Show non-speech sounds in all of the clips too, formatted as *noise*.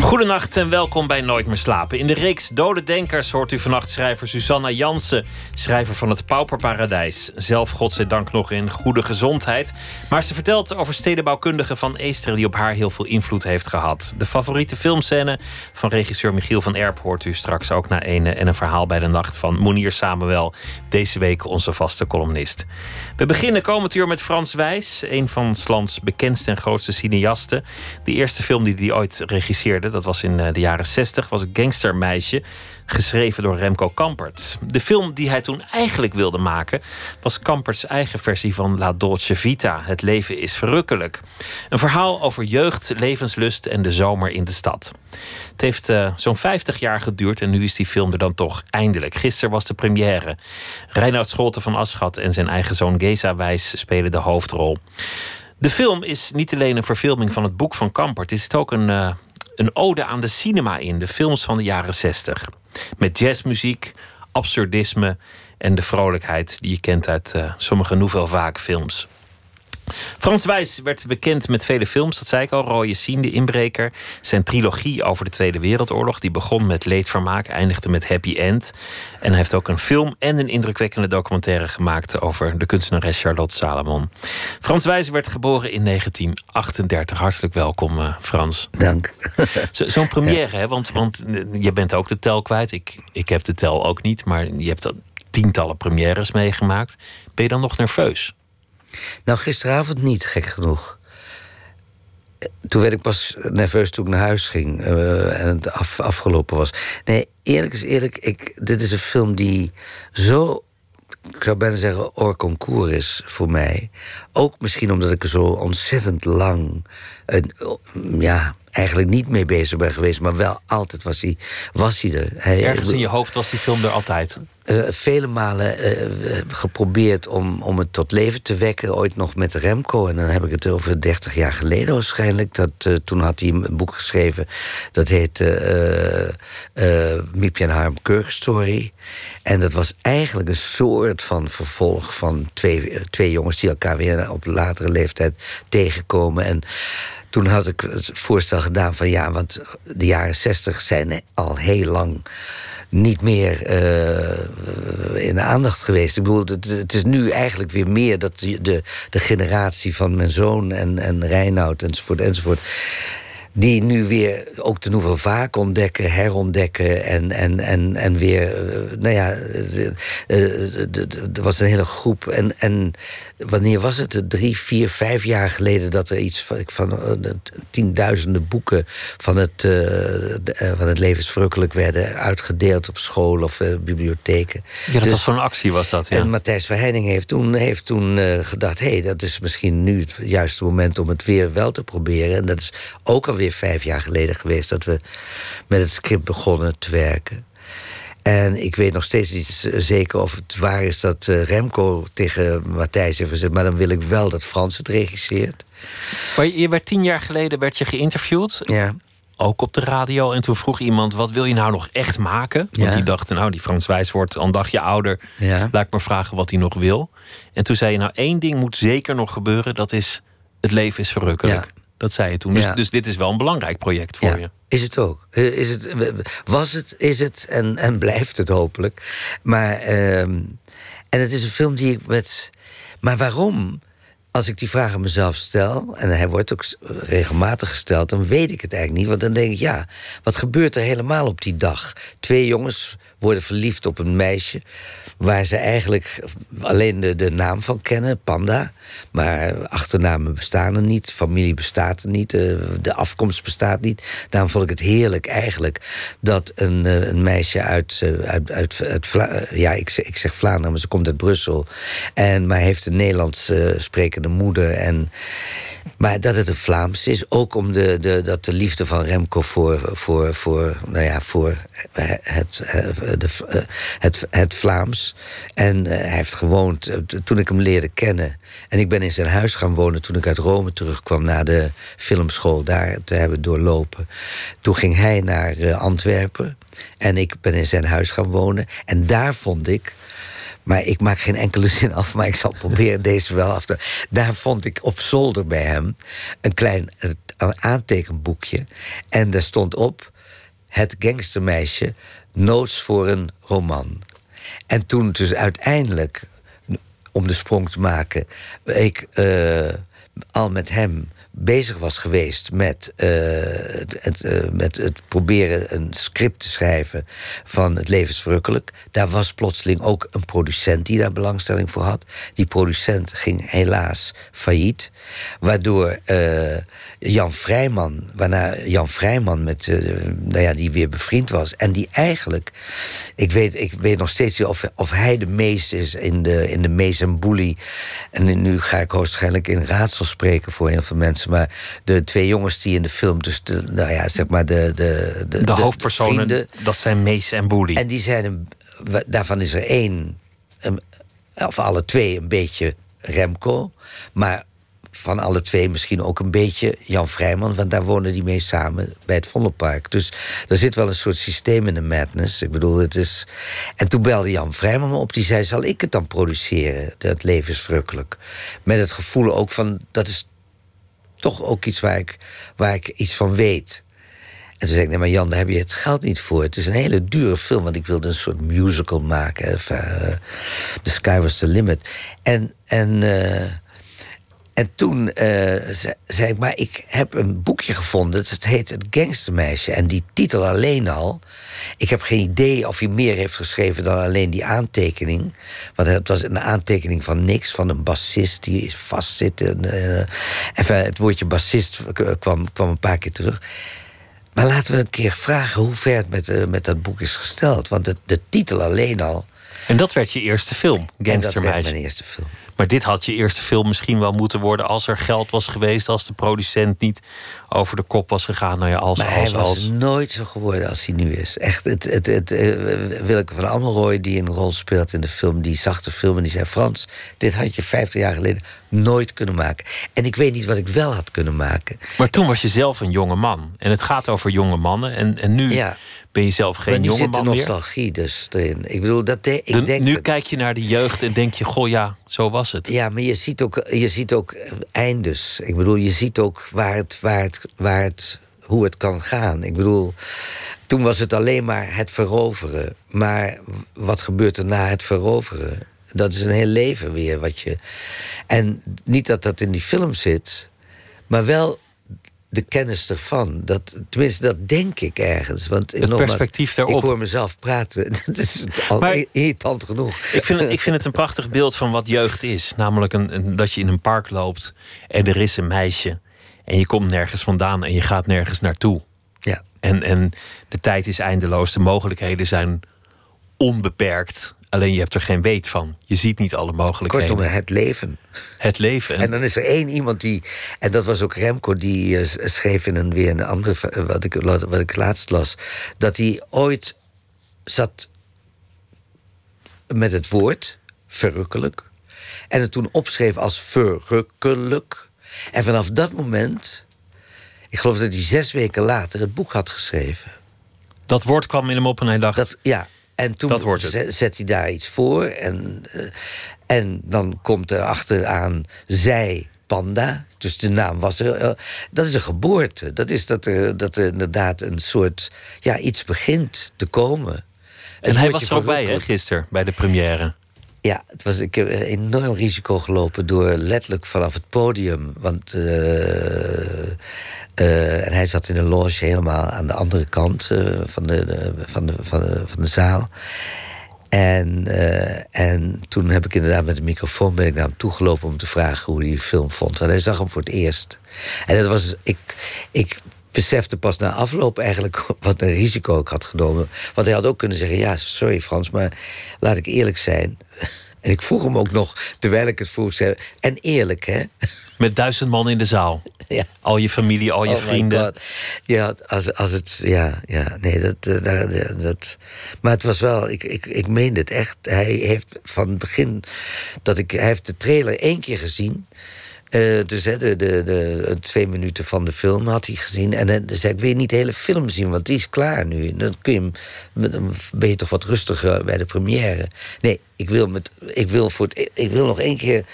Goedenacht en welkom bij Nooit meer slapen. In de reeks Dode Denkers hoort u vannacht schrijver Susanna Jansen, schrijver van het Pauperparadijs. Zelf, godzijdank, nog in goede gezondheid. Maar ze vertelt over stedenbouwkundige van Eester die op haar heel veel invloed heeft gehad. De favoriete filmscène van regisseur Michiel van Erp hoort u straks ook na ene. En een verhaal bij de nacht van Monier Samuel, deze week onze vaste columnist. We beginnen komend uur met Frans Wijs, een van Slans bekendste en grootste cineasten. De eerste film die hij ooit regisseerde, dat was in eh, de jaren 60, was gangstermeisje, geschreven door Remco Kampert. De film die hij toen eigenlijk wilde maken, was Kamperts eigen versie van La Dolce Vita. Het leven is verrukkelijk. Een verhaal over jeugd, levenslust en de zomer in de stad. Het heeft uh, zo'n 50 jaar geduurd en nu is die film er dan toch eindelijk. Gisteren was de première. Reinoud Scholte van Aschat en zijn eigen zoon Geza Wijs spelen de hoofdrol. De film is niet alleen een verfilming van het boek van Kampert, het is ook een, uh, een ode aan de cinema in, de films van de jaren 60. Met jazzmuziek, absurdisme en de vrolijkheid die je kent uit uh, sommige Nouvelle Vague films. Frans Wijs werd bekend met vele films, dat zei ik al. Rode Sien, De Inbreker. Zijn trilogie over de Tweede Wereldoorlog. Die begon met Leedvermaak, eindigde met Happy End. En hij heeft ook een film en een indrukwekkende documentaire gemaakt... over de kunstenares Charlotte Salomon. Frans Wijs werd geboren in 1938. Hartelijk welkom, uh, Frans. Dank. *laughs* Zo'n zo première, ja. hè? Want, want je bent ook de tel kwijt. Ik, ik heb de tel ook niet, maar je hebt tientallen premières meegemaakt. Ben je dan nog nerveus? Nou, gisteravond niet, gek genoeg. Toen werd ik pas nerveus toen ik naar huis ging uh, en het af, afgelopen was. Nee, eerlijk is eerlijk, ik, dit is een film die zo, ik zou bijna zeggen, hors concours is voor mij. Ook misschien omdat ik er zo ontzettend lang, ja, eigenlijk niet mee bezig ben geweest, maar wel altijd was hij, was hij er. Hij, Ergens in je hoofd was die film er altijd. Uh, vele malen uh, geprobeerd om, om het tot leven te wekken. Ooit nog met Remco. En dan heb ik het over 30 jaar geleden waarschijnlijk. Dat, uh, toen had hij een boek geschreven. Dat heet Miepje en Harm Story. En dat was eigenlijk een soort van vervolg van twee, twee jongens... die elkaar weer op latere leeftijd tegenkomen. En toen had ik het voorstel gedaan van ja, want de jaren zestig zijn al heel lang niet meer uh, in aandacht geweest. Ik bedoel, het, het, is nu eigenlijk weer meer dat de, de, de generatie van mijn zoon en, en Reinoud enzovoort enzovoort die nu weer ook de Nouvelle Vaak ontdekken, herontdekken en, en, en, en weer, nou ja, er was een hele groep. En, en wanneer was het? Drie, vier, vijf jaar geleden dat er iets van, van tienduizenden boeken van het, uh, van het levensverrukkelijk werden uitgedeeld op school of uh, bibliotheken. Ja, dat dus, was zo'n actie, was dat. Ja. En Matthijs Verheining heeft toen, heeft toen uh, gedacht: hé, hey, dat is misschien nu het juiste moment om het weer wel te proberen. En dat is ook alweer vijf jaar geleden geweest dat we met het script begonnen te werken. En ik weet nog steeds niet zeker of het waar is dat Remco tegen Matthijs heeft gezegd... maar dan wil ik wel dat Frans het regisseert. Maar je werd tien jaar geleden werd je geïnterviewd. Ja. Ook op de radio. En toen vroeg iemand, wat wil je nou nog echt maken? Want Ja. die dacht, nou, die Frans Wijs wordt al een dagje ouder. Ja. Laat ik maar vragen wat hij nog wil. En toen zei je, nou, één ding moet zeker nog gebeuren. Dat is, het leven is verrukkelijk. Dat zei je toen. Dus, Ja. dus dit is wel een belangrijk project voor Ja, je. Is het ook. Eh, Is het, was het, is het en, en *laughs* blijft het hopelijk. Maar, ehm, en het is een film die ik met. Maar waarom? Als ik die vraag aan mezelf stel, en hij wordt ook regelmatig gesteld, dan weet ik het eigenlijk niet. Want dan denk ik, ja, wat gebeurt er helemaal op die dag? Twee jongens worden verliefd op een meisje waar ze eigenlijk alleen de, de naam van kennen, Panda. Maar achternamen bestaan er niet, familie bestaat er niet, eh, de afkomst bestaat niet. Daarom vond ik het heerlijk eigenlijk dat een, eh, een meisje uit, eh, uit, uit, ja, ik, ik zeg Vlaanderen, maar ze komt uit Brussel. En, maar heeft een Nederlands sprekende moeder. En, maar dat het een Vlaams is, ook om de, de, dat de liefde van Remco voor, voor, voor, nou ja, voor het, eh, de, eh, het, het Vlaams. En eh, hij heeft gewoond toen ik hem leerde kennen. En ik ben in zijn huis gaan wonen toen ik uit Rome terugkwam na de filmschool daar te hebben doorlopen. Toen ging hij naar Antwerpen en ik ben in zijn huis gaan wonen. En daar vond ik. Maar ik maak geen enkele *laughs* zin af, maar ik zal proberen deze wel af te. Daar vond ik op zolder bij hem een klein aantekenboekje. En daar stond op: Het gangstermeisje, notes voor een roman. En toen dus uiteindelijk, om de sprong te maken, ik eh, al met hem bezig was geweest met, eh, het, eh, met het proberen een script te schrijven van Het leven is verrukkelijk. Daar was plotseling ook een producent die daar belangstelling voor had. Die producent ging helaas failliet. Waardoor eh, Jan Vrijman, waarna Jan Vrijman met, eh, nou ja, die weer bevriend was. En die eigenlijk, ik weet, ik weet nog steeds niet of, of hij de meest is in de, in de Mees en Boelie. En nu ga ik waarschijnlijk in raadsel spreken voor heel veel mensen. Maar de twee jongens die in de film, dus de, nou ja, zeg maar de. De, de, De, hoofdpersonen, vrienden, dat zijn Mees en Boelie. en die zijn, een, daarvan is er één, een- of alle twee, een beetje Remco. Maar van alle twee misschien ook een beetje Jan Vrijman. Want daar wonen die mee samen bij het Vondelpark. Dus er zit wel een soort systeem in de madness. Ik bedoel, het is... En toen belde Jan Vrijman me op. Die zei, zal ik het dan produceren? Dat leven is verrukkelijk. Met het gevoel ook van, dat is toch ook iets waar ik, waar ik iets van weet. En toen zei ik, nee, maar Jan, daar heb je het geld niet voor. Het is een hele dure film, want ik wilde een soort musical maken. Enfin, eh, The Sky Was the Limit. En, en, eh, en toen eh, ze- zei ik, maar ik heb een boekje gevonden. Het heet Het Gangstermeisje. En die titel alleen al... Ik heb geen idee of hij meer heeft geschreven dan alleen die aantekening. Want het was een aantekening van niks, van een bassist die vastzit. En, eh, enfin, het woordje bassist kwam, kwam een paar keer terug. Maar laten we een keer vragen hoe ver het met, eh, met dat boek is gesteld. Want de, de titel alleen al. En dat werd je eerste film, En dat werd Gangstermeisje. mijn eerste film. Maar dit had je eerste film misschien wel moeten worden als er geld was geweest, als de producent niet over de kop was gegaan. Nou ja, als, Maar hij als, was als. nooit zo geworden als hij nu is. Echt, het, het, het, eh, Willeke van Amelrooy, die een rol speelt in de film, die zag de film en die zei: Frans, dit had je 50 jaar geleden nooit kunnen maken. En ik weet niet wat ik wel had kunnen maken. Maar toen was je zelf een jonge man. En het gaat over jonge mannen. En, en nu Ja. ben je zelf geen jonge zit de man meer. nostalgie dus erin. Ik bedoel, dat de, ik De- denk nu dat- kijk je naar de jeugd en denk je: goh, ja, zo was het. Ja, maar je ziet ook, je ziet ook eindes. Ik bedoel, je ziet ook waar het, waar het, waar het, hoe het kan gaan. Ik bedoel, toen was het alleen maar het veroveren. Maar wat gebeurt er na het veroveren? Dat is een heel leven weer wat je. En niet dat dat in die film zit, maar wel de kennis ervan. Dat, tenminste, dat denk ik ergens. Want Het nogmaals, perspectief daarop. Ik hoor mezelf praten. *laughs* Dat is al Maar- irritant genoeg. Ik vind, het, ik vind het een prachtig beeld van wat jeugd is. Namelijk een, een- dat je in een park loopt en er is een meisje. En je komt nergens vandaan en je gaat nergens naartoe. Ja. En, en de tijd is eindeloos, de mogelijkheden zijn onbeperkt. Alleen je hebt er geen weet van. Je ziet niet alle mogelijkheden. Kortom, het leven. het leven. En dan is er één iemand die, en dat was ook Remco, die eh, schreef in een, weer een andere, eh, wat ik, wat ik laatst las, dat hij ooit zat met het woord verrukkelijk en het toen opschreef als verrukkelijk. En vanaf dat moment, ik geloof dat hij zes weken later het boek had geschreven. dat woord kwam in hem op en hij dacht... Dat, ja, en toen Dat wordt het. zet, hij daar iets voor. En, eh, en dan komt er achteraan zij panda. Dus de naam was er. eh, dat is een geboorte. Dat is dat er, dat er inderdaad een soort. Ja, iets begint te komen. en Het hij was er ook bij, hè, gisteren, bij de première. Ja, het was, ik heb een enorm risico gelopen door letterlijk vanaf het podium. Want. eh, eh, en hij zat in een loge helemaal aan de andere kant eh, van, de, van, de, van, de, van de zaal. En, en toen heb ik inderdaad met de microfoon ben ik naar hem toegelopen om te vragen hoe hij die film vond. Want hij zag hem voor het eerst. En dat was. Ik, ik besefte pas na afloop eigenlijk *laughs* wat een risico ik had genomen. Want hij had ook kunnen zeggen: Ja, sorry Frans, maar laat ik eerlijk zijn. *laughs* En ik vroeg hem ook nog, terwijl ik het vroeg, zei, en eerlijk, hè? *laughs* Met duizend man in de zaal. Ja. Al je familie, al je Oh vrienden. Ja, als, als het. Ja, ja nee, dat, eh, dat, dat. Maar het was wel. Ik, ik, ik meende het echt. Hij heeft van het begin. dat ik. Hij heeft de trailer één keer gezien. Eh, dus hè, de, de, de, twee minuten van de film had hij gezien. En hij zei: Ik wil niet de hele film zien, want die is klaar nu. Dan, kun je hem, dan ben je toch wat rustiger bij de première. Nee, ik wil, met, ik wil, voor het, ik wil nog één keer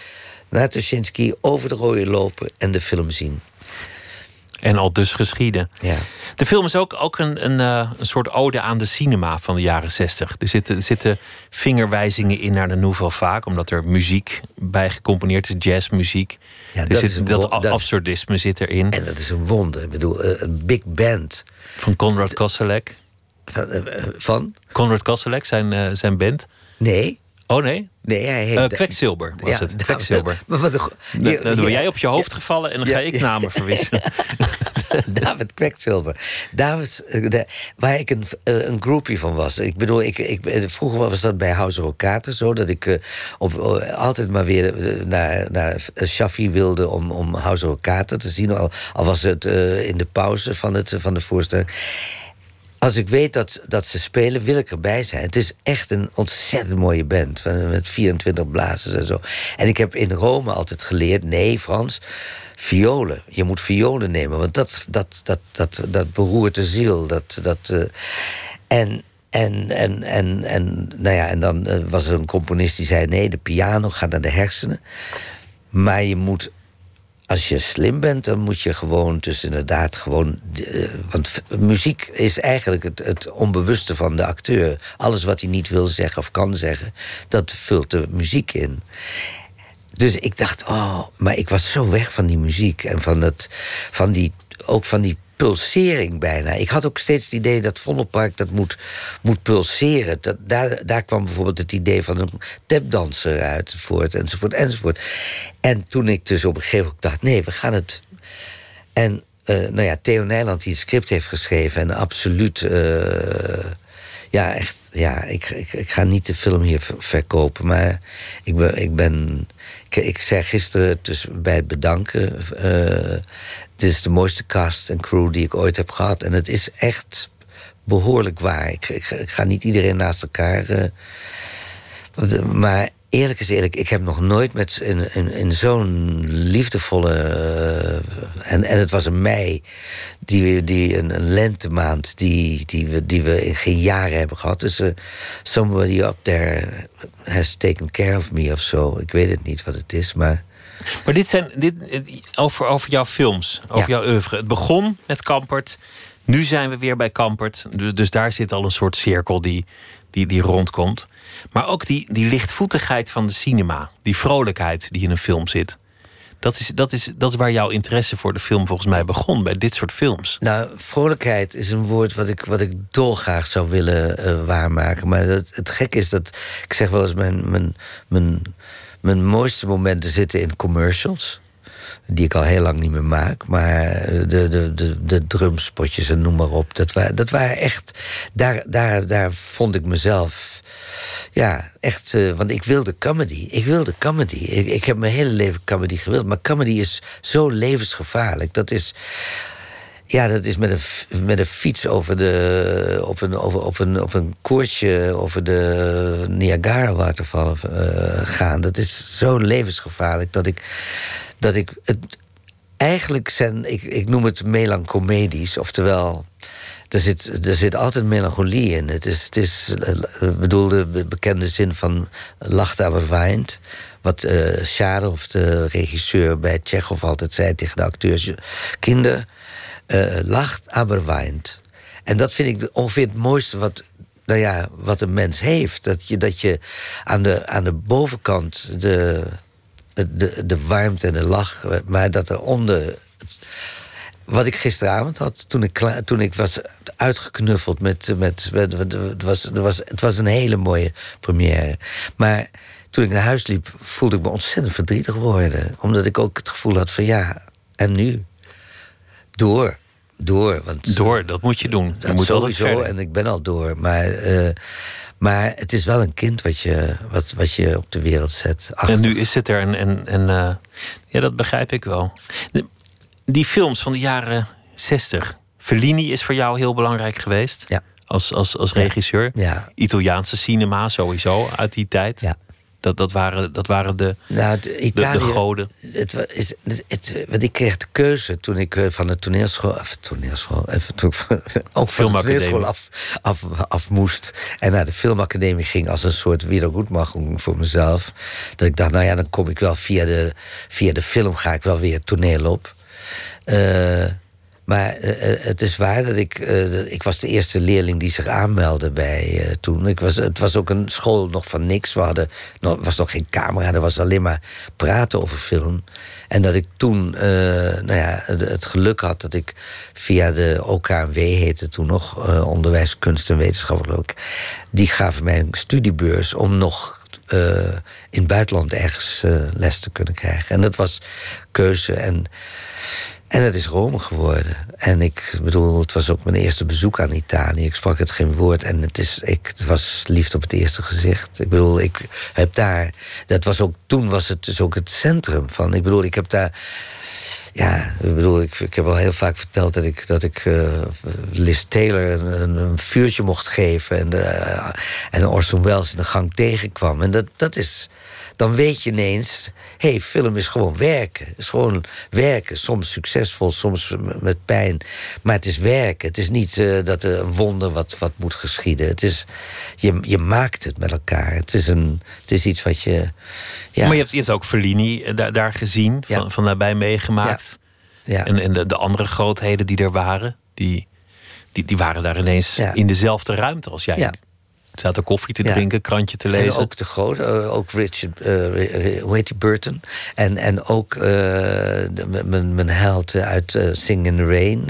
naar Tuschinski over de rode lopen en de film zien. En al dus geschieden. Ja. De film is ook, ook een, een, eh, een soort ode aan de cinema van de jaren zestig. Er zitten, zitten vingerwijzingen in naar de Nouvelle Vague, omdat er muziek bij gecomponeerd is, jazzmuziek. Ja, er dat zit, is dat absurdisme zit erin. En dat is een wonder. Ik bedoel, eh, een big band Van Conrad Koselleck. van... eh, van? Conrad Koselleck, zijn, zijn band. Nee, Oh nee, nee, hij heet... Eh, Kwekzilver was Ja, het. nou, Kwekzilver. Maar wat een Dan Ja, dan word ja, jij op je hoofd gevallen en dan ga ik namen verwissen. *laughs* David Kwekzilver. David, eh, de- waar ik een, eh, een van was. Ik bedoel, ik, ik, vroeger was dat bij House of Kater zo... dat ik op, altijd maar weer naar, naar Shaffi wilde... om, om House of Kater te zien. Al, al was het in de pauze van, het, van de voorstelling. Als ik weet dat, dat ze spelen, wil ik erbij zijn. Het is echt een ontzettend mooie band. van- Met 24 blazers en zo. En ik heb in Rome altijd geleerd... nee, Frans, violen. Je moet violen nemen, want dat, dat, dat, dat, dat beroert de ziel. Dat, dat, eh, en, en, en, en, en, nou ja, en dan eh, was er een componist die zei... nee, de piano gaat naar de hersenen. Maar je moet als je slim bent, dan moet je gewoon dus inderdaad gewoon... eh, want muziek is eigenlijk het, het onbewuste van de acteur. Alles wat hij niet wil zeggen of kan zeggen, dat vult de muziek in. Dus ik dacht, oh, maar ik was zo weg van die muziek en van, het, van die, ook van die pulsering bijna. Ik had ook steeds het idee dat Vondelpark dat moet, moet pulseren. Dat, daar, daar kwam bijvoorbeeld het idee van een tapdanser uit voort, enzovoort, enzovoort. En toen ik dus op een gegeven moment dacht, nee, we gaan het... En eh, nou ja, Theo Nijland die het script heeft geschreven... en absoluut... eh, ja, echt, ja, ik, ik, ik ga niet de film hier ver- verkopen... maar ik ben... Ik, ben, ik, ik zei gisteren dus bij het bedanken... eh, dit is de mooiste cast en crew die ik ooit heb gehad. En het is echt behoorlijk waar. Ik, ik, ga niet iedereen naast elkaar... eh, eh, Maar eerlijk is eerlijk, ik heb nog nooit met in, zo'n liefdevolle. eh, en, en het was een mei, die, die, een, een lentemaand die, die, we, die we in geen jaren hebben gehad. Dus eh, somebody up there has taken care of me of zo. Ik weet het niet wat het is, maar. Maar dit zijn dit, over, over jouw films, over Ja. jouw oeuvre. Het begon met Kampert. Nu zijn we weer bij Kampert. Dus, dus daar zit al een soort cirkel die, die, die rondkomt. Maar ook die, die lichtvoetigheid van de cinema. Die vrolijkheid die in een film zit. Dat is, dat, is, dat is waar jouw interesse voor de film volgens mij begon. Bij dit soort films. Nou, vrolijkheid is een woord wat ik, wat ik dolgraag zou willen eh, waarmaken. Maar het, het gek is dat. Ik zeg wel eens, mijn, mijn, mijn, mijn mooiste momenten zitten in commercials. Die ik al heel lang niet meer maak. Maar de, de, de, de drumspotjes en noem maar op. Dat, waren dat waren echt. Daar, daar, daar vond ik mezelf. Ja, echt. eh, want ik wilde comedy. Ik wilde comedy. Ik, ik heb mijn hele leven comedy gewild. Maar comedy is zo levensgevaarlijk. Dat is. Ja, dat is met een, met een fiets over de, op, een, over, op, een, op een koordje over de Niagara-waterval eh, gaan. Dat is zo levensgevaarlijk dat ik, dat ik het. Eigenlijk zijn, ik, ik noem het melancomedisch, oftewel. Er zit, er zit altijd melancholie in. Het is, het is eh, bedoel, de be- bekende zin van lacht aber weint. Wat eh Sharov, de regisseur bij Tsjechov, altijd zei tegen de acteurs: Kinder, eh, lacht aber weint. En dat vind ik ongeveer het mooiste wat, nou ja, wat een mens heeft. Dat je, dat je aan, de, aan de bovenkant de, de, de warmte en de lach, maar dat er onder. Wat ik gisteravond had, toen ik, toen ik was uitgeknuffeld met. met, het, was, was, het was een hele mooie première. Maar toen ik naar huis liep, voelde ik me ontzettend verdrietig worden. Omdat ik ook het gevoel had van ja, en nu? Door. Door. Want Door, dat moet je doen. Je dat moet altijd sowieso, en ik ben al door. Maar, eh, Maar het is wel een kind wat je, wat, wat je op de wereld zet. En nu is het er en, en, en uh, ja, dat begrijp ik wel. De, die films van de jaren 60. Fellini is voor jou heel belangrijk geweest. Ja. Als, als, als regisseur. Ja. Italiaanse cinema sowieso uit die tijd. Ja. Dat, dat, waren, dat waren de, nou, Italië, de, de, goden. Het, is, het, het, want ik kreeg de keuze toen ik uh, van de toneelschool... Of toneelschool, even, toen ik *laughs* ook van de toneelschool af, af, af moest... en naar de filmacademie ging als een soort wiedergoedmachung voor mezelf. Dat ik dacht, nou ja, dan kom ik wel via de, via de film... ga ik wel weer toneel op. Uh, maar uh, het is waar dat ik... Uh, ik was de eerste leerling die zich aanmeldde bij toen. Ik was, het was ook een school nog van niks. We hadden nog, was nog geen camera. Er was alleen maar praten over film. En dat ik toen nou ja, het, geluk had dat ik via de OKW heette toen nog... Onderwijs, Kunst en Wetenschap geloof. Die gaven mij een studiebeurs om nog in het buitenland ergens les te kunnen krijgen. En dat was keuze en... En het is Rome geworden. En ik bedoel, het was ook mijn eerste bezoek aan Italië. Ik sprak het geen woord en het, is, ik, het was liefde op het eerste gezicht. Ik bedoel, ik heb daar... Dat was ook, toen was het dus ook het centrum van... Ik bedoel, ik heb daar... Ja, ik bedoel, ik, ik heb al heel vaak verteld dat ik, dat ik uh, Liz Taylor een, een, vuurtje mocht geven... en, de, en Orson Welles in de gang tegenkwam. En dat, dat is dan weet je ineens... hé, hey, film is gewoon werken. Het is gewoon werken. Soms succesvol, soms met pijn. Maar het is werken. Het is niet uh, dat er een wonder wat, wat moet geschieden. Het is, je, je maakt het met elkaar. Het is, een, het is iets wat je... Ja. Maar je hebt, je hebt ook Fellini daar, daar gezien, ja. van, van nabij meegemaakt. Ja. Ja. En, en de, de andere grootheden die er waren... die, die, die waren daar ineens in dezelfde ruimte als jij. Zaten koffie te drinken, krantje te lezen. En ook de grote, uh, ook Richard, uh, hoe heet die, Burton. En, en ook uh, mijn held uit Sing in the Rain.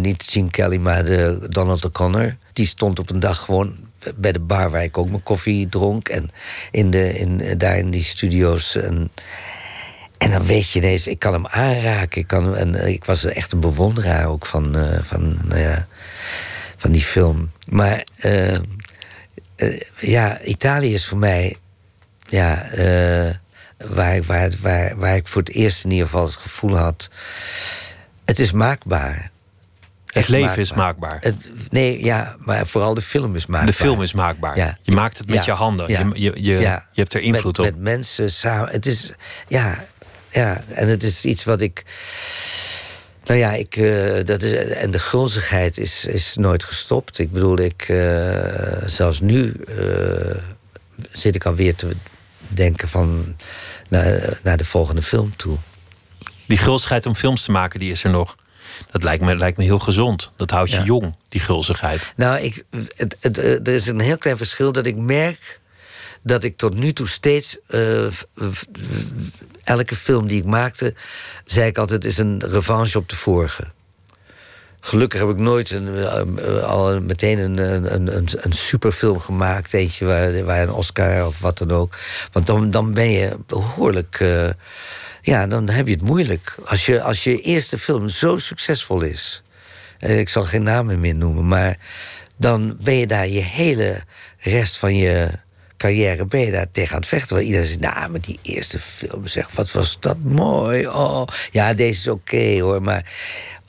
niet Gene Kelly, maar de Donald O'Connor. Die stond op een dag gewoon bij de bar waar ik ook mijn koffie dronk. En in de, in, daar in die studio's. En, en dan weet je ineens, ik kan hem aanraken. Ik, kan, en ik was echt een bewonderaar ook van, van nou ja, van die film. Maar uh, uh, ja, Italië is voor mij... Ja, uh, waar, waar, waar, waar ik voor het eerst in ieder geval het gevoel had... het is maakbaar. Het leven maakbaar. is maakbaar. Het, nee, ja, maar vooral de film is maakbaar. De film is maakbaar. Ja. Je maakt het met ja. je handen. Ja. Je, je, je, hebt er invloed met, op. Met mensen samen. Het is, ja, ja, en het is iets wat ik... Nou ja, ik, uh, dat is, en de gulzigheid is, is nooit gestopt. Ik bedoel, ik, uh, zelfs nu uh, zit ik alweer te denken van naar, naar de volgende film toe. Die gulzigheid om films te maken, die is er nog. Dat lijkt me, lijkt me heel gezond. Dat houdt je Ja. jong, die gulzigheid. Nou, ik, het, het, er is een heel klein verschil dat ik merk dat ik tot nu toe steeds. Uh, elke film die ik maakte, zei ik altijd: is een revanche op de vorige. Gelukkig heb ik nooit een, uh, al meteen een, een, een, superfilm gemaakt. Eentje waar, waar een Oscar of wat dan ook. Want dan, dan ben je behoorlijk. Uh, ja, dan heb je het moeilijk. Als je, als je eerste film zo succesvol is. ik zal geen namen meer noemen, maar. dan ben je daar je hele rest van je carrière ben je daar tegen aan het vechten. Want iedereen zegt, nou, met die eerste film, zeg, wat was dat mooi. Oh, ja, deze is oké okay, hoor, maar...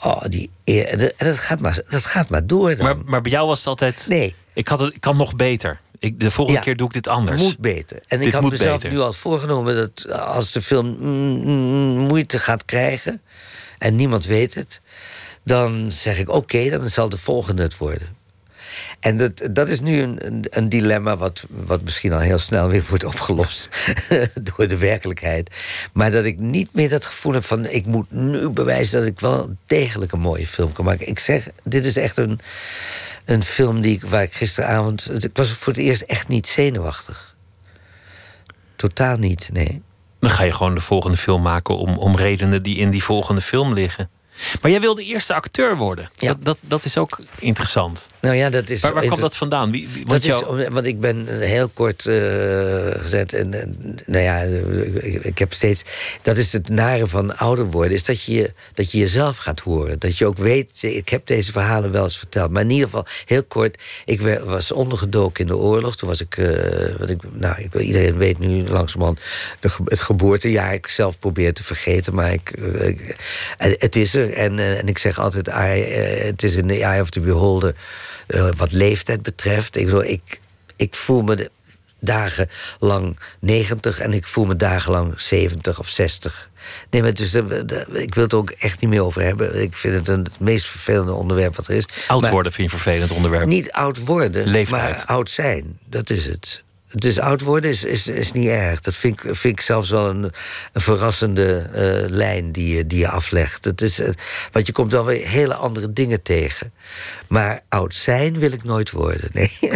Oh, die, dat, dat, gaat maar, dat gaat maar door dan. Maar, maar bij jou was het altijd... Nee. Ik, had het, ik kan nog beter. Ik, de volgende Ja. keer doe ik dit anders. Moet beter. En Dit ik had mezelf beter. nu al voorgenomen dat als de film mm, mm, moeite gaat krijgen en niemand weet het, dan zeg ik oké, dan zal de volgende het worden. En dat, dat is nu een, een, dilemma wat, wat misschien al heel snel weer wordt opgelost *laughs* door de werkelijkheid. Maar dat ik niet meer dat gevoel heb van ik moet nu bewijzen dat ik wel degelijk een mooie film kan maken. Ik zeg, dit is echt een, een film die ik, waar ik gisteravond. Ik was voor het eerst echt niet zenuwachtig. Totaal niet, nee. Dan ga je gewoon de volgende film maken om, om redenen die in die volgende film liggen. Maar jij wilde eerste acteur worden. Ja. Dat, dat, dat is ook interessant. Nou ja, dat is. Waar, waar kwam dat vandaan? Wie, wie- Dat want is, jou- want ik ben heel kort eh, gezet. En, en, nou ja, ik, ik heb steeds. Dat is het nare van ouder worden. Is dat je, dat je jezelf gaat horen. Dat je ook weet. Ik heb deze verhalen wel eens verteld. Maar in ieder geval, heel kort. Ik was ondergedoken in de oorlog. Toen was ik. eh, wat ik nou, ik, iedereen weet nu langzamerhand. De, het geboortejaar. Ik zelf probeer te vergeten. Maar ik, eh, het is er. En, eh, en ik zeg altijd. Eh, het is in the eye of the beholder. eh, wat leeftijd betreft. Ik, bedoel, ik, ik voel me de dagen lang 90 en ik voel me dagenlang 70 of 60. Nee, maar dus, de- de- ik wil het er ook echt niet meer over hebben. Ik vind het een, het meest vervelende onderwerp wat er is. Oud Maar worden vind je een vervelend onderwerp. Niet oud worden, Leeftijd. maar oud zijn. Dat is het. Dus oud worden is, is, is niet erg. Dat vind ik, vind ik zelfs wel een, een verrassende eh, lijn die je, die je aflegt. Het is, eh, want je komt wel weer hele andere dingen tegen. Maar oud zijn wil ik nooit worden. Nee. *laughs*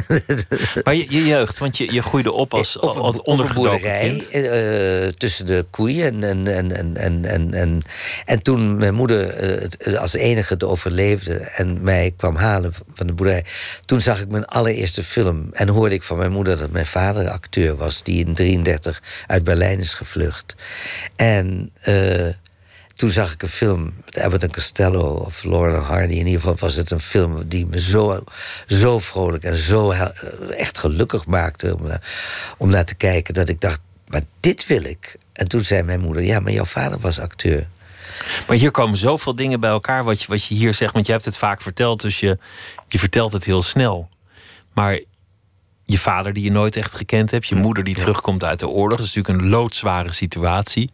Maar je, je jeugd, want je, je groeide op als, op als ondergedoken boerderij kind. eh, tussen de koeien. En, en, en, en, en, en, en toen mijn moeder als enige het overleefde en mij kwam halen van de boerderij, toen zag ik mijn allereerste film en hoorde ik van mijn moeder dat mijn vader acteur was, die in 33 uit Berlijn is gevlucht. En eh, toen zag ik een film met Abbott en Costello of Laurel Hardy. In ieder geval was het een film die me zo, zo vrolijk en zo echt gelukkig maakte om, om naar te kijken. Dat ik dacht, maar dit wil ik. En toen zei mijn moeder, ja, maar jouw vader was acteur. Maar hier komen zoveel dingen bij elkaar wat je, wat je hier zegt. Want je hebt het vaak verteld, dus je, je vertelt het heel snel. Maar je vader die je nooit echt gekend hebt. Je moeder die terugkomt uit de oorlog. Dat is natuurlijk een loodzware situatie.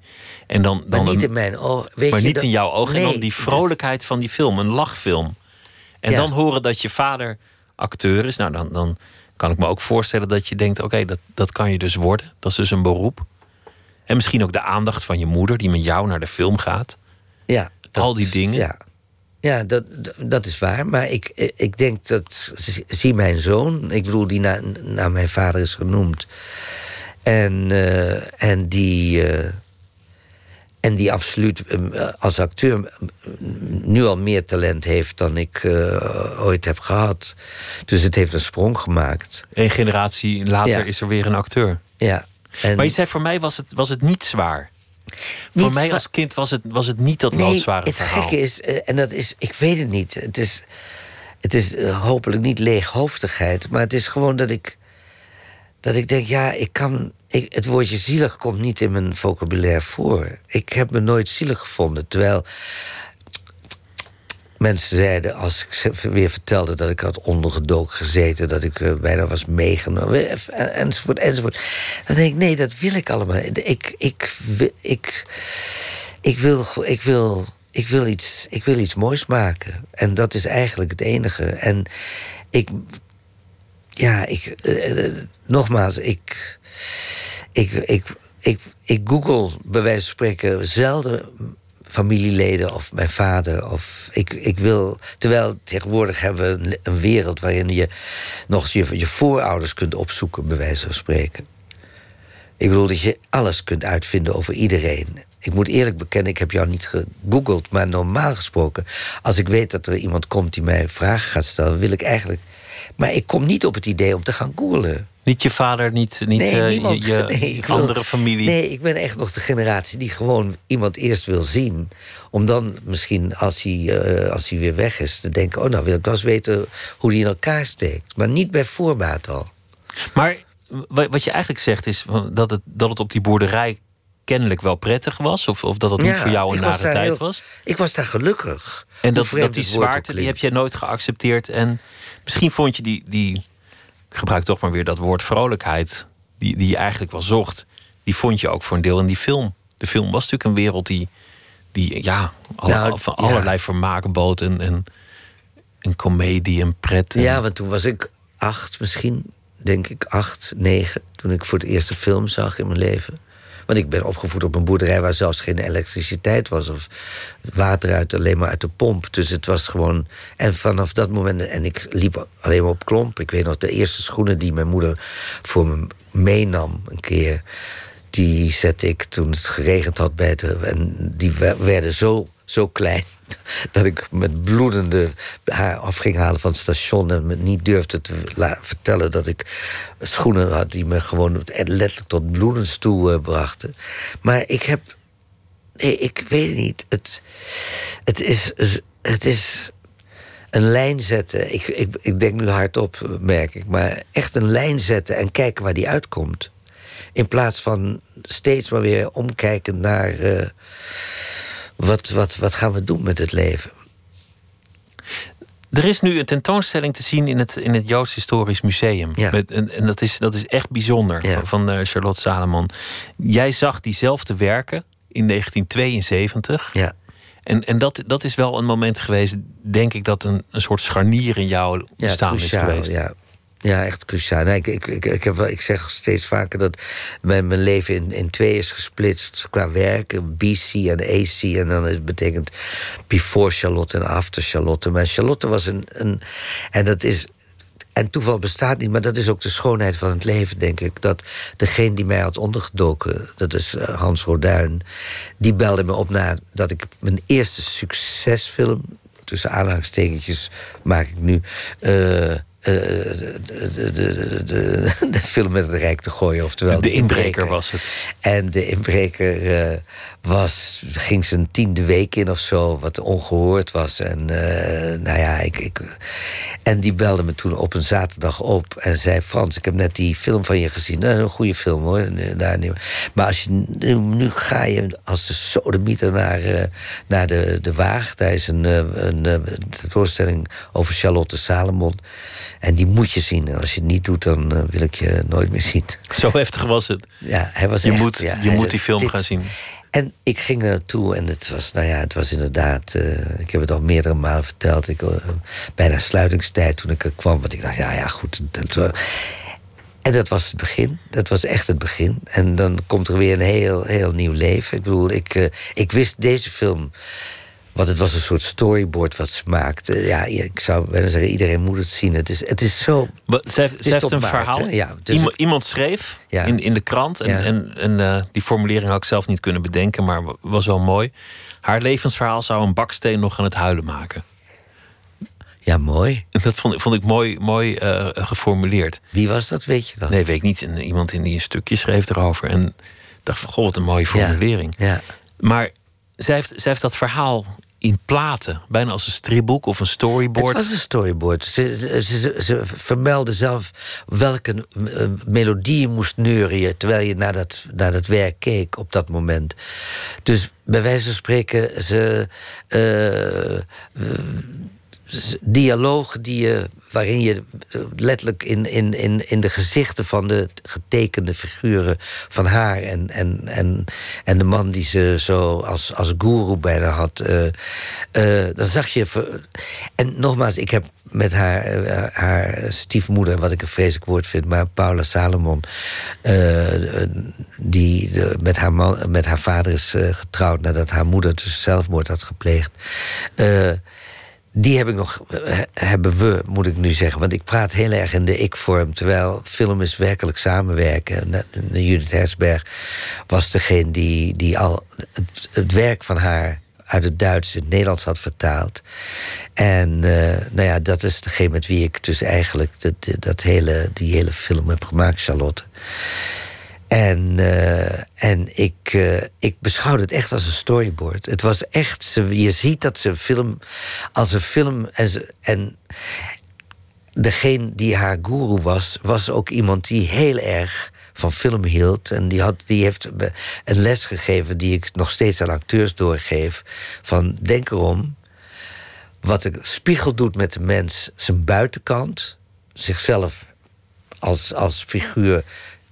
En dan, Maar dan niet een- in mijn ogen. Weet maar je, niet dat- in jouw ogen. en dan die vrolijkheid van die film, een lachfilm. En Ja. dan horen dat je vader acteur is. Nou, dan, dan kan ik me ook voorstellen dat je denkt: oké, dat, dat kan je dus worden. Dat is dus een beroep. En misschien ook de aandacht van je moeder die met jou naar de film gaat. Ja, Al die dingen. Ja, ja dat, dat- is waar. Maar ik, ik denk dat. Zie mijn zoon, ik bedoel, die naar naar mijn vader is genoemd. En, eh, en die. eh, en die absoluut eh, als acteur nu al meer talent heeft dan ik ooit heb gehad. Dus het heeft een sprong gemaakt. Een generatie later Ja. is er weer een acteur. Ja. En Maar je zei, voor mij was het, was het niet zwaar. Voor mij als kind was het, was het niet dat Nee, loodzware het verhaal. gekke is, eh, en dat is, ik weet het niet. Het is, het is eh, hopelijk niet leeghoofdigheid, maar het is gewoon dat ik, dat ik denk, ja, ik kan, ik, het woordje zielig komt niet in mijn vocabulaire voor. Ik heb me nooit zielig gevonden, terwijl mensen zeiden, als ik weer vertelde dat ik had ondergedoken gezeten, dat ik eh, bijna was meegenomen, enzovoort, enzovoort. Dan denk ik, nee, dat wil ik allemaal. Ik, ik, ik, ik wil, ik wil, ik wil, iets, ik wil iets moois maken. En dat is eigenlijk het enige. En ik, ja, ik, eh, eh, nogmaals, ik, ik, ik, ik, ik google bij wijze van spreken zelden familieleden of mijn vader. Of ik, ik wil, terwijl tegenwoordig hebben we een, wereld waarin je nog je, je voorouders kunt opzoeken, bij wijze van spreken. Ik bedoel dat je alles kunt uitvinden over iedereen. Ik moet eerlijk bekennen, ik heb jou niet gegoogeld, maar normaal gesproken, als ik weet dat er iemand komt die mij vragen gaat stellen, wil ik eigenlijk. Maar ik kom niet op het idee om te gaan googlen. Niet je vader, niet, niet Nee, eh, niemand. je, je *laughs* Nee, ik wil- andere familie. Nee, ik ben echt nog de generatie die gewoon iemand eerst wil zien. Om dan misschien, als hij, eh, als hij weer weg is, te denken: oh, nou wil ik wel eens weten hoe die in elkaar steekt. Maar niet bij voorbaat al. Maar wa- wat je eigenlijk zegt is dat het, dat het op die boerderij kennelijk wel prettig was. Of, of dat het niet voor jou een nare tijd heel- was. Ik was daar gelukkig. En dat, dat die zwaarte, die heb je nooit geaccepteerd. En misschien vond je die, die gebruik toch maar weer dat woord vrolijkheid, die, die je eigenlijk wel zocht, die vond je ook voor een deel in die film. De film was natuurlijk een wereld die, die ja, alle, Nou, van ja. allerlei vermaken bood. En, en, en comedie en pret. En- Ja, want toen was ik acht misschien, denk ik, acht, negen... toen ik voor het eerst een film zag in mijn leven. Want ik ben opgevoed op een boerderij waar zelfs geen elektriciteit was... of water uit, alleen maar uit de pomp. Dus het was gewoon... En vanaf dat moment... En ik liep alleen maar op klomp. Ik weet nog, de eerste schoenen die mijn moeder voor me meenam een keer... die zette ik toen het geregend had bij de... en die we- werden zo zo klein *laughs* dat ik met bloedende haar af ging halen van het station en me niet durfde te vertellen dat ik schoenen had die me gewoon letterlijk tot bloedens toe uh, brachten. Maar ik heb. Nee, ik weet niet. Het, het, is, het is een lijn zetten. Ik, ik, ik denk nu hardop, merk ik. Maar echt een lijn zetten en kijken waar die uitkomt. In plaats van steeds maar weer omkijken naar. Uh, wat, wat, wat gaan we doen met het leven? Er is nu een tentoonstelling te zien in het, in het Joods Historisch Museum. Ja. Met, en, en dat, is, dat is echt bijzonder Ja. van, van eh, Charlotte Salomon. Jij zag diezelfde werken in 1972. Ja. En, en dat, dat is wel een moment geweest, denk ik, dat een, een soort scharnier in jouw Ja, bestaan is geweest. ja. Ja, echt cruciaal. Nee, ik, ik, ik, ik, heb ik zeg steeds vaker dat mijn, mijn leven in, in twee is gesplitst qua werk. BC en AC. En dan is- betekent before Charlotte en after Charlotte. Maar Charlotte was een. een en dat is. En toeval bestaat niet, maar dat is ook de schoonheid van het leven, denk ik. Dat degene die mij had ondergedoken, dat is eh, Hans Roduin... die belde me op nadat ik mijn eerste succesfilm... tussen aanhalingstekentjes maak ik nu... eh, de, de, de, de, de film met het Rijk te gooien, oftewel... De inbreker was het. En de inbreker eh, was, ging zijn tiende week in of zo, wat ongehoord was. En eh, nou ja, ik, ik. En die belde me toen op een zaterdag op en zei: Frans, ik heb net die film van je gezien. Is een goede film hoor. Daar niet- Maar als je, nu, ga je als de sodemieter naar, eh, naar de, de Waag. Daar is een, eh, een, eh, tentoonstelling over Charlotte Salomon. En die moet je zien. En als je het niet doet, dan eh, wil ik je nooit meer zien. Zo heftig was het. Ja, hij was Je echt, moet- ja, je moet zei, die film "Dit-" gaan zien. En ik ging er naartoe en het was, nou ja, het was inderdaad... eh, ik heb het al meerdere malen verteld. Ik, eh, bijna sluitingstijd toen ik er kwam. Want ik dacht, ja, ja, goed. Dat, en dat was het begin. Dat was echt het begin. En dan komt er weer een heel, heel nieuw leven. Ik bedoel, ik, ik wist deze film... Want het was een soort storyboard wat ze maakte. Ja, ik zou bijna zeggen, iedereen moet het zien. Het is, het is zo... Maar Zij, zij is heeft een maart, verhaal. Ja, dus- Iemand, iemand schreef Ja. in, in de krant. En, Ja. en, en eh, die formulering had ik zelf niet kunnen bedenken, maar wa- was wel mooi. Haar levensverhaal zou een baksteen nog aan het huilen maken. Ja, mooi. Dat vond, vond ik mooi, mooi eh, geformuleerd. Wie was dat, weet je dan? Nee, weet ik niet. En iemand in die een stukje schreef erover. En dacht van, goh, wat een mooie formulering. Ja. Maar zij heeft, zij heeft dat verhaal in platen. Bijna als een stripboek of een storyboard. Het was een storyboard. Ze, ze, ze, vermeldde zelf welke eh, melodie je moest neurien... terwijl je naar dat, naar dat werk keek op dat moment. Dus bij wijze van spreken... Ze, eh, dialoog die je, waarin je letterlijk in, in, in, in de gezichten van de getekende figuren van haar en, en, en, en de man die ze zo als, als guru bijna had, eh, eh, dan zag je. En nogmaals, ik heb met haar, eh, haar stiefmoeder, wat ik een vreselijk woord vind, maar Paula Salomon, die met, haar man, met haar vader is getrouwd nadat haar moeder dus zelfmoord had gepleegd. Eh, die heb ik nog, eh, hebben we, moet ik nu zeggen. Want ik praat heel erg in de ik-vorm. Terwijl film is werkelijk samenwerken. En, eh, Judith Hersberg was degene die, die al het, werk van haar uit het Duits in het Nederlands had vertaald. En eh, nou ja, dat is degene met wie ik dus eigenlijk dat, dat hele, die hele film heb gemaakt, Charlotte. En, eh, en ik, eh, ik beschouwde het echt als een storyboard. Het was echt, ze, je ziet dat ze film als een film. En, ze, en degene die haar guru was, was ook iemand die heel erg van film hield. En die, had, die heeft een les gegeven die ik nog steeds aan acteurs doorgeef. Van denk erom, wat de spiegel doet met de mens, zijn buitenkant, zichzelf als, als figuur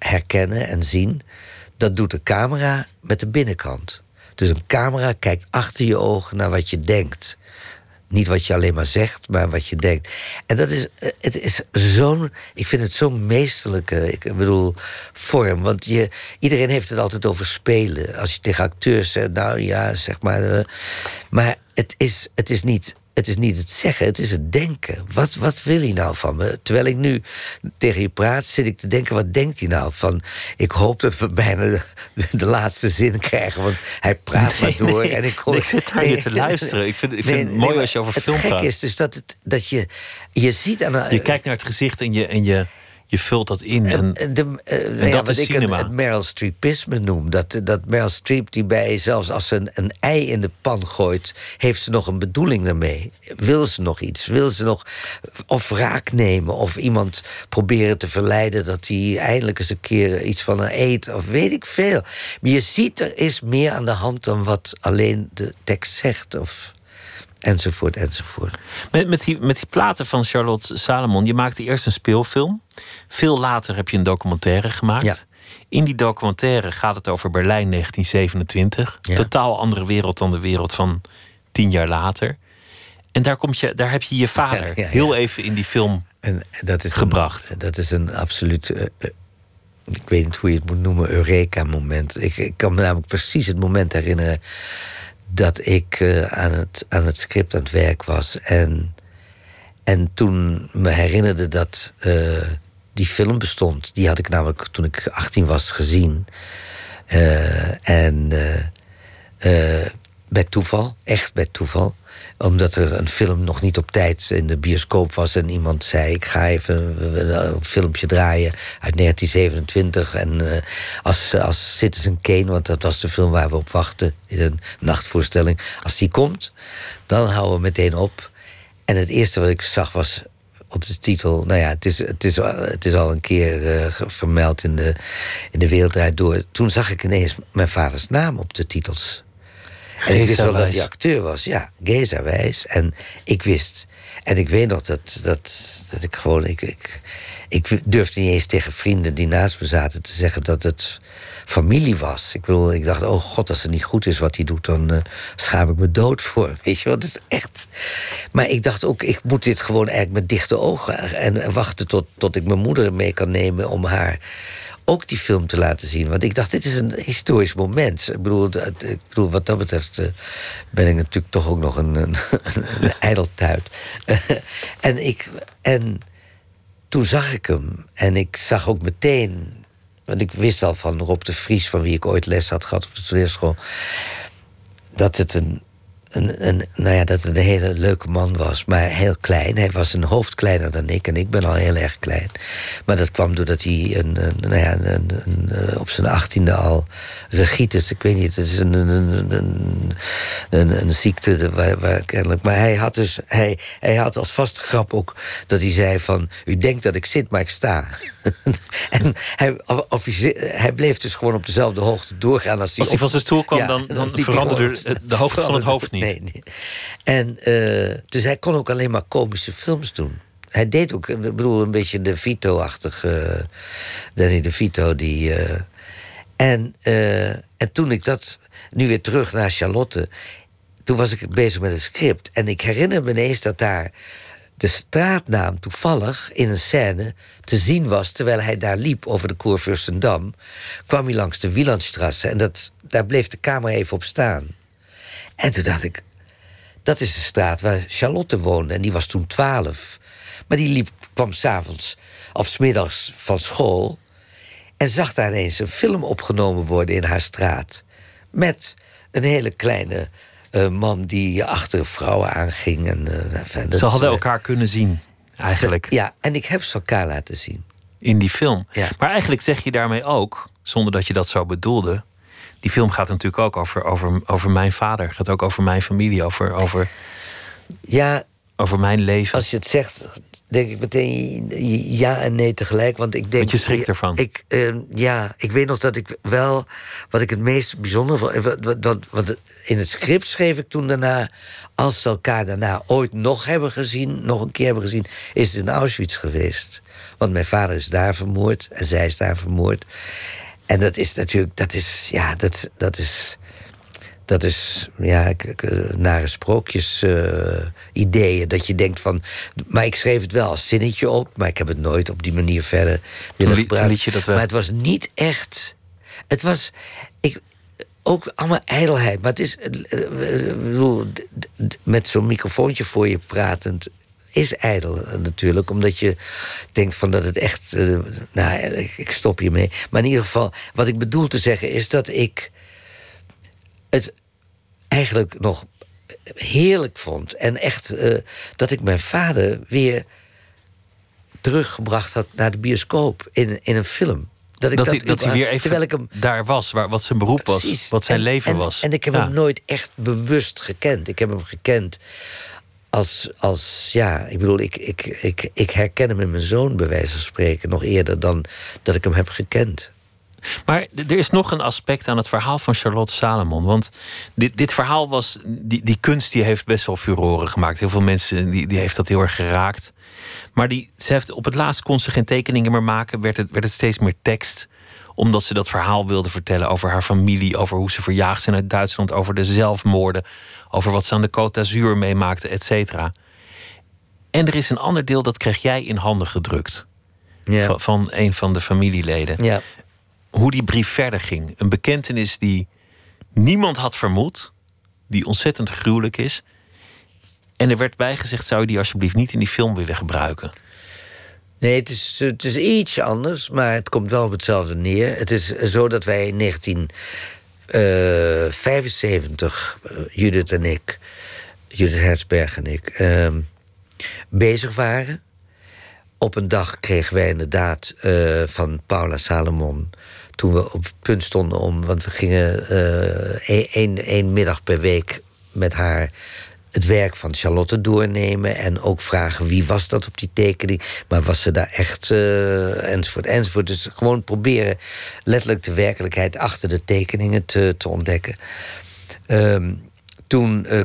herkennen en zien, dat doet de camera met de binnenkant. Dus een camera kijkt achter je ogen naar wat je denkt. Niet wat je alleen maar zegt, maar wat je denkt. En dat is, eh, het is zo'n, ik vind het zo'n meesterlijke, ik bedoel, vorm. Want je, iedereen heeft het altijd over spelen. Als je tegen acteurs zegt, nou ja, zeg maar. eh, maar het is, het is niet het is niet het zeggen, het is het denken. Wat, wat wil hij nou van me? Terwijl ik nu tegen je praat, zit ik te denken... wat denkt hij nou? Van, ik hoop dat we bijna de, de laatste zin krijgen... want hij praat maar door. en ik, hoor, ik zit naar je te luisteren. Ik vind, ik vind het mooi als je over film praat. Het gek is dus dat, het, dat je, je ziet... Aan, je kijkt naar het gezicht en je... En je je vult dat in. En, de, uh, ja, wat ik een, het Meryl Streepisme noem. Dat, dat Meryl Streep die bij, zelfs als ze een, een, ei in de pan gooit... heeft ze nog een bedoeling daarmee. Wil ze nog iets? Wil ze nog of wraak nemen? Of iemand proberen te verleiden dat hij eindelijk eens een keer iets van haar eet? Of weet ik veel. Maar je ziet, er is meer aan de hand dan wat alleen de tekst zegt. Of enzovoort, enzovoort. Met, met, die, met die platen van Charlotte Salomon, je maakte eerst een speelfilm. Veel later heb je een documentaire gemaakt. Ja. In die documentaire gaat het over Berlijn 1927. Totaal andere wereld dan de wereld van tien jaar later. En daar, komt je, daar heb je je vader *laughs* heel even in die film en dat is gebracht. Een, dat is een absoluut. Uh, ik weet niet hoe je het moet noemen, Eureka-moment. Ik, ik kan me namelijk precies het moment herinneren dat ik uh, aan, het, aan het script aan het werk was. En, en toen me herinnerde dat uh, die film bestond. Die had ik namelijk toen ik 18 was gezien. Uh, en bij toeval, echt bij toeval omdat er een film nog niet op tijd in de bioscoop was... en iemand zei, ik ga even een filmpje draaien uit 1927... en uh, als, als Citizen Kane, want dat was de film waar we op wachten... in een nachtvoorstelling, als die komt, dan houden we meteen op. En het eerste wat ik zag was op de titel... nou ja, het is, het is, het is al een keer uh, vermeld in de, in de Wereld Door. Toen zag ik ineens mijn vaders naam op de titels... En ik wist wel dat hij acteur was. Ja, Geza Wijs. En ik wist. En ik weet nog dat, dat, dat ik gewoon. Ik, ik, ik durfde niet eens tegen vrienden die naast me zaten te zeggen dat het familie was. Ik bedoel, ik dacht, oh god, als het niet goed is wat hij doet, dan uh, schaam ik me dood voor. *laughs* Weet je wat? is echt. Maar ik dacht ook, ik moet dit gewoon eigenlijk met dichte ogen en, en wachten tot, tot ik mijn moeder mee kan nemen om haar ook die film te laten zien. Want ik dacht, dit is een historisch moment. Ik bedoel, ik bedoel wat dat betreft uh, ben ik natuurlijk toch ook nog een, een, een ijdeltuit. *laughs* en, ik, en toen zag ik hem. En ik zag ook meteen... Want ik wist al van Rob de Vries... van wie ik ooit les had gehad op de toneelschool... dat het een een, een, nou ja, dat het een hele leuke man was, maar heel klein. Hij was een hoofd kleiner dan ik en ik ben al heel erg klein. Maar dat kwam doordat hij een, een nou ja, een, een, op zijn achttiende al regitis, ik weet niet, het is een, een, een, een, ziekte waar, waar, kennelijk. Maar hij had dus, hij, hij had als vaste grap ook dat hij zei van, u denkt dat ik zit, maar ik sta. *laughs* en hij, hij bleef dus gewoon op dezelfde hoogte doorgaan als hij. Als hij van zijn stoel kwam, dan, *laughs* dan, veranderde *laughs* de hoofd van het hoofd niet. Nee, nee. En uh, dus hij kon ook alleen maar komische films doen. Hij deed ook, ik bedoel, een beetje de Vito-achtige... Uh, Danny de Vito, die... Uh, en, en toen ik dat... Nu weer terug naar Charlotte... Toen was ik bezig met een script. En ik herinner me ineens dat daar de straatnaam toevallig in een scène te zien was... terwijl hij daar liep over de Koervurstendam... kwam hij langs de Wielandstrasse en dat, daar bleef de camera even op staan. En toen dacht ik, dat is de straat waar Charlotte woonde. En die was toen twaalf. Maar die liep, kwam s'avonds of smiddags van school... en zag daar ineens een film opgenomen worden in haar straat. Met een hele kleine uh, man die achter vrouwen aanging. En, uh, ze hadden elkaar kunnen zien, eigenlijk. ja, en ik heb ze elkaar laten zien. In die film. Ja. Maar eigenlijk zeg je daarmee ook, zonder dat je dat zo bedoelde die film gaat natuurlijk ook over, over, over mijn vader. Gaat ook over mijn familie, over, over, ja, over mijn leven. Als je het zegt, denk ik meteen ja en nee tegelijk. Want ik denk. Want je schrikt ervan. Ik, uh, ja, ik weet nog dat ik wel. Wat ik het meest bijzonder vond. Wat, wat, wat, in het script schreef ik toen daarna. Als ze elkaar daarna ooit nog hebben gezien, nog een keer hebben gezien, is het in Auschwitz geweest. Want mijn vader is daar vermoord en zij is daar vermoord. En dat is natuurlijk, dat is, ja, dat, dat is, dat is, ja, nare sprookjes uh, ideeën. Dat je denkt van, maar ik schreef het wel als zinnetje op, maar ik heb het nooit op die manier verder willen gebruiken. Maar het was niet echt, het was, ik, ook allemaal ijdelheid. Maar het is, eh, eh, bedoel, met zo'n microfoontje voor je pratend is ijdel eh, natuurlijk, omdat je denkt van dat het echt. eh, nou, ik, ik stop hiermee. Maar in ieder geval, wat ik bedoel te zeggen is dat ik het eigenlijk nog heerlijk vond en echt eh, dat ik mijn vader weer teruggebracht had naar de bioscoop in, in een film. Dat, ik Dat, hij, dat hij weer even terwijl ik hem daar was, waar, wat zijn beroep was, Precies. wat zijn En- leven en- was. En ik heb Ja. hem nooit echt bewust gekend. Ik heb hem gekend als, als ja, ik bedoel, ik, ik, ik, ik herken hem in mijn zoon, bij wijze van spreken, nog eerder dan dat ik hem heb gekend. Maar er is nog een aspect aan het verhaal van Charlotte Salomon. Want dit, dit verhaal was. Die, die kunst die heeft best wel furoren gemaakt. Heel veel mensen die, die heeft dat heel erg geraakt. Maar die, ze heeft, op het laatst kon ze geen tekeningen meer maken. Werd het, werd het steeds meer tekst. Omdat ze dat verhaal wilde vertellen over haar familie. Over hoe ze verjaagd zijn uit Duitsland. Over de zelfmoorden over wat ze aan de Côte d'Azur meemaakten, et cetera. En er is een ander deel dat kreeg jij in handen gedrukt. Van, een van de familieleden. Hoe die brief verder ging. Een bekentenis die niemand had vermoed. Die ontzettend gruwelijk is. En er werd bijgezegd: zou je die alsjeblieft niet in die film willen gebruiken? Nee, het is, het is iets anders, maar het komt wel op hetzelfde neer. Het is zo dat wij in 19 eh, 75, eh, Judith en ik, Judith Herzberg en ik, ehm, bezig waren. Op een dag kregen wij inderdaad eh, van Paula Salomon toen we op het punt stonden om. Want we gingen e-, één, één middag per week met haar het werk van Charlotte doornemen. En ook vragen wie was dat op die tekening. Maar was ze daar echt. eh, enzovoort, enzovoort. Dus gewoon proberen letterlijk de werkelijkheid achter de tekeningen te, te ontdekken. Ehm, toen eh,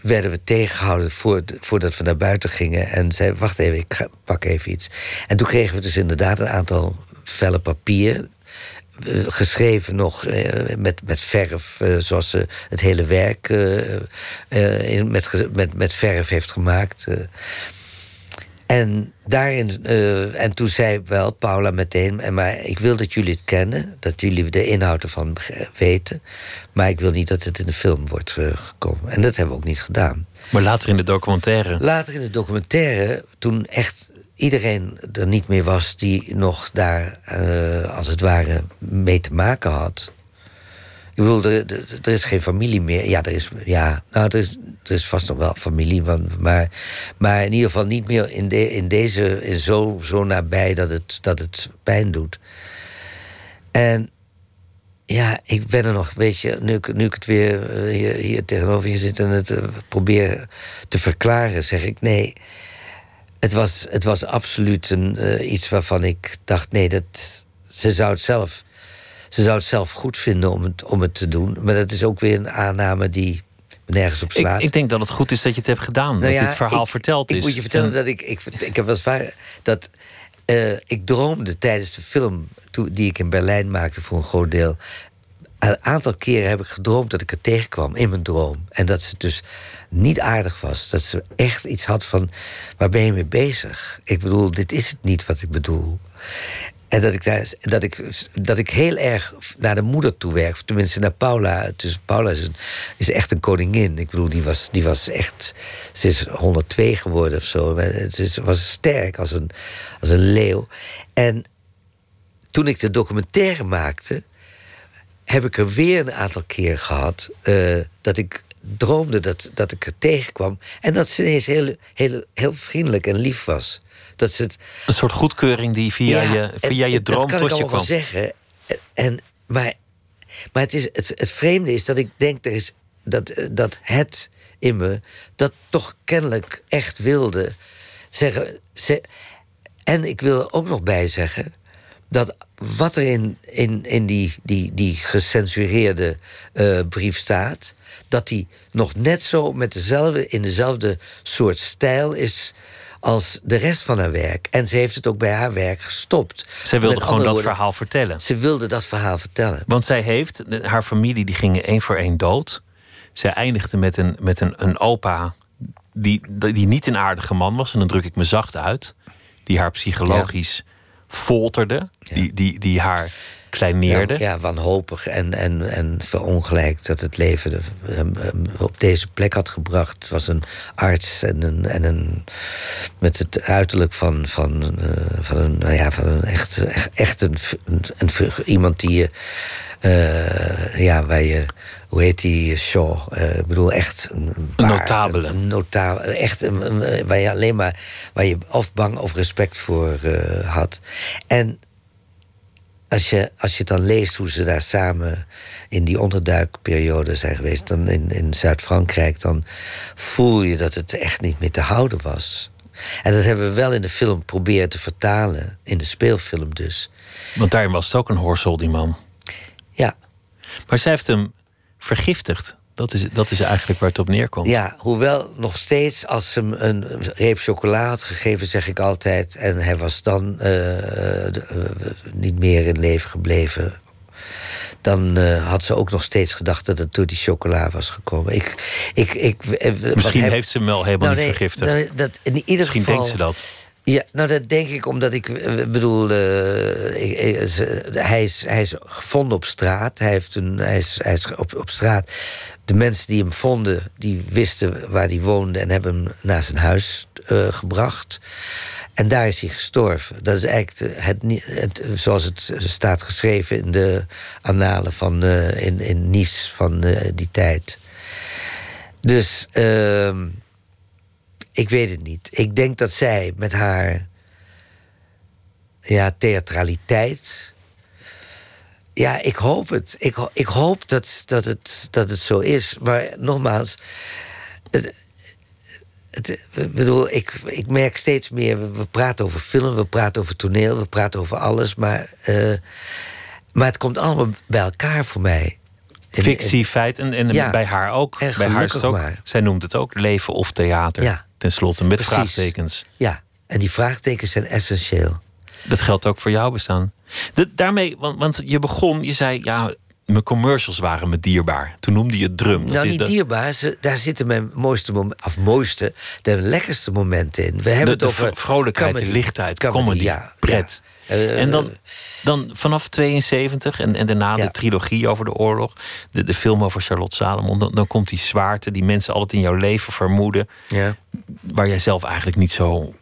werden we tegengehouden voor- voordat we naar buiten gingen. En zei, wacht even, ik pak even iets. En toen kregen we dus inderdaad een aantal vellen papier. Eh, geschreven nog eh, met, met verf, eh, zoals ze het hele werk in, met, met, met verf heeft gemaakt. En, daarin, en toen zei wel Paula meteen... "En maar ik wil dat jullie het kennen, dat jullie de inhoud ervan weten... maar ik wil niet dat het in de film wordt gekomen. En dat hebben we ook niet gedaan. Maar later in de documentaire. Later in de documentaire, toen echt iedereen er niet meer was... die nog daar, eh, als het ware, mee te maken had... Ik bedoel, er, is geen familie meer. Ja, er is, ja nou, er, is, er is vast nog wel familie. Maar, maar in ieder geval niet meer in, in deze, in zo, zo nabij dat het, dat het pijn doet. En ja, ik ben er nog, weet je, nu ik, nu ik het weer eh, hier, hier tegenover je zit en het eh, probeer te verklaren, zeg ik nee. Het was, het was absoluut een, eh, iets waarvan ik dacht, nee, dat, ze zou het zelf ze zou het zelf goed vinden om het, om het te doen. Maar dat is ook weer een aanname die nergens op Ik, slaat. ik denk dat het goed is dat je het hebt gedaan. Nou dat ja, dit verhaal ik- verteld ik is. moet je vertellen En- dat ik, ik... Ik heb wel eens vaak... Dat, eh, ik droomde tijdens de film die ik in Berlijn maakte voor een groot deel... Een aantal keren heb ik gedroomd dat ik er tegenkwam in mijn droom. En dat ze dus niet aardig was. Dat ze echt iets had van, waar ben je mee bezig? Ik bedoel, dit is het niet wat ik bedoel. En dat ik, daar, dat, ik, dat ik heel erg naar de moeder toe werk. Tenminste, naar Paula. Dus Paula is, is echt een koningin. Ik bedoel, die was, die was echt... Ze is 102 geworden of zo. Ze was sterk als een, als een leeuw. En toen ik de documentaire maakte... heb ik er weer een aantal keer gehad... eh, dat ik droomde dat, dat ik er tegenkwam... en dat ze ineens heel, heel, heel vriendelijk en lief was. Dat ze het Een soort goedkeuring die via ja, je, en- via je droom dat kan tot ik je kwam. wel zeggen. En, maar maar het, is, het, het vreemde is dat ik denk er is, dat, eh, dat het in me dat toch kennelijk echt wilde zeggen. Ze, en ik wil er ook nog bij zeggen dat wat er in, in, in die, die, die gecensureerde eh, brief staat, dat die nog net zo met dezelfde, in dezelfde soort stijl is als de rest van haar werk. En ze heeft het ook bij haar werk gestopt. Zij wilde gewoon dat woorden, verhaal vertellen. Ze wilde dat verhaal vertellen. Want zij heeft, haar familie die gingen één voor één dood. Zij eindigde met een, met een, een opa die, die niet een aardige man was. En dan druk ik me zacht uit. Die haar psychologisch folterde. Die, die, die haar kleineerde. Ja, ja, wanhopig en, en, en verongelijkt dat het leven hem, hem op deze plek had gebracht. Het was een arts en een, en een met het uiterlijk van, van, uh, van een, nou ja, van een echt, echt, echt een, een, een, iemand die je, uh, ja, waar je hoe heet die Shaw? Uh, ik bedoel, echt een, een notabele. Een, notabele, echt een, een, waar je alleen maar waar je of bang of respect voor uh, had. En als je, als je dan leest hoe ze daar samen in die onderduikperiode zijn geweest, dan in, in Zuid-Frankrijk, dan voel je dat het echt niet meer te houden was. En dat hebben we wel in de film proberen te vertalen, in de speelfilm dus. Want daarin was het ook een horsel, die man. Ja. Maar zij heeft hem vergiftigd. Dat is, dat is eigenlijk waar het op neerkomt. Ja, hoewel nog steeds als ze hem een reep chocola had gegeven, zeg ik altijd. En hij was dan uh, de, uh, niet meer in leven gebleven. Dan uh, had ze ook nog steeds gedacht dat het door die chocola was gekomen. Ik, ik, ik, Misschien heeft ze hem wel helemaal nou, niet nee, vergiftigd. Nou, dat, in ieder Misschien geval, denkt ze dat. Ja, nou dat denk ik omdat ik bedoel, uh, ik, hij, is, hij is gevonden op straat. Hij, heeft een, hij, is, hij is op, op straat. De mensen die hem vonden, die wisten waar hij woonde en hebben hem naar zijn huis uh, gebracht. En daar is hij gestorven. Dat is eigenlijk het, het, zoals het staat geschreven in de annalen van in, in Nice van die tijd. Dus. Ehm, ik weet het niet. Ik denk dat zij met haar ja, theatraliteit. Ja, ik hoop het. Ik, ik hoop dat, dat, het, dat het zo is. Maar nogmaals. Het, het, ik bedoel, ik, ik merk steeds meer. We, we, praten over film, we praten over toneel, we praten over alles. Maar, uh, maar het komt allemaal bij elkaar voor mij. Fictie, feit en, en ja, bij haar ook. Bij haar is het ook. Maar. Zij noemt het ook leven of theater. Ja. Ten slotte, met Precies. vraagtekens. Ja, en die vraagtekens zijn essentieel. Dat geldt ook voor jouw bestaan. De, daarmee, want, want je begon, je zei, ja, mijn commercials waren me dierbaar. Toen noemde je het drum. Nou, niet dierbaar. Ze, daar zitten mijn mooiste, moment, of mooiste, de lekkerste momenten in. We hebben de, het over vrolijkheid, comedy, de lichtheid, comedy, comedy, ja, pret. Ja. Uh, en dan, dan vanaf 72 en, en daarna Ja. de trilogie over de oorlog, de, de film over Charlotte Salomon, dan, dan komt die zwaarte die mensen altijd in jouw leven vermoeden, ja. waar jij zelf eigenlijk niet zo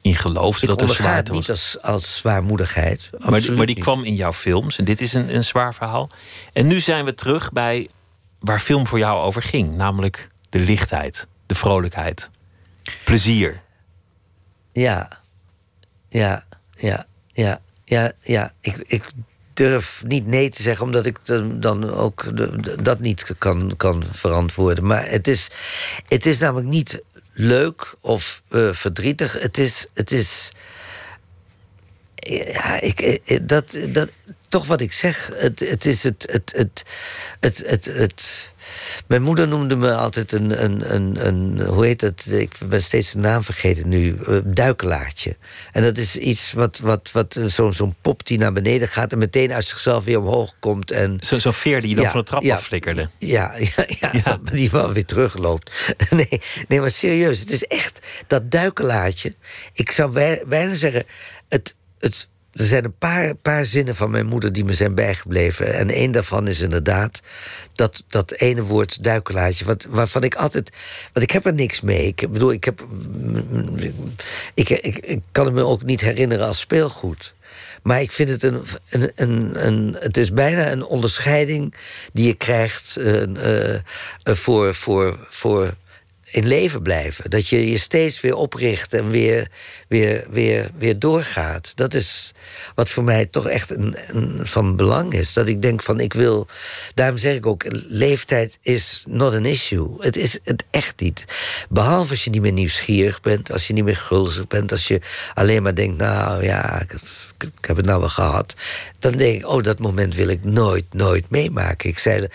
in geloofde dat er zwaarte was. niet als, als zwaarmoedigheid. Maar, die- maar die niet. kwam in jouw films. En dit is een, een zwaar verhaal. En nu zijn we terug bij waar film voor jou over ging. Namelijk de lichtheid, de vrolijkheid, plezier. Ja, ja, ja, ja, ja, ja. Ik, ik durf niet nee te zeggen, omdat ik dan, ook dat niet kan, kan verantwoorden. Maar het is, het is namelijk niet leuk of eh, verdrietig. Het is. Het is ja, ik, eh, dat, dat, toch wat ik zeg. Het, het is het, het, het, het, het- Mijn moeder noemde me altijd een, een, een, een. Hoe heet het? Ik ben steeds de naam vergeten nu. eh, duikelaartje. En dat is iets wat. wat, wat Zo'n zo'n pop die naar beneden gaat en meteen uit zichzelf weer omhoog komt. En Zo- Zo'n veer die je dan Ja, van de trap ja. afflikkerde. ja, *laughs* ja, ja, Ja. *laughs* die wel weer terugloopt. *laughs* Nee, nee, maar serieus, het is echt dat duikelaartje. Ik zou bij- bijna zeggen, het, het, er zijn een paar, paar zinnen van mijn moeder die me zijn bijgebleven. En één daarvan is inderdaad dat, dat ene woord duikelaartje. Wat, waarvan ik altijd. Want ik heb er niks mee. Ik bedoel, ik heb. Ik, ik, kan het me ook niet herinneren als speelgoed. Maar ik vind het een, een, een, een. Het is bijna een onderscheiding die je krijgt eh, eh, voor, voor, voor in leven blijven. Dat je je steeds weer opricht en weer, weer, weer, weer doorgaat. Dat is wat voor mij toch echt een, van belang is. Dat ik denk van ik wil. Daarom zeg ik ook: leeftijd is not an issue. Het is het echt niet. Behalve als je niet meer nieuwsgierig bent, als je niet meer gulzig bent, als je alleen maar denkt: nou ja. Ik, ik heb het nou wel gehad. Dan denk ik, oh, dat moment wil ik nooit, nooit meemaken. Ik zei,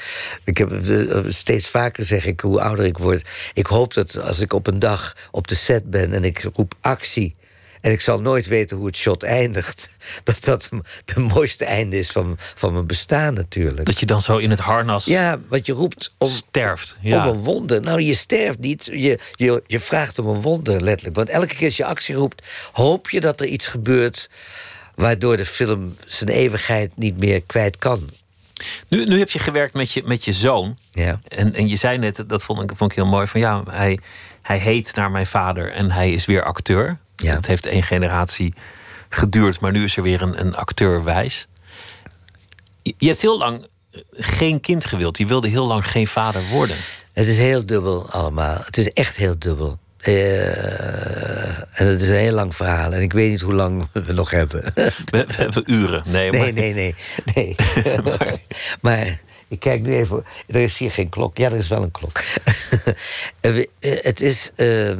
ik heb eh, steeds vaker zeg ik, hoe ouder ik word. Ik hoop dat als ik op een dag op de set ben en ik roep actie. En ik zal nooit weten hoe het shot eindigt. *laughs* Dat dat de mooiste einde is van, van mijn bestaan natuurlijk. Dat je dan zo in het harnas Ja, want je roept om, sterft. Ja. om een wonder. Nou, je sterft niet. Je, je, je vraagt om een wonder, letterlijk. Want elke keer als je actie roept, hoop je dat er iets gebeurt waardoor de film zijn eeuwigheid niet meer kwijt kan. Nu, nu heb je gewerkt met je, met je zoon. Ja. En, en je zei net, dat vond ik, vond ik heel mooi, van ja, hij, hij heet naar mijn vader en hij is weer acteur. Ja. Het heeft één generatie geduurd, maar nu is er weer een, een acteur wijs. Je, je hebt heel lang geen kind gewild. Je wilde heel lang geen vader worden. Het is heel dubbel allemaal. Het is echt heel dubbel. Eh, en het is een heel lang verhaal. En ik weet niet hoe lang we nog hebben. *laughs* We, we hebben uren. Nee, Nee, maar, nee, nee. nee. *laughs* *laughs* maar, ik kijk nu even. Er is hier geen klok. Ja, er is wel een klok. Eh, eh, het is. eh,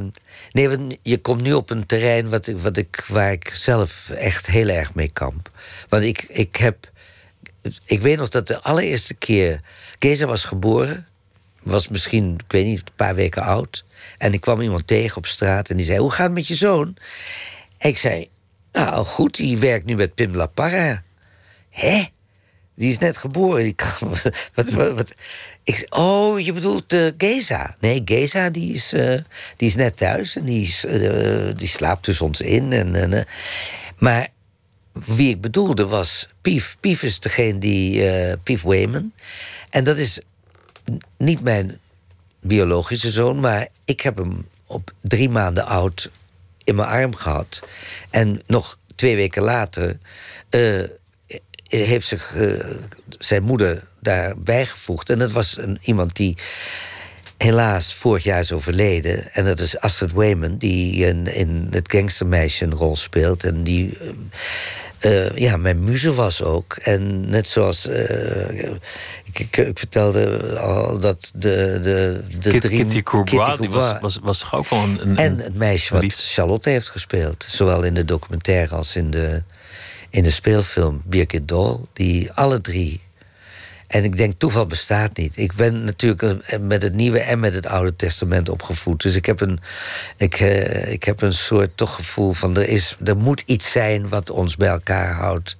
nee, want je komt nu op een terrein wat ik, wat ik, waar ik zelf echt heel erg mee kamp. Want ik, ik heb. Ik weet nog dat de allereerste keer. Keza was geboren. Was misschien, ik weet niet, een paar weken oud. En ik kwam iemand tegen op straat en die zei: Hoe gaat het met je zoon? Ik zei: Nou, goed, die werkt nu met Pim La Parra. Hè? Die is net geboren. *laughs* Wat, wat, Ik, oh, je bedoelt eh Geza? Nee, Geza die is, eh, die is net thuis en die, is, eh, die slaapt tussen ons in. En, maar wie ik bedoelde was Pief. Pief is degene die. Pief Wayman. En dat is niet mijn biologische zoon, maar ik heb hem op drie maanden oud in mijn arm gehad. En nog twee weken later eh, heeft zich eh, zijn moeder daarbij gevoegd. En dat was een, iemand die helaas vorig jaar is overleden. En dat is Astrid Wayman, die in, in het gangstermeisje een rol speelt. En die eh, ja, mijn muze was ook. En net zoals... ik, ik, ik vertelde al dat de, de, de Kit- drie... Kitty Courbois, Kitty die was, was, was toch ook wel een... een En het meisje wat lief. Charlotte heeft gespeeld. Zowel in de documentaire als in de, in de speelfilm Birgit Doll. Die alle drie. En ik denk, toeval bestaat niet. Ik ben natuurlijk eh, met het Nieuwe en met het Oude Testament opgevoed. Dus ik heb een, ik, eh, ik heb een soort toch gevoel van... Er, is, er moet iets zijn wat ons bij elkaar houdt.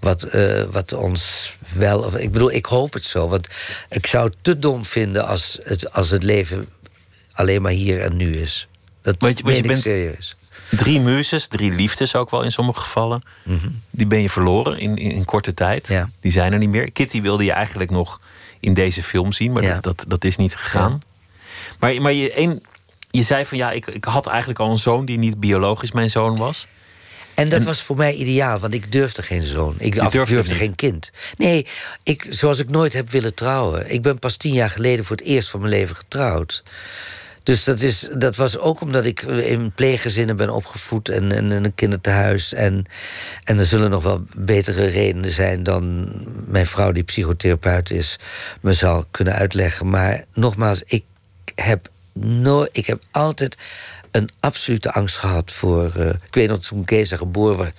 Wat, eh, wat ons wel... Ik bedoel, ik hoop het zo. Want ik zou het te dom vinden als het, als het leven alleen maar hier en nu is. Dat Want je- bent- serieus. Drie muzes, drie liefdes ook wel in sommige gevallen. Die ben je verloren in, in, in korte tijd. Mhm. Ja. Die zijn er niet meer. Kitty wilde je eigenlijk nog in deze film zien, maar Ja. dat, dat, dat is niet gegaan. Maar, maar je, een, je zei van ja, ik, ik had eigenlijk al een zoon die niet biologisch mijn zoon was. En dat was voor mij ideaal, want ik durfde geen zoon. Ik af- durfde durfde geen kind. Nee, ik, zoals ik nooit heb willen trouwen. Ik ben pas tien jaar geleden voor het eerst van mijn leven getrouwd. Dus dat, is, dat was ook omdat ik in pleeggezinnen ben opgevoed en, en een kinderthuis. En, en er zullen nog wel betere redenen zijn dan mijn vrouw, die psychotherapeut is, me zal kunnen uitleggen. Maar nogmaals, ik heb, nooit, ik heb altijd een absolute angst gehad voor. eh, ik weet nog toen Keza geboren werd,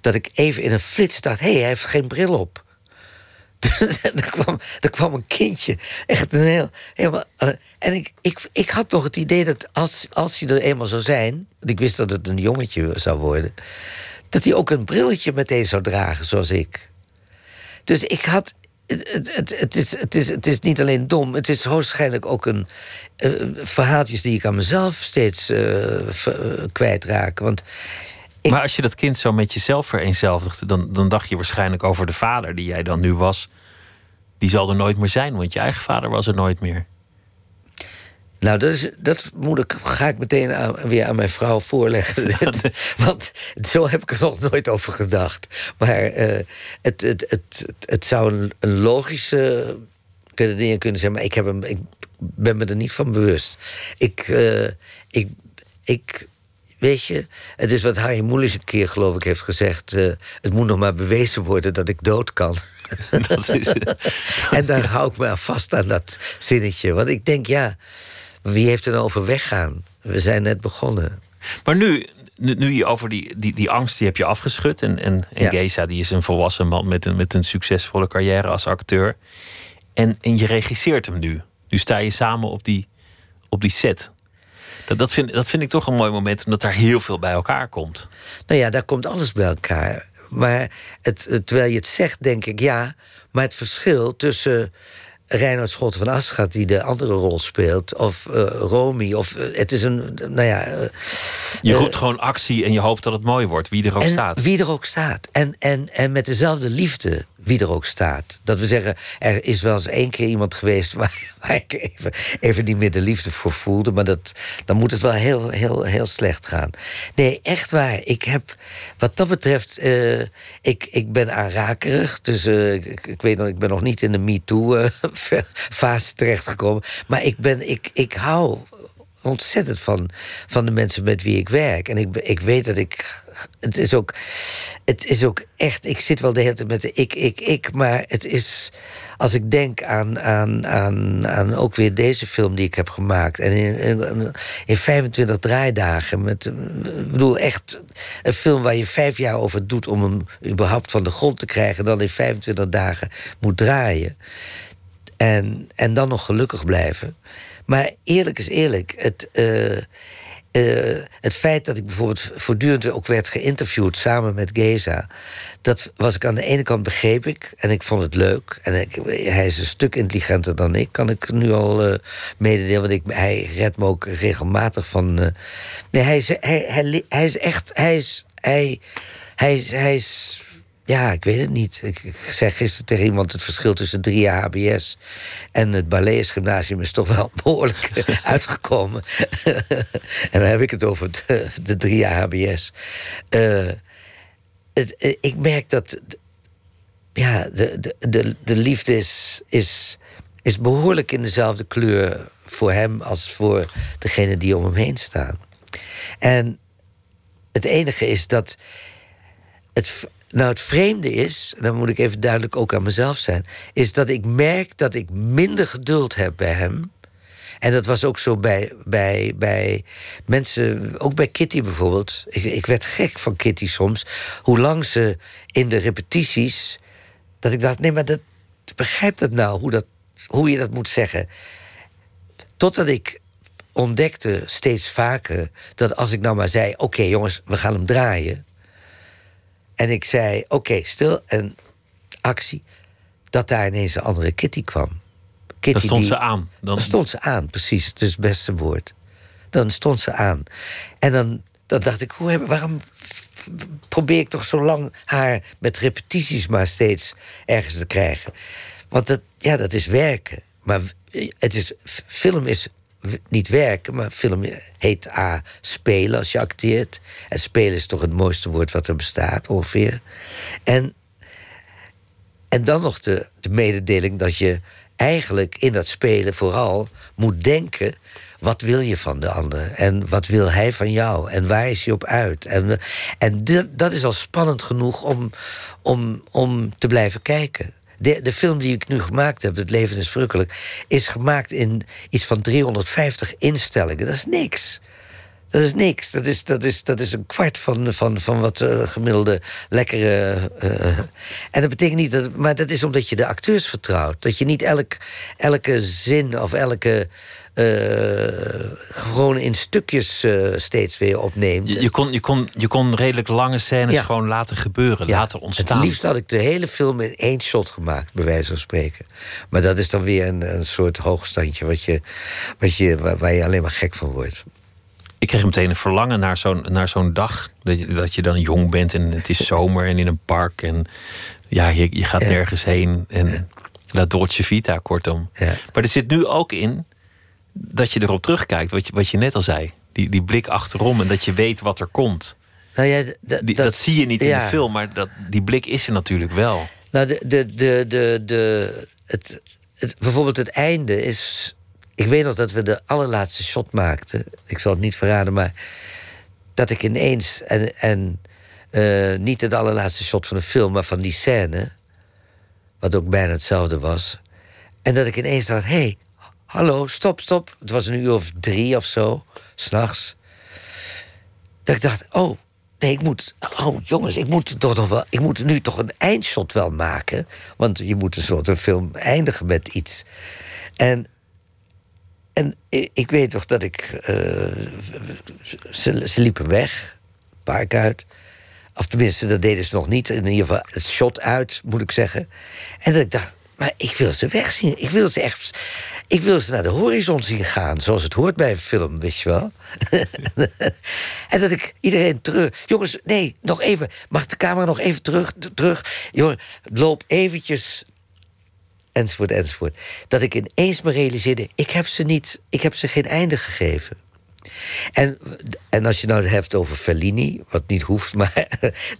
dat ik even in een flits dacht: hé, hey, hij heeft geen bril op. *laughs* er, kwam, er kwam een kindje. Echt een heel. Helemaal, eh, en ik, ik, ik had toch het idee dat als, als hij er eenmaal zou zijn. ik wist dat het een jongetje zou worden. dat hij ook een brilletje meteen zou dragen, zoals ik. Dus ik had. Het, het, het, is, het, is, het is niet alleen dom, het is waarschijnlijk ook een. eh, verhaaltjes die ik aan mezelf steeds eh, eh, kwijtraak. Want Ik- Maar als je dat kind zo met jezelf vereenzelvigde, dan, dan dacht je waarschijnlijk over de vader die jij dan nu was. Die zal er nooit meer zijn, want je eigen vader was er nooit meer. Nou, dat, is, dat moet ik, ga ik meteen aan- weer aan mijn vrouw voorleggen. *laughs* Want zo heb ik er nog nooit over gedacht. Maar eh, het, het, het, het, zou een, een logische dingen kunnen zijn, maar ik, heb hem, ik ben me er niet van bewust. Ik, eh, ik, ik, weet je, het is wat Harry Moelis een keer, geloof ik, heeft gezegd. eh, het moet nog maar bewezen worden dat ik dood kan. *laughs* Dat is, *laughs* En daar hou ik me aan vast aan dat zinnetje. Want ik denk, ja, wie heeft er nou over weggaan? We zijn net begonnen. Maar nu, nu, nu je over die, die, die angst, die heb je afgeschud. En, en, en Ja. Geza, die is een volwassen man met een, met een succesvolle carrière als acteur. En, en je regisseert hem nu. Nu sta je samen op die, op die set. Dat, dat, vind, dat vind ik toch een mooi moment, omdat daar heel veel bij elkaar komt. Nou ja, daar komt alles bij elkaar. Maar het, terwijl je het zegt, denk ik ja. Maar het verschil tussen Reinhard Schotten van Aschat, die de andere rol speelt, of eh Romy, of eh, het is een. Nou ja. eh, Je roept gewoon actie en je hoopt dat het mooi wordt, wie er ook en staat. Wie er ook staat. En, en, en met dezelfde liefde wie er ook staat. Dat we zeggen, er is wel eens één keer iemand geweest... *laughs* waar, waar ik even, even niet meer de liefde voor voelde. Maar dat, dan moet het wel heel, heel, heel slecht gaan. Nee, echt waar. Ik heb, wat dat betreft... eh, ik, ik ben aanrakerig. Dus eh, ik, weet nog, ik ben nog niet in de MeToo-fase *laughs* terechtgekomen. Maar ik, ben, ik, ik hou ontzettend van, van de mensen met wie ik werk. En ik, ik weet dat ik. Het is ook. Het is ook echt. Ik zit wel de hele tijd met de ik, ik, ik. Maar het is. Als ik denk aan, aan, aan, aan ook weer deze film die ik heb gemaakt. En in, in, in 25 draaidagen. Met, ik bedoel, echt een film waar je vijf jaar over doet om hem überhaupt van de grond te krijgen. En dan in 25 dagen moet draaien. En, en dan nog gelukkig blijven. Maar eerlijk is eerlijk. Het, eh, eh, het feit dat ik bijvoorbeeld voortdurend ook werd geïnterviewd samen met Geza. Dat was ik aan de ene kant begreep ik. En ik vond het leuk. En hij is een stuk intelligenter dan ik. Kan ik nu al uh, mededelen. Want ik, hij redt me ook regelmatig van. Nee, hij is, hij, hij, is echt. Hij is. Hij, hij hij is ja, ik weet het niet. Ik, zei gisteren tegen iemand... het verschil tussen drie jaar HBS en het Balletgymnasium... is toch wel *laughs* behoorlijk uitgekomen. *laughs* en dan heb ik het over de, drie jaar HBS. Het, uh, ik merk dat... Ja, de, de, de, de liefde is, is, is behoorlijk in dezelfde kleur... voor hem als voor degene die om hem heen staan. En het enige is dat... Het, nou, het vreemde is, dan moet ik even duidelijk ook aan mezelf zijn, is dat ik merk dat ik minder geduld heb bij hem. En dat was ook zo bij, bij, bij mensen, ook bij Kitty bijvoorbeeld. Ik, ik werd gek van Kitty soms. Hoe lang ze in de repetities. Dat ik dacht, nee, maar dat, begrijp dat nou, hoe, dat, hoe je dat moet zeggen. Totdat ik ontdekte steeds vaker dat als ik nou maar zei: Oké, jongens, we gaan hem draaien. En ik zei, oké, okay, stil en actie. Dat daar ineens een andere Kitty kwam. Kitty dan stond die, ze aan. Dan... dan stond ze aan, precies. Het is het beste woord. Dan stond ze aan. En dan, dan dacht ik, hoe heb, waarom probeer ik toch zo lang haar met repetities maar steeds ergens te krijgen? Want dat, ja, dat is werken. Maar het is, film is niet werken, maar film heet A, spelen als je acteert. En spelen is toch het mooiste woord wat er bestaat, ongeveer. En, en dan nog de, de mededeling dat je eigenlijk in dat spelen vooral moet denken... wat wil je van de ander? En wat wil hij van jou? En waar is hij op uit? En, en dat is al spannend genoeg om, om, om te blijven kijken. De, de film die ik nu gemaakt heb, Het Leven is Verrukkelijk... is gemaakt in iets van 350 instellingen. Dat is niks. Dat is niks. Dat is, dat is, dat is een kwart van, van, van wat uh, gemiddelde lekkere. Uh, en dat betekent niet dat. Maar dat is omdat je de acteurs vertrouwt. Dat je niet elk, elke zin of elke. Uh, gewoon in stukjes steeds weer opneemt. Je, je, kon, je, kon, je kon redelijk lange scènes ja. gewoon laten gebeuren, ja. laten ontstaan. Het liefst had ik de hele film in één shot gemaakt, bij wijze van spreken. Maar dat is dan weer een, een soort hoogstandje wat je, wat je, waar, waar je alleen maar gek van wordt ik kreeg meteen een verlangen naar zo'n, naar zo'n dag. Dat je, dat je dan jong bent en het is zomer en in een park. En ja, je, je gaat nergens heen. En la dolce vita, kortom. Ja. Maar er zit nu ook in dat je erop terugkijkt. Wat je, wat je net al zei. Die, die blik achterom en dat je weet wat er komt. Nou ja, die, dat, dat, zie je niet in de film, maar dat, die blik is er natuurlijk wel. Nou, de, de, de, de, de, het, het, bijvoorbeeld het einde is ik weet nog dat we de allerlaatste shot maakten. Ik zal het niet verraden, maar dat ik ineens. En, en uh, niet het allerlaatste shot van de film, maar van die scène. Wat ook bijna hetzelfde was. En dat ik ineens dacht: hé, hey, hallo, stop, stop. Het was een uur of drie of zo, s'nachts. Dat ik dacht: oh, nee, ik moet. Oh, jongens, ik moet toch nog wel. Ik moet nu toch een eindshot wel maken. Want je moet een soort een film eindigen met iets. En en ik weet toch dat ik. Uh, ze, ze, liepen weg, park uit. Of tenminste, dat deden ze nog niet. In ieder geval het shot uit, moet ik zeggen. En dat ik dacht, maar ik wil ze wegzien. Ik wil ze echt. Ik wil ze naar de horizon zien gaan, zoals het hoort bij een film, weet je wel. *laughs* en dat ik iedereen terug... Jongens, nee, nog even. Mag de camera nog even terug? terug? Jongen, loop eventjes enzovoort, enzovoort. Dat ik ineens me realiseerde, ik heb ze niet, ik heb ze geen einde gegeven. En, en als je nou het hebt over Fellini, wat niet hoeft, *laughs* maar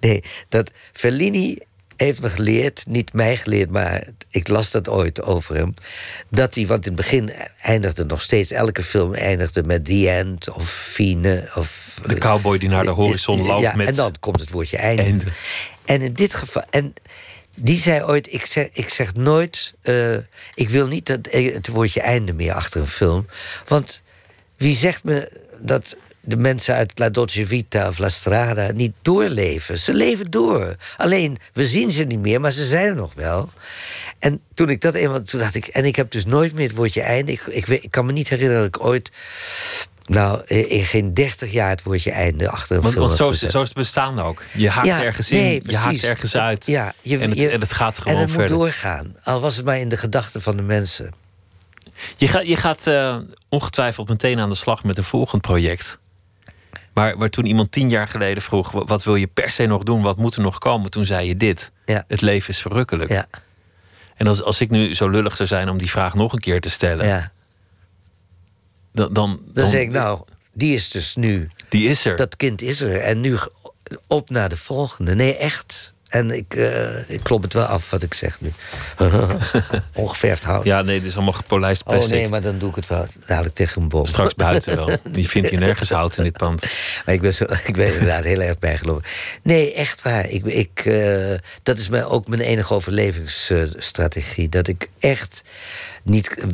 nee, dat Fellini heeft me geleerd, niet mij geleerd, maar ik las dat ooit over hem. Dat hij, want in het begin eindigde nog steeds, elke film eindigde met The End of Fine. Of, de cowboy die naar de horizon loopt ja, met. En dan komt het woordje einde. En in dit geval. En die zei ooit: Ik zeg, ik zeg nooit. Uh, ik wil niet dat, het woordje einde meer achter een film. Want wie zegt me dat de mensen uit La Dolce Vita of La Strada niet doorleven? Ze leven door. Alleen, we zien ze niet meer, maar ze zijn er nog wel. En toen ik dat eenmaal. Toen dacht ik. En ik heb dus nooit meer het woordje einde. Ik, ik, ik kan me niet herinneren dat ik ooit. Nou, in geen dertig jaar het woordje einde achter een want, film. Want zo zo is het bestaan ook. Je haakt ja, ergens in, nee, je haakt ergens uit. Ja, je, en, het, je, en het gaat gewoon en het verder. moet doorgaan. Al was het maar in de gedachten van de mensen. Je, ga, je gaat uh, ongetwijfeld meteen aan de slag met een volgend project. Maar, maar toen iemand tien jaar geleden vroeg: wat wil je per se nog doen? Wat moet er nog komen? Toen zei je dit: ja. Het leven is verrukkelijk. Ja. En als, als ik nu zo lullig zou zijn om die vraag nog een keer te stellen, ja. dan, dan, dan, dan zeg ik: Nou, die is dus nu. Die is er. Dat kind is er. En nu op naar de volgende. Nee, echt. En ik, uh, ik klop het wel af wat ik zeg nu. *laughs* Ongeverfd hout. Ja, nee, het is allemaal gepolijst plastic. Oh nee, maar dan doe ik het wel dadelijk tegen een bom. Straks buiten wel. Die vindt hier nergens *laughs* hout in dit pand. Maar ik ben, zo, ik ben inderdaad heel erg bijgelopen. Nee, echt waar. Ik, ik, uh, dat is mijn, ook mijn enige overlevingsstrategie. Dat ik echt niet...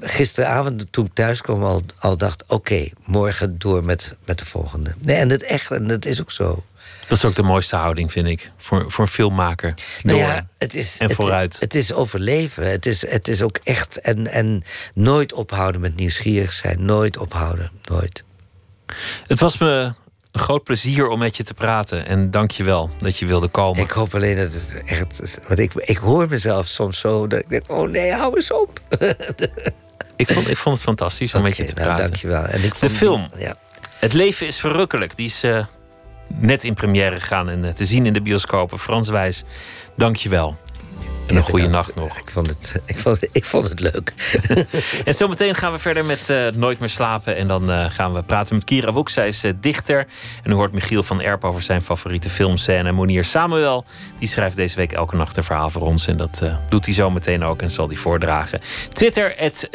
Gisteravond toen ik thuis kwam al, al dacht... oké, okay, morgen door met, met de volgende. Nee, en dat, echt, en dat is ook zo. Dat is ook de mooiste houding, vind ik, voor, voor een filmmaker. Nou ja, het is, en vooruit. Het, het, is overleven. Het is, het is ook echt. En, en nooit ophouden met nieuwsgierig zijn. Nooit ophouden. Nooit. Het was me een groot plezier om met je te praten. En dank je wel dat je wilde komen. Ik hoop alleen dat het echt. Want ik, ik hoor mezelf soms zo dat ik denk: oh nee, hou eens op. *laughs* ik, vond, ik vond het fantastisch om okay, met je te nou, praten. Dank je wel. De film. Ja. Het leven is verrukkelijk. Die is. Uh, net in première gegaan en te zien in de bioscopen. Frans Wijs, dank je wel. En een goede nacht nog. Ik vond het, ik vond, ik vond het leuk. *laughs* en zometeen gaan we verder met uh, Nooit meer slapen. En dan uh, gaan we praten met Kira Woek. Zij is uh, dichter. En u hoort Michiel van Erp over zijn favoriete filmscène. Monier Samuel, die schrijft deze week elke nacht een verhaal voor ons. En dat doet hij zo meteen ook en zal hij voordragen. Twitter, het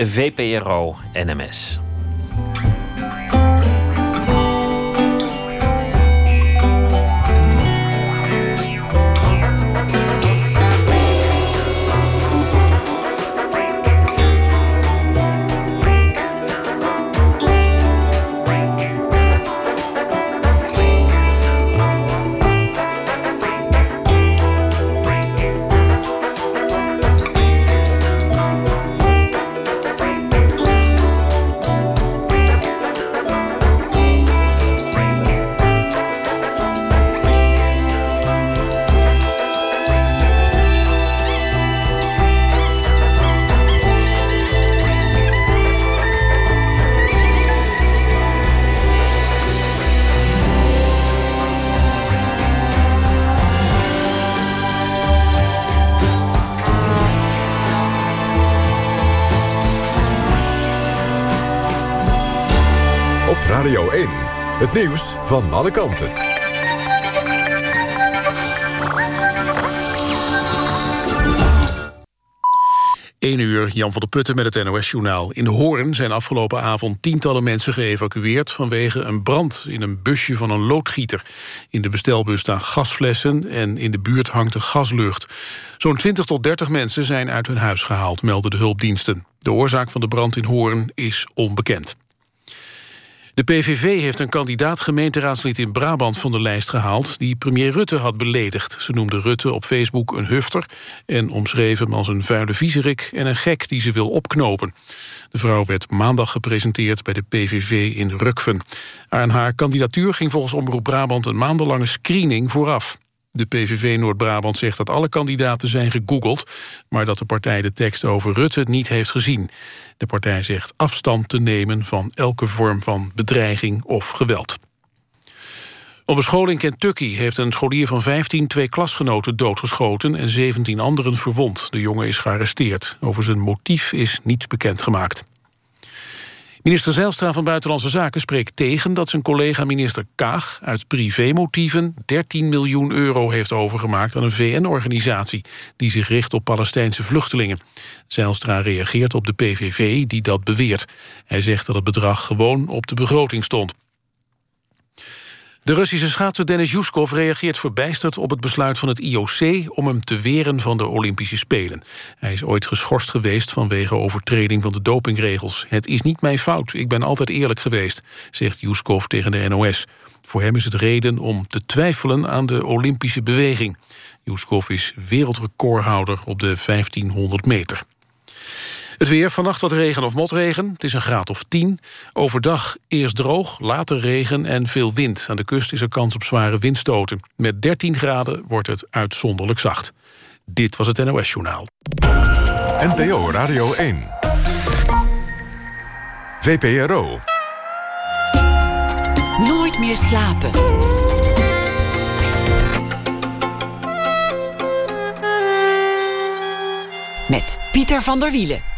Nieuws van alle kanten. 1 uur, Jan van der Putten met het NOS-journaal. In de Hoorn zijn afgelopen avond tientallen mensen geëvacueerd... vanwege een brand in een busje van een loodgieter. In de bestelbus staan gasflessen en in de buurt hangt er gaslucht. Zo'n 20 tot 30 mensen zijn uit hun huis gehaald, melden de hulpdiensten. De oorzaak van de brand in Hoorn is onbekend. De PVV heeft een kandidaat gemeenteraadslid in Brabant van de lijst gehaald... die premier Rutte had beledigd. Ze noemde Rutte op Facebook een hufter... en omschreef hem als een vuile viezerik en een gek die ze wil opknopen. De vrouw werd maandag gepresenteerd bij de PVV in Rukven. Aan haar kandidatuur ging volgens Omroep Brabant... een maandenlange screening vooraf. De PVV Noord-Brabant zegt dat alle kandidaten zijn gegoogeld... maar dat de partij de tekst over Rutte niet heeft gezien. De partij zegt afstand te nemen van elke vorm van bedreiging of geweld. Op een school in Kentucky heeft een scholier van 15 twee klasgenoten doodgeschoten en 17 anderen verwond. De jongen is gearresteerd. Over zijn motief is niets bekendgemaakt. Minister Zijlstra van Buitenlandse Zaken spreekt tegen dat zijn collega minister Kaag uit privémotieven 13 miljoen euro heeft overgemaakt aan een VN-organisatie die zich richt op Palestijnse vluchtelingen. Zijlstra reageert op de PVV die dat beweert. Hij zegt dat het bedrag gewoon op de begroting stond. De Russische schaatser Denis Yuskov reageert verbijsterd op het besluit van het IOC om hem te weren van de Olympische Spelen. Hij is ooit geschorst geweest vanwege overtreding van de dopingregels. Het is niet mijn fout, ik ben altijd eerlijk geweest, zegt Yuskov tegen de NOS. Voor hem is het reden om te twijfelen aan de Olympische beweging. Yuskov is wereldrecordhouder op de 1500 meter. Het weer, vannacht wat regen of motregen. Het is een graad of 10. Overdag eerst droog, later regen en veel wind. Aan de kust is er kans op zware windstoten. Met 13 graden wordt het uitzonderlijk zacht. Dit was het NOS Journaal. NPO Radio 1. VPRO. Nooit meer slapen. Met Pieter van der Wielen.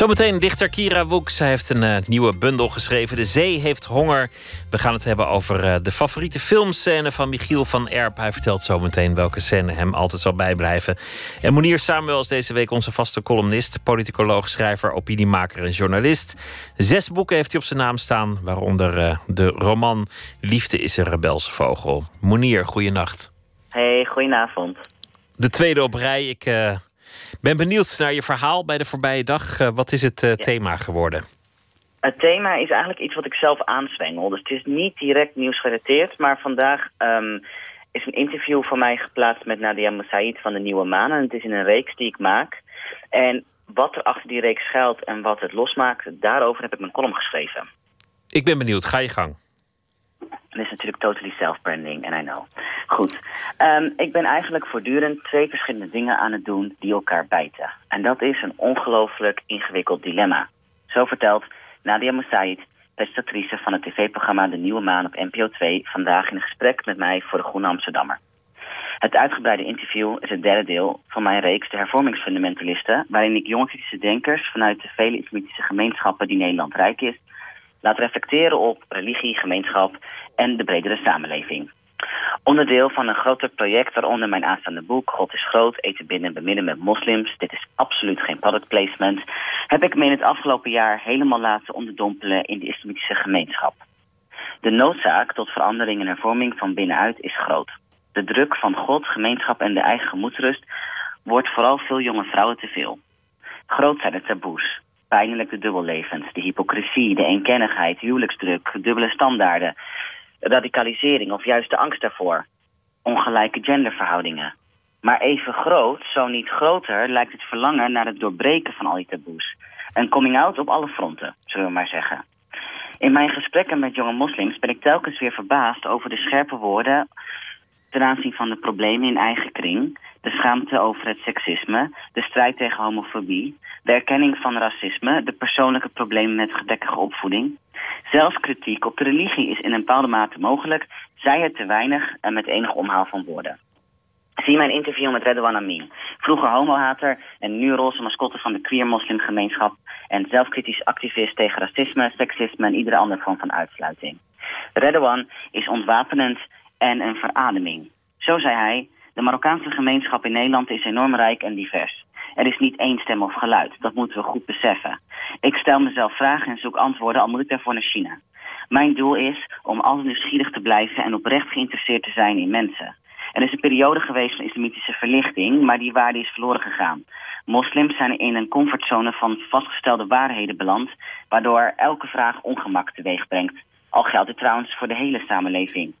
Zometeen dichter Kira Woeks. Zij heeft een uh, nieuwe bundel geschreven. De Zee heeft honger. We gaan het hebben over uh, de favoriete filmscène van Michiel van Erp. Hij vertelt zometeen welke scène hem altijd zal bijblijven. En Monier Samuel is deze week onze vaste columnist, politicoloog, schrijver, opiniemaker en journalist. Zes boeken heeft hij op zijn naam staan, waaronder uh, de roman Liefde is een rebelse vogel. Monier, goeienacht. Hey, goedenavond. De tweede op rij. Ik ben benieuwd naar je verhaal bij de voorbije dag. Uh, wat is het uh, thema geworden? Het thema is eigenlijk iets wat ik zelf aanzwengel. Dus het is niet direct nieuwsgerelateerd. Maar vandaag um, is een interview van mij geplaatst met Nadia Moussaïd van de Nieuwe Maan. En het is in een reeks die ik maak. En wat er achter die reeks schuilt en wat het losmaakt... daarover heb ik mijn column geschreven. Ik ben benieuwd. Ga je gang. Dat is natuurlijk totally self-branding, en I know. Goed. Um, ik ben eigenlijk voortdurend twee verschillende dingen aan het doen die elkaar bijten. En dat is een ongelooflijk ingewikkeld dilemma. Zo vertelt Nadia Moussaïd, presentatrice van het tv-programma De Nieuwe Maan op NPO 2... vandaag in een gesprek met mij voor de Groene Amsterdammer. Het uitgebreide interview is het derde deel van mijn reeks De Hervormingsfundamentalisten... waarin ik jonge kritische denkers vanuit de vele islamitische gemeenschappen die Nederland rijk is laat reflecteren op religie, gemeenschap en de bredere samenleving. Onderdeel van een groter project waaronder mijn aanstaande boek God is groot, eten binnen en bemiddelen met moslims. Dit is absoluut geen product placement. Heb ik me in het afgelopen jaar helemaal laten onderdompelen in de islamitische gemeenschap. De noodzaak tot verandering en hervorming van binnenuit is groot. De druk van God, gemeenschap en de eigen gemoedsrust wordt vooral veel jonge vrouwen te veel. Groot zijn de taboes pijnlijk de dubbellevens, de hypocrisie, de eenkennigheid, huwelijksdruk, dubbele standaarden, radicalisering of juist de angst daarvoor, ongelijke genderverhoudingen. Maar even groot, zo niet groter, lijkt het verlangen naar het doorbreken van al die taboes. Een coming-out op alle fronten, zullen we maar zeggen. In mijn gesprekken met jonge moslims ben ik telkens weer verbaasd over de scherpe woorden ten aanzien van de problemen in eigen kring, de schaamte over het seksisme, de strijd tegen homofobie, de erkenning van racisme, de persoonlijke problemen met gedekkige opvoeding. Zelfs kritiek op de religie is in een bepaalde mate mogelijk, zij het te weinig en met enig omhaal van woorden. Zie mijn interview met Redouan Amin, vroeger homohater en nu roze mascotte van de queer-moslimgemeenschap en zelfkritisch activist tegen racisme, seksisme en iedere andere vorm van uitsluiting. Redouan is ontwapenend en een verademing. Zo zei hij, de Marokkaanse gemeenschap in Nederland is enorm rijk en divers. Er is niet één stem of geluid, dat moeten we goed beseffen. Ik stel mezelf vragen en zoek antwoorden, al moet ik daarvoor naar China. Mijn doel is om altijd nieuwsgierig te blijven en oprecht geïnteresseerd te zijn in mensen. Er is een periode geweest van islamitische verlichting, maar die waarde is verloren gegaan. Moslims zijn in een comfortzone van vastgestelde waarheden beland, waardoor elke vraag ongemak teweeg brengt. Al geldt dit trouwens voor de hele samenleving.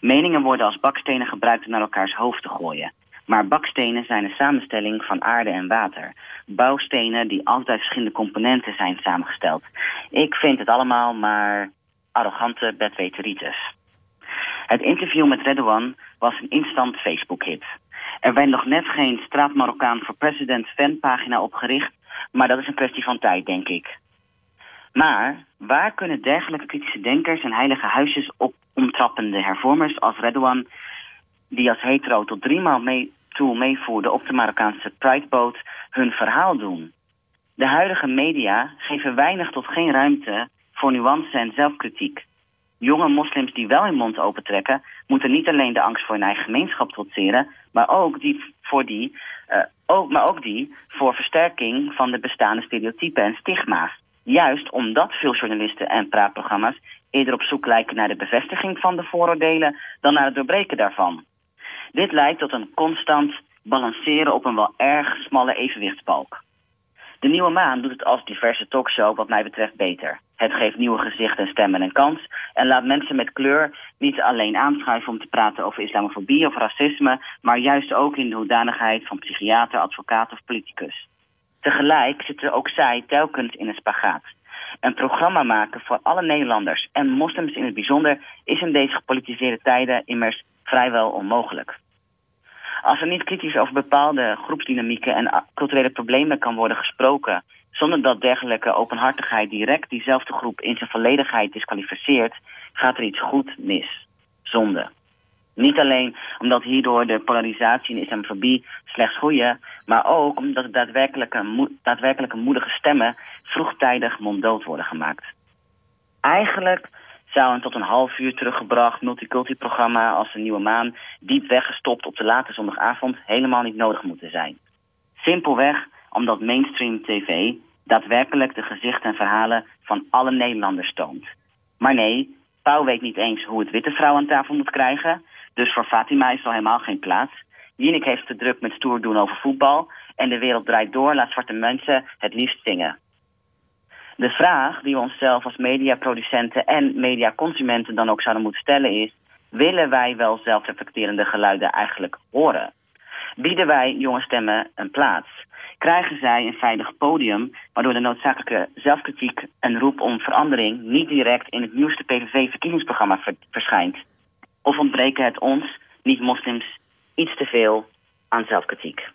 Meningen worden als bakstenen gebruikt om naar elkaars hoofd te gooien. Maar bakstenen zijn een samenstelling van aarde en water. Bouwstenen die altijd verschillende componenten zijn samengesteld. Ik vind het allemaal maar arrogante bedweteritis. Het interview met Redouan was een instant Facebook-hit. Er werd nog net geen straat Marokkaan voor president fanpagina opgericht, maar dat is een kwestie van tijd, denk ik. Maar waar kunnen dergelijke kritische denkers en heilige huisjes op omtrappende hervormers als Redouan, die als hetero tot driemaal mee toe meevoerde op de Marokkaanse Prideboot, hun verhaal doen? De huidige media geven weinig tot geen ruimte voor nuance en zelfkritiek. Jonge moslims die wel hun mond opentrekken, moeten niet alleen de angst voor hun eigen gemeenschap trotseren, maar ook die voor die, uh, ook, maar ook die voor versterking van de bestaande stereotypen en stigma's. Juist omdat veel journalisten en praatprogramma's eerder op zoek lijken naar de bevestiging van de vooroordelen dan naar het doorbreken daarvan. Dit leidt tot een constant balanceren op een wel erg smalle evenwichtsbalk. De Nieuwe Maan doet het als diverse talkshow wat mij betreft beter. Het geeft nieuwe gezichten, stemmen en kans en laat mensen met kleur niet alleen aanschuiven om te praten over islamofobie of racisme, maar juist ook in de hoedanigheid van psychiater, advocaat of politicus. Tegelijk zitten ook zij telkens in een spagaat. Een programma maken voor alle Nederlanders en moslims in het bijzonder is in deze gepolitiseerde tijden immers vrijwel onmogelijk. Als er niet kritisch over bepaalde groepsdynamieken en culturele problemen kan worden gesproken, zonder dat dergelijke openhartigheid direct diezelfde groep in zijn volledigheid disqualificeert, gaat er iets goed mis. Zonde. Niet alleen omdat hierdoor de polarisatie in islamofobie slechts groeien, maar ook omdat daadwerkelijke, daadwerkelijke moedige stemmen vroegtijdig monddood worden gemaakt. Eigenlijk een tot een half uur teruggebracht multiculti-programma als de Nieuwe Maan diep weggestopt op de late zondagavond helemaal niet nodig moeten zijn. Simpelweg omdat mainstream tv daadwerkelijk de gezichten en verhalen van alle Nederlanders toont. Maar nee, Pauw weet niet eens hoe het witte vrouw aan tafel moet krijgen, dus voor Fatima is er helemaal geen plaats. Jinek heeft te druk met stoer doen over voetbal en de wereld draait door, laat zwarte mensen het liefst zingen. De vraag die we onszelf als mediaproducenten en mediaconsumenten dan ook zouden moeten stellen is... willen wij wel zelfreflecterende geluiden eigenlijk horen? Bieden wij jonge stemmen een plaats? Krijgen zij een veilig podium waardoor de noodzakelijke zelfkritiek en roep om verandering niet direct in het nieuwste PVV-verkiezingsprogramma verschijnt? Of ontbreken het ons, niet-moslims, iets te veel aan zelfkritiek?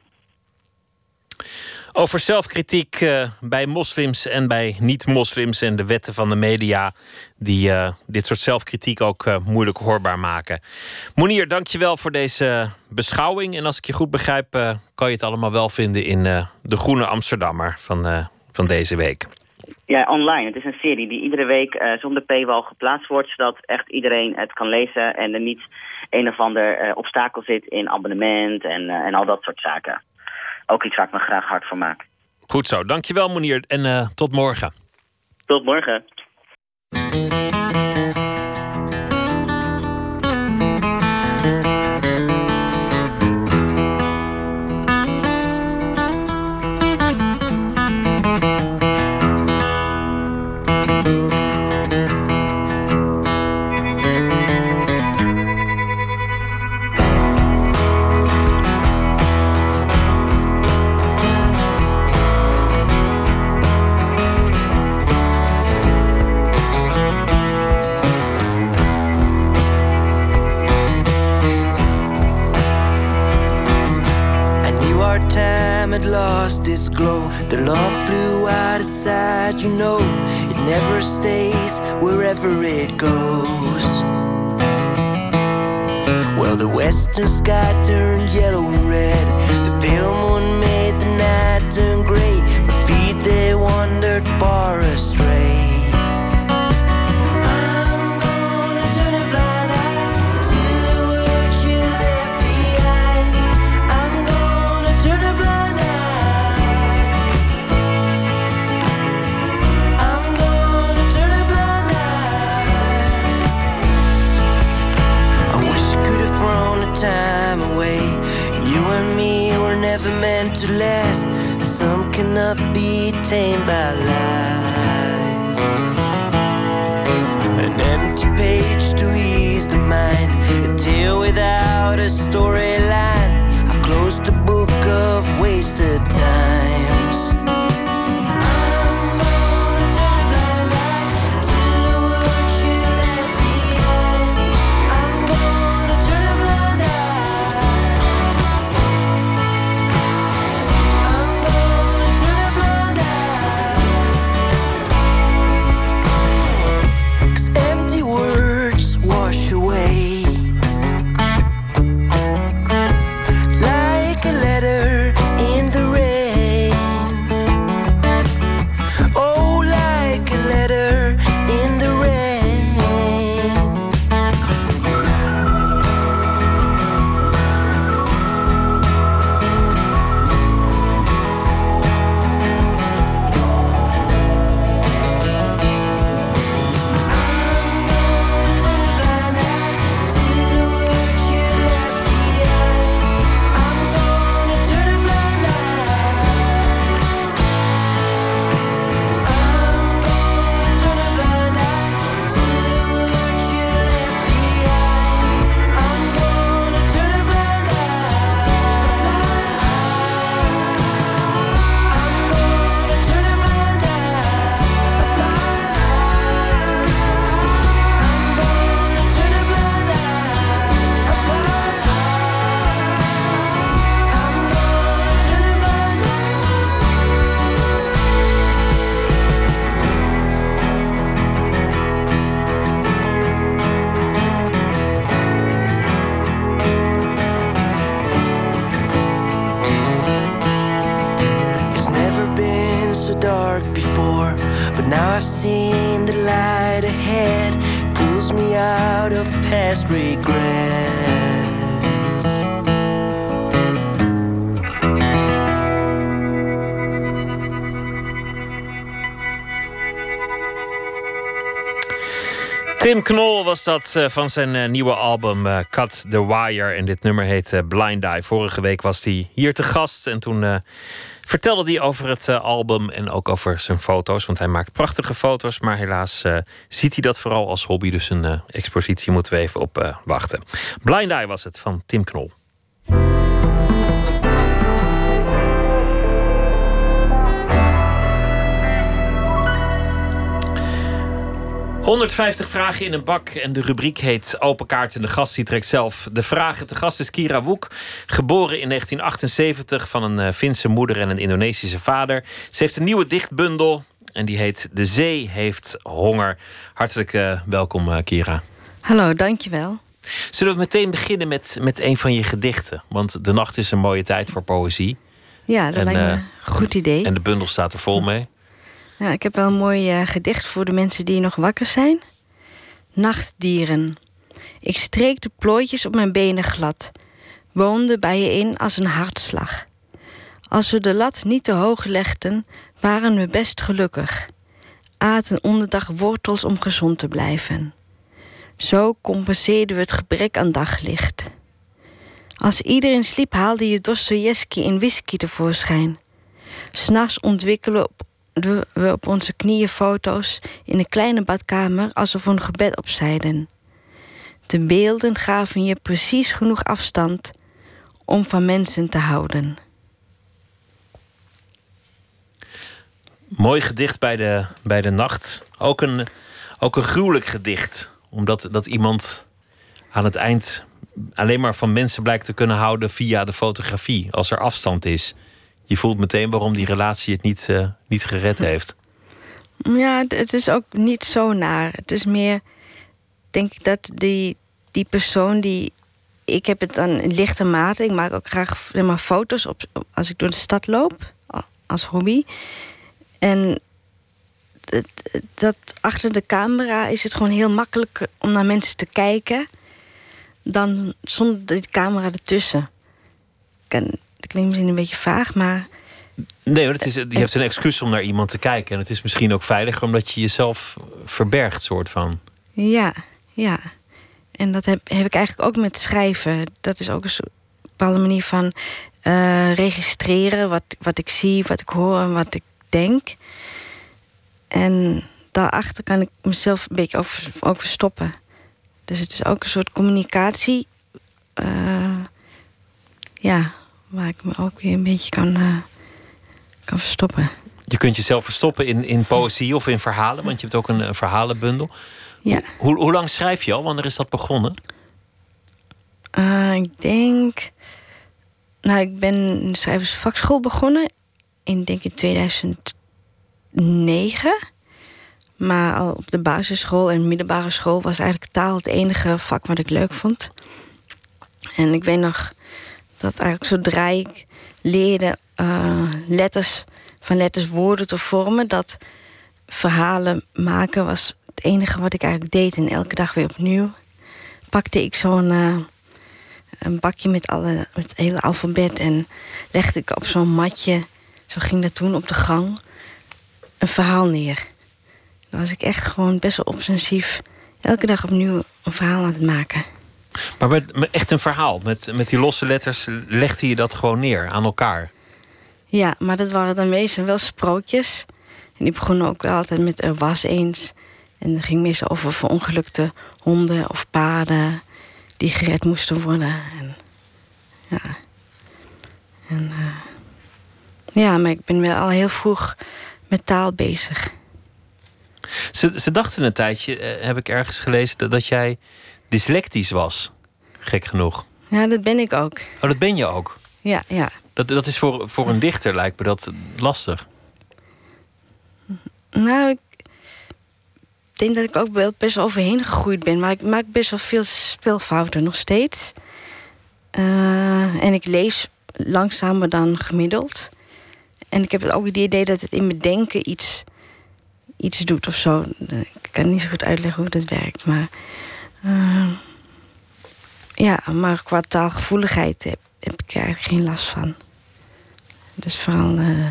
Over zelfkritiek uh, bij moslims en bij niet-moslims en de wetten van de media die uh, dit soort zelfkritiek ook uh, moeilijk hoorbaar maken. Monier, dankjewel voor deze beschouwing. En als ik je goed begrijp, kan je het allemaal wel vinden in De Groene Amsterdammer van, van deze week. Ja, online. Het is een serie die iedere week zonder paywall geplaatst wordt, zodat echt iedereen het kan lezen en er niet een of ander obstakel zit in abonnement en, en al dat soort zaken ook iets waar ik me graag hard voor maak. Goed zo. Dankjewel, Monier. En uh, tot morgen. Tot morgen. Lost its glow. The love flew out of sight, you know. It never stays wherever it goes. Well, the western sky turned yellow and red. The pale moon made the night turn gray. My feet, they wandered far astray. To last. Some cannot be tamed by life. An empty page to ease the mind. A tale without a storyline. I closed the book of wasted times. Tim Knol was dat eh, van zijn eh, nieuwe album eh, Cut the Wire. En dit nummer heet Blind Eye. Vorige week was hij hier te gast. En toen vertelde hij over het album en ook over zijn foto's. Want hij maakt prachtige foto's. Maar helaas ziet hij dat vooral als hobby. Dus een expositie moeten we even op wachten. Blind Eye was het van Tim Knol. 150 vragen in een bak en de rubriek heet Open Kaart en de gast die trekt zelf de vragen. De gast is Kira Woek, geboren in 1978 van een eh, Finse moeder en een Indonesische vader. Ze heeft een nieuwe dichtbundel en die heet De Zee heeft honger. Hartelijk uh, welkom uh, Kira. Hallo, dankjewel. Zullen we meteen beginnen met, met een van je gedichten? Want de nacht is een mooie tijd voor poëzie. Ja, dat en, lijkt me een goed idee. En de bundel staat er vol mee. Ja, ik heb wel een mooi uh, gedicht voor de mensen die nog wakker zijn. Nachtdieren. Ik streek de plooitjes op mijn benen glad. Woonde bij je in als een hartslag. Als we de lat niet te hoog legden, waren we best gelukkig. Aten onderdag wortels om gezond te blijven. Zo compenseerden we het gebrek aan daglicht. Als iedereen sliep, haalde je Dostoevsky in whisky tevoorschijn. S'nachts ontwikkelen op we op onze knieën foto's in een kleine badkamer alsof we een gebed opzijden. De beelden gaven je precies genoeg afstand om van mensen te houden. Mooi gedicht bij de, bij de nacht. Ook een, ook een gruwelijk gedicht. Omdat dat iemand aan het eind alleen maar van mensen blijkt te kunnen houden via de fotografie. Als er afstand is je voelt meteen waarom die relatie het niet, uh, niet gered heeft. Ja, het is ook niet zo naar. Het is meer, denk ik dat die, die persoon die. Ik heb het dan in lichte mate. Ik maak ook graag maar foto's op, als ik door de stad loop, als hobby. En dat, achter de camera is het gewoon heel makkelijk om naar mensen te kijken. Dan zonder de camera ertussen. Klinkt misschien een beetje vaag, maar. Nee, het is, je hebt een excuus om naar iemand te kijken. En het is misschien ook veiliger omdat je jezelf verbergt, soort van. Ja, ja. En dat heb, heb ik eigenlijk ook met schrijven. Dat is ook een bepaalde manier van uh, registreren wat, wat ik zie, wat ik hoor en wat ik denk. En daarachter kan ik mezelf een beetje ook, ook verstoppen. Dus het is ook een soort communicatie. Uh, ja, waar ik me ook weer een beetje kan, uh, kan verstoppen. Je kunt jezelf verstoppen in, in poëzie of in verhalen, want je hebt ook een, een verhalenbundel. Ja. Hoe, hoe lang schrijf je al? Wanneer is dat begonnen? Uh, ik denk. Nou, ik ben in de schrijversvakschool begonnen. In, denk ik, 2009. Maar al op de basisschool en middelbare school was eigenlijk taal het enige vak wat ik leuk vond. En ik weet nog dat eigenlijk zodra ik leerde uh, letters van letters woorden te vormen, dat verhalen maken was het enige wat ik eigenlijk deed. En elke dag weer opnieuw pakte ik zo'n uh, een bakje met, alle, met het hele alfabet en legde ik op zo'n matje, zo ging dat toen op de gang, een verhaal neer. Dan was ik echt gewoon best wel obsessief. Elke dag opnieuw een verhaal aan het maken. Maar met, echt een verhaal. Met, met die losse letters legde je dat gewoon neer aan elkaar. Ja, maar dat waren dan meestal wel sprookjes. En die begonnen ook altijd met er was eens. En dat ging meestal over verongelukte honden of paarden die gered moesten worden. En, ja. En, uh, ja, maar ik ben wel al heel vroeg met taal bezig. Ze, ze dachten een tijdje, eh, heb ik ergens gelezen, dat, dat jij dyslectisch was. Gek genoeg. Ja, dat ben ik ook. Oh, dat ben je ook? Ja, ja. Dat, dat is voor, voor een dichter, lijkt me dat lastig. Nou, ik denk dat ik ook wel best wel overheen gegroeid ben. Maar ik maak best wel veel spelfouten nog steeds. Uh, en ik lees langzamer dan gemiddeld. En ik heb ook het idee dat het in mijn denken iets, iets doet of zo. Ik kan niet zo goed uitleggen hoe dat werkt. Maar uh, Ja, maar qua taalgevoeligheid heb, heb ik er eigenlijk geen last van. Dus vooral eh,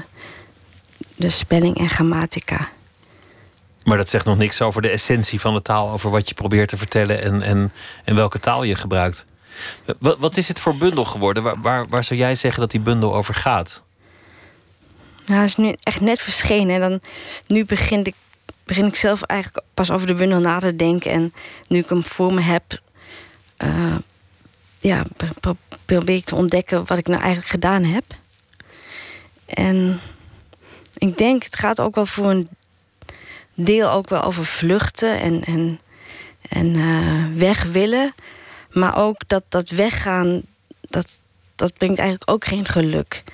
de spelling en grammatica. Maar dat zegt nog niks over de essentie van de taal, over wat je probeert te vertellen en, en, en welke taal je gebruikt. Wat, wat is het voor bundel geworden? Waar, waar, waar zou jij zeggen dat die bundel over gaat? Nou, hij is nu echt net verschenen. En dan, nu begin ik, begin ik zelf eigenlijk pas over de bundel na te denken. En nu ik hem voor me heb, uh, ja, probeer ik te ontdekken wat ik nou eigenlijk gedaan heb. En ik denk, het gaat ook wel voor een deel ook wel over vluchten en, en, en uh, weg willen. Maar ook dat, dat weggaan, dat, dat brengt eigenlijk ook geen geluk.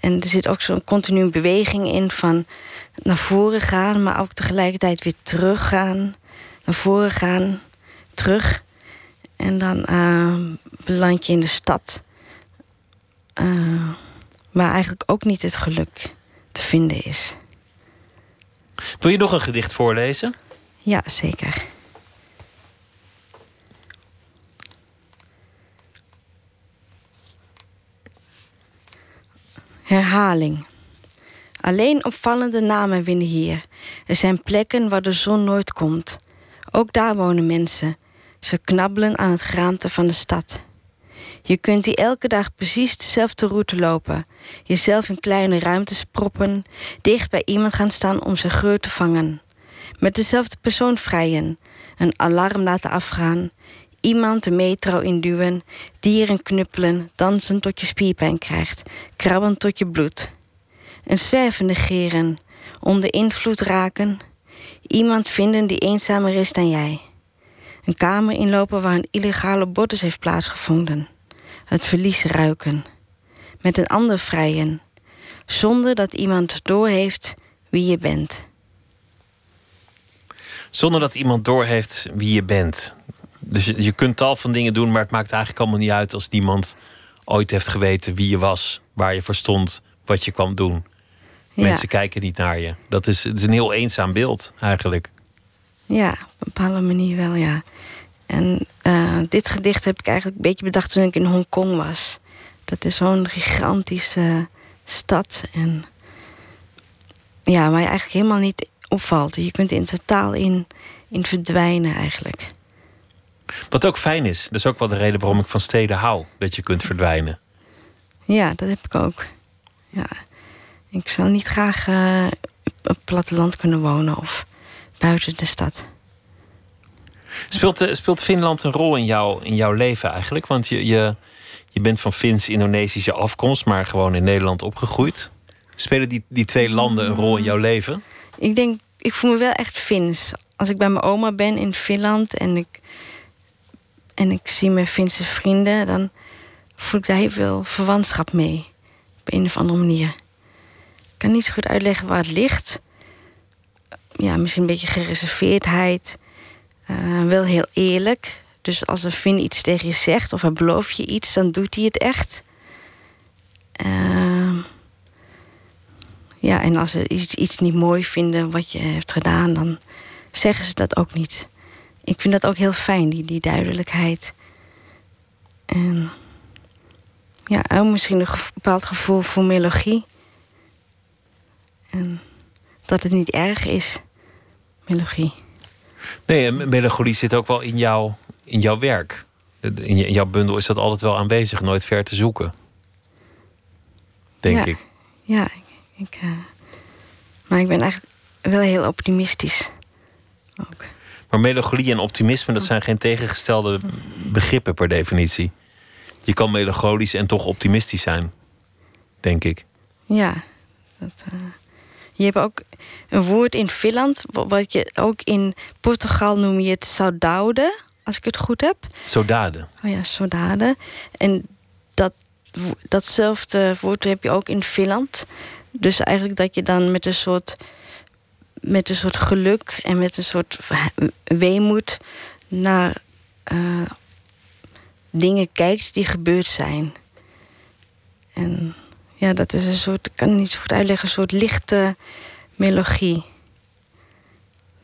En er zit ook zo'n continue beweging in van naar voren gaan, maar ook tegelijkertijd weer teruggaan. Naar voren gaan, terug. En dan uh, beland je in de stad. Uh, waar eigenlijk ook niet het geluk te vinden is. Wil je nog een gedicht voorlezen? Ja, zeker. Herhaling. Alleen opvallende namen winnen hier. Er zijn plekken waar de zon nooit komt. Ook daar wonen mensen. Ze knabbelen aan het graante van de stad. Je kunt hier elke dag precies dezelfde route lopen. Jezelf in kleine ruimtes proppen. Dicht bij iemand gaan staan om zijn geur te vangen. Met dezelfde persoon vrijen. Een alarm laten afgaan. Iemand de metro induwen. Dieren knuppelen. Dansen tot je spierpijn krijgt. Krabben tot je bloed. Een zwerven negeren. Onder invloed raken. Iemand vinden die eenzamer is dan jij. Een kamer inlopen waar een illegale bordes heeft plaatsgevonden het verlies ruiken. Met een ander vrijen, zonder dat iemand doorheeft wie je bent. Zonder dat iemand doorheeft wie je bent. Dus je, je kunt tal van dingen doen, maar het maakt eigenlijk allemaal niet uit als niemand ooit heeft geweten wie je was, waar je voor stond, wat je kwam doen. Mensen kijken niet naar je. Dat is, het is een heel eenzaam beeld eigenlijk. Ja, op een bepaalde manier wel, ja. En uh, dit gedicht heb ik eigenlijk een beetje bedacht toen ik in Hongkong was. Dat is zo'n gigantische stad. En ja, waar je eigenlijk helemaal niet opvalt. Je kunt in totaal in, in verdwijnen eigenlijk. Wat ook fijn is. Dat is ook wel de reden waarom ik van steden hou. Dat je kunt verdwijnen. Ja, dat heb ik ook. Ja. Ik zou niet graag uh, op het platteland kunnen wonen of buiten de stad. Speelt, eh, speelt Finland een rol in, jou, in jouw leven eigenlijk? Want je, je, je bent van Fins-Indonesische afkomst, maar gewoon in Nederland opgegroeid. Spelen die, die twee landen een rol in jouw leven? Ik denk, ik voel me wel echt Fins. Als ik bij mijn oma ben in Finland en ik, en ik zie mijn Finse vrienden, dan voel ik daar heel veel verwantschap mee. Op een of andere manier. Ik kan niet zo goed uitleggen waar het ligt. Ja, misschien een beetje gereserveerdheid. Uh, wel heel eerlijk. Dus als een Finn iets tegen je zegt of hij belooft je iets, dan doet hij het echt. Uh, ja, en als ze iets, iets niet mooi vinden wat je hebt gedaan, dan zeggen ze dat ook niet. Ik vind dat ook heel fijn, die, die duidelijkheid. En ja, ook misschien een bepaald gevoel voor melodie. En dat het niet erg is, melodie. Nee, melancholie zit ook wel in, jou, in jouw werk. In, jouw bundel is dat altijd wel aanwezig, nooit ver te zoeken. Denk ja, ik. Ja, ik, uh, maar ik ben eigenlijk wel heel optimistisch. Ook. Maar melancholie en optimisme, dat zijn geen tegengestelde begrippen per definitie. Je kan melancholisch en toch optimistisch zijn, denk ik. Ja, dat, uh, je hebt ook een woord in Finland, wat je ook in Portugal noem je het saudade, als ik het goed heb. Saudade. Oh ja, saudade. En dat, datzelfde woord heb je ook in Finland. Dus eigenlijk dat je dan met een soort, met een soort geluk en met een soort weemoed naar uh, dingen kijkt die gebeurd zijn. En ja, dat is een soort, ik kan het niet zo goed uitleggen, een soort lichte melodie.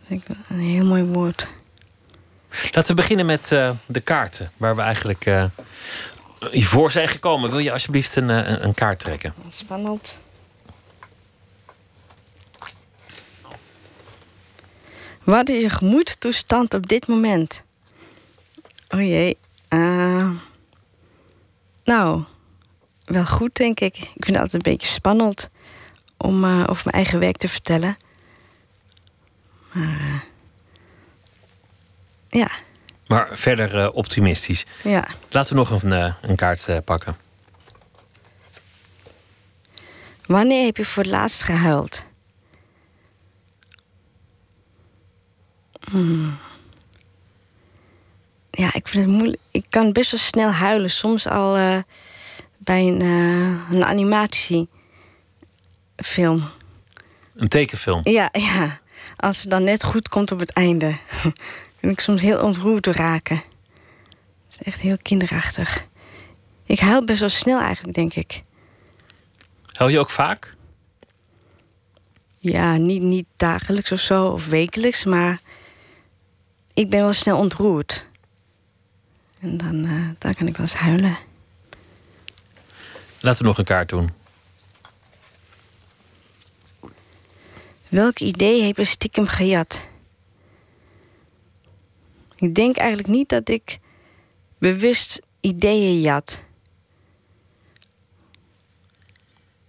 Dat is een heel mooi woord. Laten we beginnen met eh, de kaarten, waar we eigenlijk uh, voor zijn gekomen. Wil je alsjeblieft een, een kaart trekken? Spannend. Wat is je gemoedstoestand op dit moment? Oh jee. Uh, nou, wel goed, denk ik. Ik vind het altijd een beetje spannend om uh, over mijn eigen werk te vertellen. Maar uh, ja. Maar verder optimistisch. Ja. Laten we nog een, een kaart pakken. Wanneer heb je voor het laatst gehuild? Ja, ik vind het moeilijk. Ik kan best wel snel huilen. Soms al uh, bij een, uh, een animatiefilm. Een tekenfilm? Ja, ja. Als het dan net goed komt op het einde. *laughs* kan ik soms heel ontroerd door raken. Het is echt heel kinderachtig. Ik huil best wel snel eigenlijk, denk ik. Huil je ook vaak? Ja, niet, niet dagelijks of zo, of wekelijks, maar ik ben wel snel ontroerd. En dan, uh, dan kan ik wel eens huilen. Laten we nog een kaart doen. Welk idee heb je stiekem gejat? Ik denk eigenlijk niet dat ik bewust ideeën jat.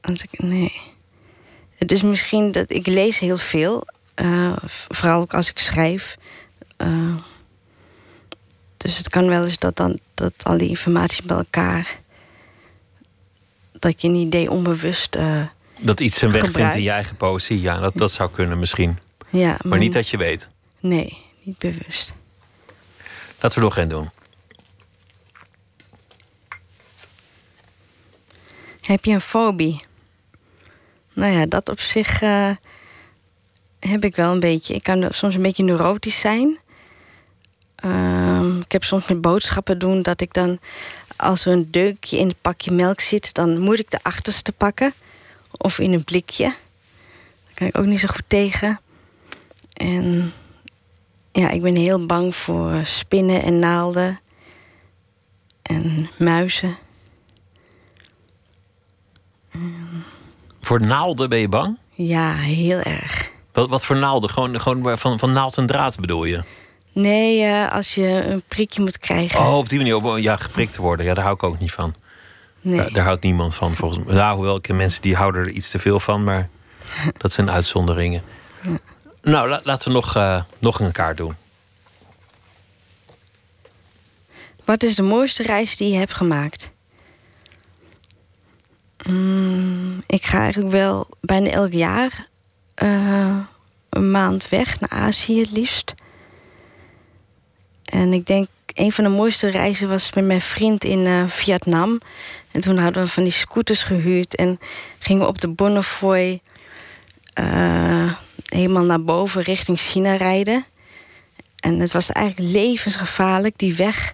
Als ik, nee. Het is misschien dat ik lees heel veel. Uh, vooral ook als ik schrijf. Uh, dus het kan wel eens dat, dan, dat al die informatie bij elkaar. dat je een idee onbewust. Uh, dat iets zijn weg vindt in je eigen poëzie, ja, dat, dat zou kunnen misschien. Ja, maar, maar niet dat je weet. Nee, niet bewust. Laten we nog één doen. Heb je een fobie? Nou ja, dat op zich uh, heb ik wel een beetje. Ik kan soms een beetje neurotisch zijn. Uh, ik heb soms met boodschappen doen dat ik dan... als er een deukje in het pakje melk zit... dan moet ik de achterste pakken. Of in een blikje. Daar kan ik ook niet zo goed tegen. En ja, ik ben heel bang voor spinnen en naalden. En muizen. En... Voor naalden ben je bang? Ja, heel erg. Wat, wat voor naalden? Gewoon, gewoon van, van naald en draad bedoel je? Nee, uh, als je een prikje moet krijgen. Oh, op die manier. Op, ja, geprikt te worden. Ja, daar hou ik ook niet van. Nee. Daar, daar houdt niemand van, volgens mij. Nou, hoewel ik ken mensen die houden er iets te veel van, maar *laughs* dat zijn uitzonderingen. Ja. Nou, la, laten we nog, uh, nog een kaart doen. Wat is de mooiste reis die je hebt gemaakt? Mm, ik ga eigenlijk wel bijna elk jaar uh, een maand weg naar Azië het liefst. En ik denk, een van de mooiste reizen was met mijn vriend in uh, Vietnam. En toen hadden we van die scooters gehuurd en gingen we op de Bonnefoy uh, helemaal naar boven richting China rijden. En het was eigenlijk levensgevaarlijk, die weg.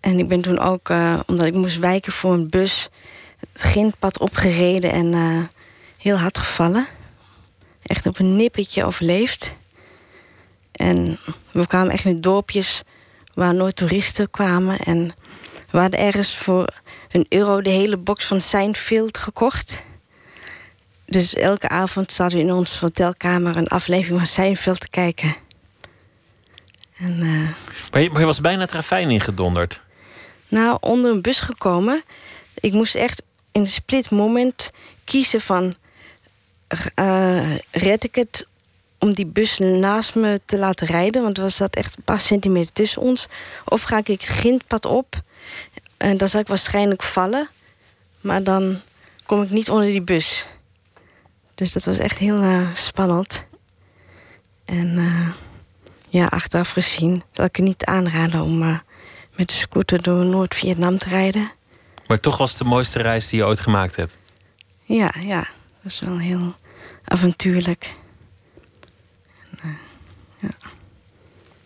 En ik ben toen ook, uh, omdat ik moest wijken voor een bus, het grindpad opgereden en heel hard gevallen. Echt op een nippertje overleefd. En we kwamen echt in dorpjes waar nooit toeristen kwamen. En we hadden ergens voor een euro de hele box van Seinfeld gekocht. Dus elke avond zaten we in onze hotelkamer een aflevering van Seinfeld te kijken. En, uh, maar, je, maar je was bijna het ravijn ingedonderd. Nou, onder een bus gekomen. Ik moest echt in een split moment kiezen van... Uh, red ik het om die bus naast me te laten rijden... want er zat echt een paar centimeter tussen ons... of ga ik het grindpad op en dan zal ik waarschijnlijk vallen... maar dan kom ik niet onder die bus. Dus dat was echt heel uh, spannend. En uh, ja, achteraf gezien zal ik het niet aanraden om uh, met de scooter door Noord-Vietnam te rijden. Maar toch was het de mooiste reis die je ooit gemaakt hebt? Ja, ja. Dat was wel heel avontuurlijk. En, ja.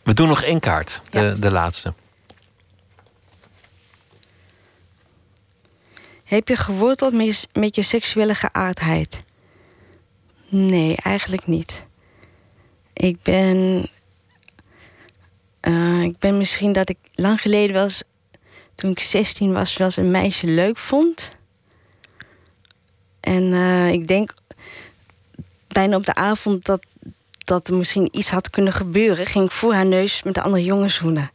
We doen nog één kaart, de, Ja. de laatste. Heb je geworteld met je, seksuele geaardheid? Nee, eigenlijk niet. Ik ben Eh, ik ben misschien dat ik lang geleden wel eens, toen ik 16 was, wel eens een meisje leuk vond. En eh, ik denk bijna op de avond dat, dat er misschien iets had kunnen gebeuren, ging ik voor haar neus met de andere jongens zoenen.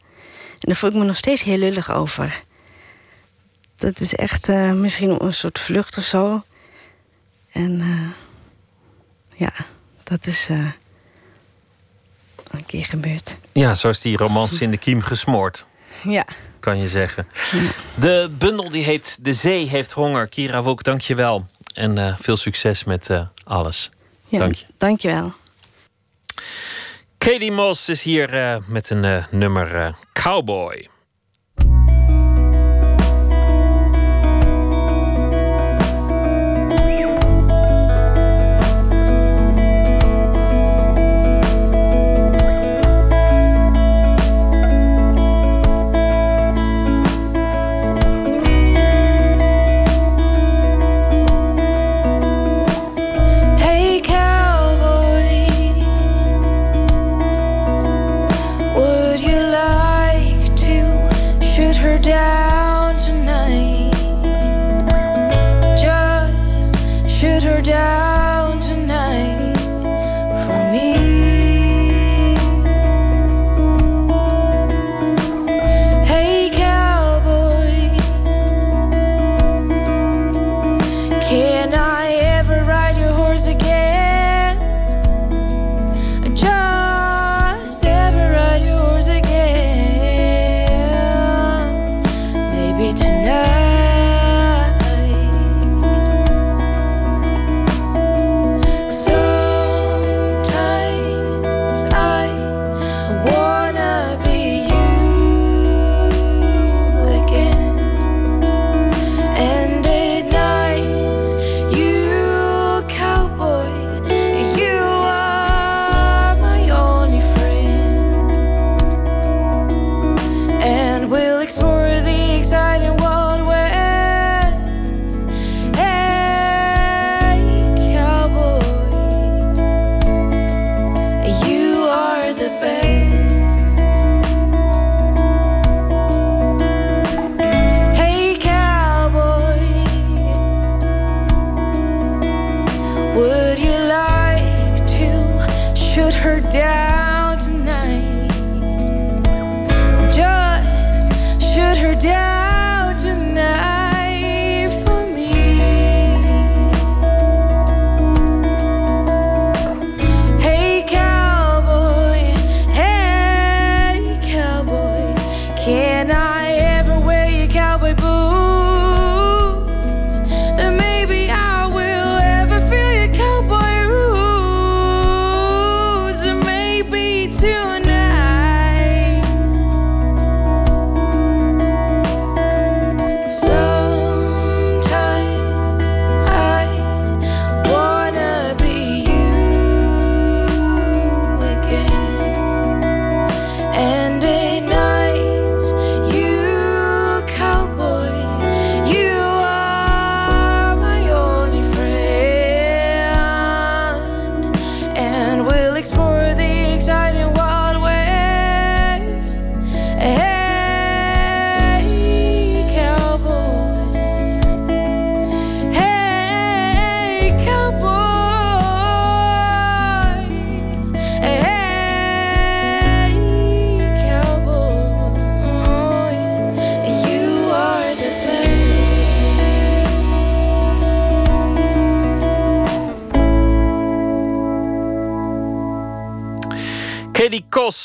En daar voel ik me nog steeds heel lullig over. Dat is echt eh, misschien een soort vlucht of zo. En eh, ja, dat is eh, een keer gebeurd. Ja, zo is die romance in de kiem gesmoord. Ja. Kan je zeggen. De bundel die heet De Zee heeft honger. Kira Wok, dank je wel. En veel succes met alles. ja Dank je. Dankjewel. Katie Moss is hier eh, met een eh, nummer eh, Cowboy.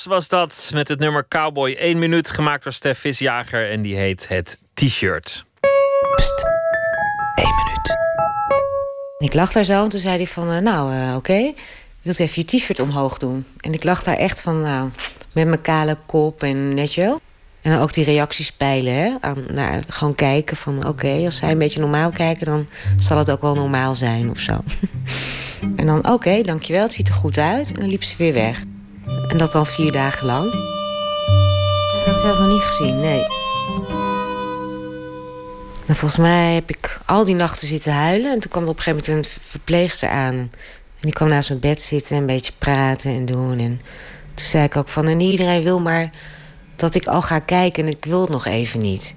Was dat met het nummer Cowboy. 1 minuut gemaakt door Stef Visjager en die heet het T-shirt. Ik lag daar zo en toen zei hij van, eh, nou eh, oké, wilt u even je t-shirt omhoog doen? En ik lag daar echt van, nou, met mijn kale kop en net je. En dan ook die reacties peilen, hè. Aan, gewoon kijken van, oké, als zij een beetje normaal kijken... dan zal het ook wel normaal zijn of zo. *laughs* en dan, oké, dankjewel, het ziet er goed uit. En dan liep ze weer weg. En dat dan vier dagen lang. Ik had het zelf nog niet gezien, nee. En volgens mij heb ik al die nachten zitten huilen. En toen kwam er op een gegeven moment een verpleegster aan. En die kwam naast mijn bed zitten en een beetje praten en doen. En toen zei ik ook van... En iedereen wil maar dat ik al ga kijken en ik wil het nog even niet.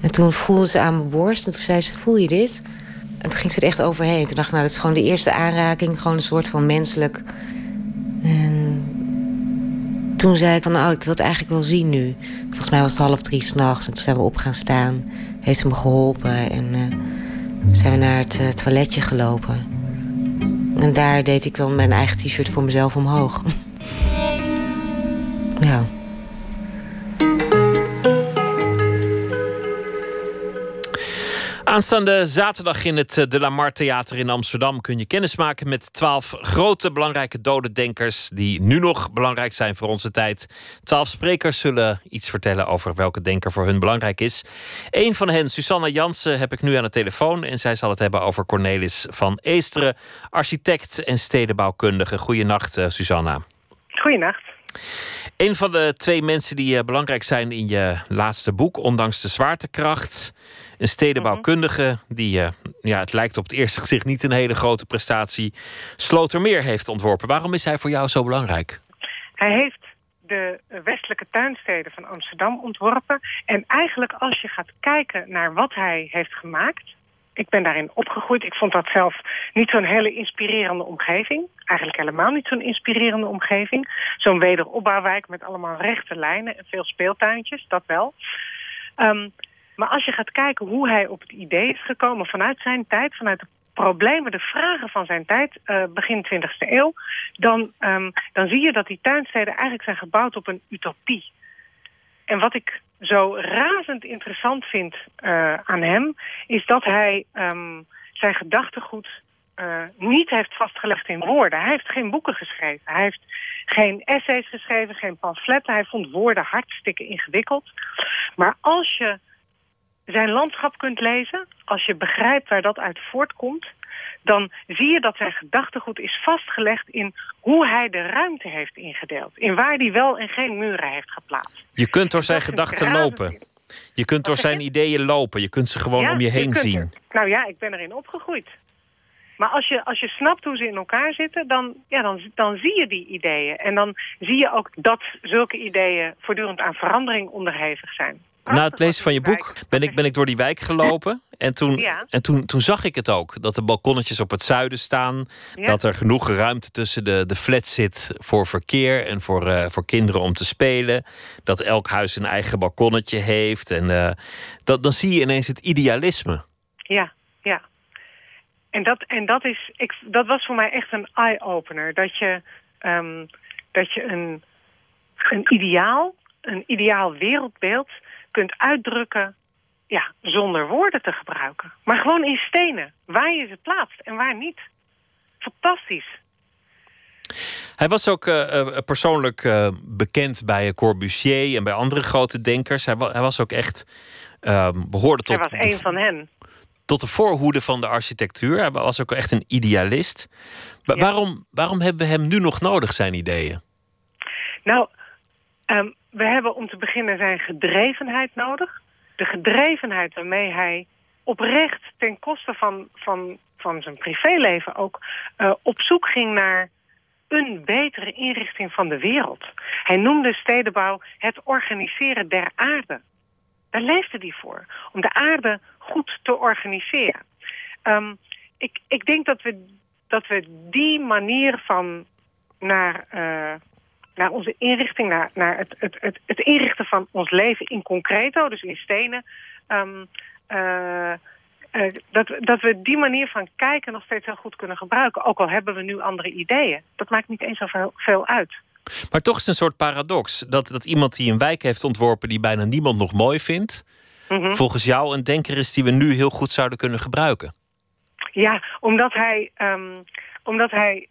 En toen voelde ze aan mijn borst en toen zei ze, voel je dit? En toen ging ze er echt overheen. Toen dacht ik, nou, dat is gewoon de eerste aanraking. Gewoon een soort van menselijk. En toen zei ik van, nou, ik wil het eigenlijk wel zien nu. Volgens mij was het half drie s'nachts. En toen zijn we op gaan staan. Heeft ze me geholpen. En uh, zijn we naar het uh, toiletje gelopen. En daar deed ik dan mijn eigen t-shirt voor mezelf omhoog. *laughs* ja. Aanstaande zaterdag in het eh, De La Mar Theater in Amsterdam kun je kennismaken met twaalf grote belangrijke dode denkers die nu nog belangrijk zijn voor onze tijd. Twaalf sprekers zullen iets vertellen over welke denker voor hun belangrijk is. Een van hen, Susanna Jansen, heb ik nu aan de telefoon en zij zal het hebben over Cornelis van Eesteren, architect en stedenbouwkundige. Goedenacht, uh, Susanna. Goedenacht. Een van de twee mensen die uh, belangrijk zijn in je laatste boek, Ondanks de zwaartekracht. Een stedenbouwkundige die, uh, ja, het lijkt op het eerste gezicht niet een hele grote prestatie, Slotermeer heeft ontworpen. Waarom is hij voor jou zo belangrijk? Hij heeft de westelijke tuinsteden van Amsterdam ontworpen. En eigenlijk als je gaat kijken naar wat hij heeft gemaakt... Ik ben daarin opgegroeid. Ik vond dat zelf niet zo'n hele inspirerende omgeving. Eigenlijk helemaal niet zo'n inspirerende omgeving. Zo'n wederopbouwwijk met allemaal rechte lijnen en veel speeltuintjes, dat wel. Um, maar als je gaat kijken hoe hij op het idee is gekomen vanuit zijn tijd, vanuit de problemen, de vragen van zijn tijd, uh, begin 20e eeuw, dan, um, dan zie je dat die tuinsteden eigenlijk zijn gebouwd op een utopie. En wat ik zo razend interessant vind uh, aan hem, is dat hij um, zijn gedachtegoed uh, niet heeft vastgelegd in woorden. Hij heeft geen boeken geschreven. Hij heeft geen essays geschreven, geen pamfletten. Hij vond woorden hartstikke ingewikkeld. Maar als je zijn landschap kunt lezen... als je begrijpt waar dat uit voortkomt... dan zie je dat zijn gedachtegoed is vastgelegd in hoe hij de ruimte heeft ingedeeld. In waar hij wel en geen muren heeft geplaatst. Je kunt door zijn gedachten lopen. Je kunt door zijn ideeën lopen. Je kunt ze gewoon ja, om je heen je zien. Er. Nou ja, ik ben erin opgegroeid. Maar als je, als je snapt hoe ze in elkaar zitten, dan, ja, dan, dan zie je die ideeën. En dan zie je ook dat zulke ideeën voortdurend aan verandering onderhevig zijn. Na het lezen van je boek ben ik, ben ik door die wijk gelopen. En, toen, Ja. en toen, toen zag ik het ook. Dat de balkonnetjes op het zuiden staan. Ja. Dat er genoeg ruimte tussen de, de flats zit voor verkeer en voor, eh, voor kinderen om te spelen. Dat elk huis een eigen balkonnetje heeft. En eh, dat, dan zie je ineens het idealisme. Ja, ja. En dat, en dat, is, ik, dat was voor mij echt een eye-opener. Dat je, ehm, dat je een, een ideaal, een ideaal wereldbeeld kunt uitdrukken ja, zonder woorden te gebruiken. Maar gewoon in stenen, waar je ze plaatst en waar niet. Fantastisch. Hij was ook eh, eh, persoonlijk eh, bekend bij Corbusier en bij andere grote denkers. Hij, wa- hij was ook echt ehm, behoorde tot, Hij was een van hen. tot de voorhoede van de architectuur. Hij was ook echt een idealist. Wa- waarom, waarom hebben we hem nu nog nodig, zijn ideeën? Nou, ehm, we hebben om te beginnen zijn gedrevenheid nodig. De gedrevenheid waarmee hij oprecht ten koste van, van, van zijn privéleven ook eh, op zoek ging naar een betere inrichting van de wereld. Hij noemde stedenbouw het organiseren der aarde. Daar leefde hij voor, om de aarde goed te organiseren. Ehm, ik, ik denk dat we, dat we die manier van naar, eh, naar onze inrichting, naar, naar het, het, het, het inrichten van ons leven in concreto, dus in stenen, ehm, eh, eh, dat, dat we die manier van kijken nog steeds heel goed kunnen gebruiken. Ook al hebben we nu andere ideeën. Dat maakt niet eens zoveel veel uit. Maar toch is het een soort paradox. Dat, dat iemand die een wijk heeft ontworpen die bijna niemand nog mooi vindt. Mhm. Volgens jou een denker is die we nu heel goed zouden kunnen gebruiken. Ja, omdat hij, ehm, omdat hij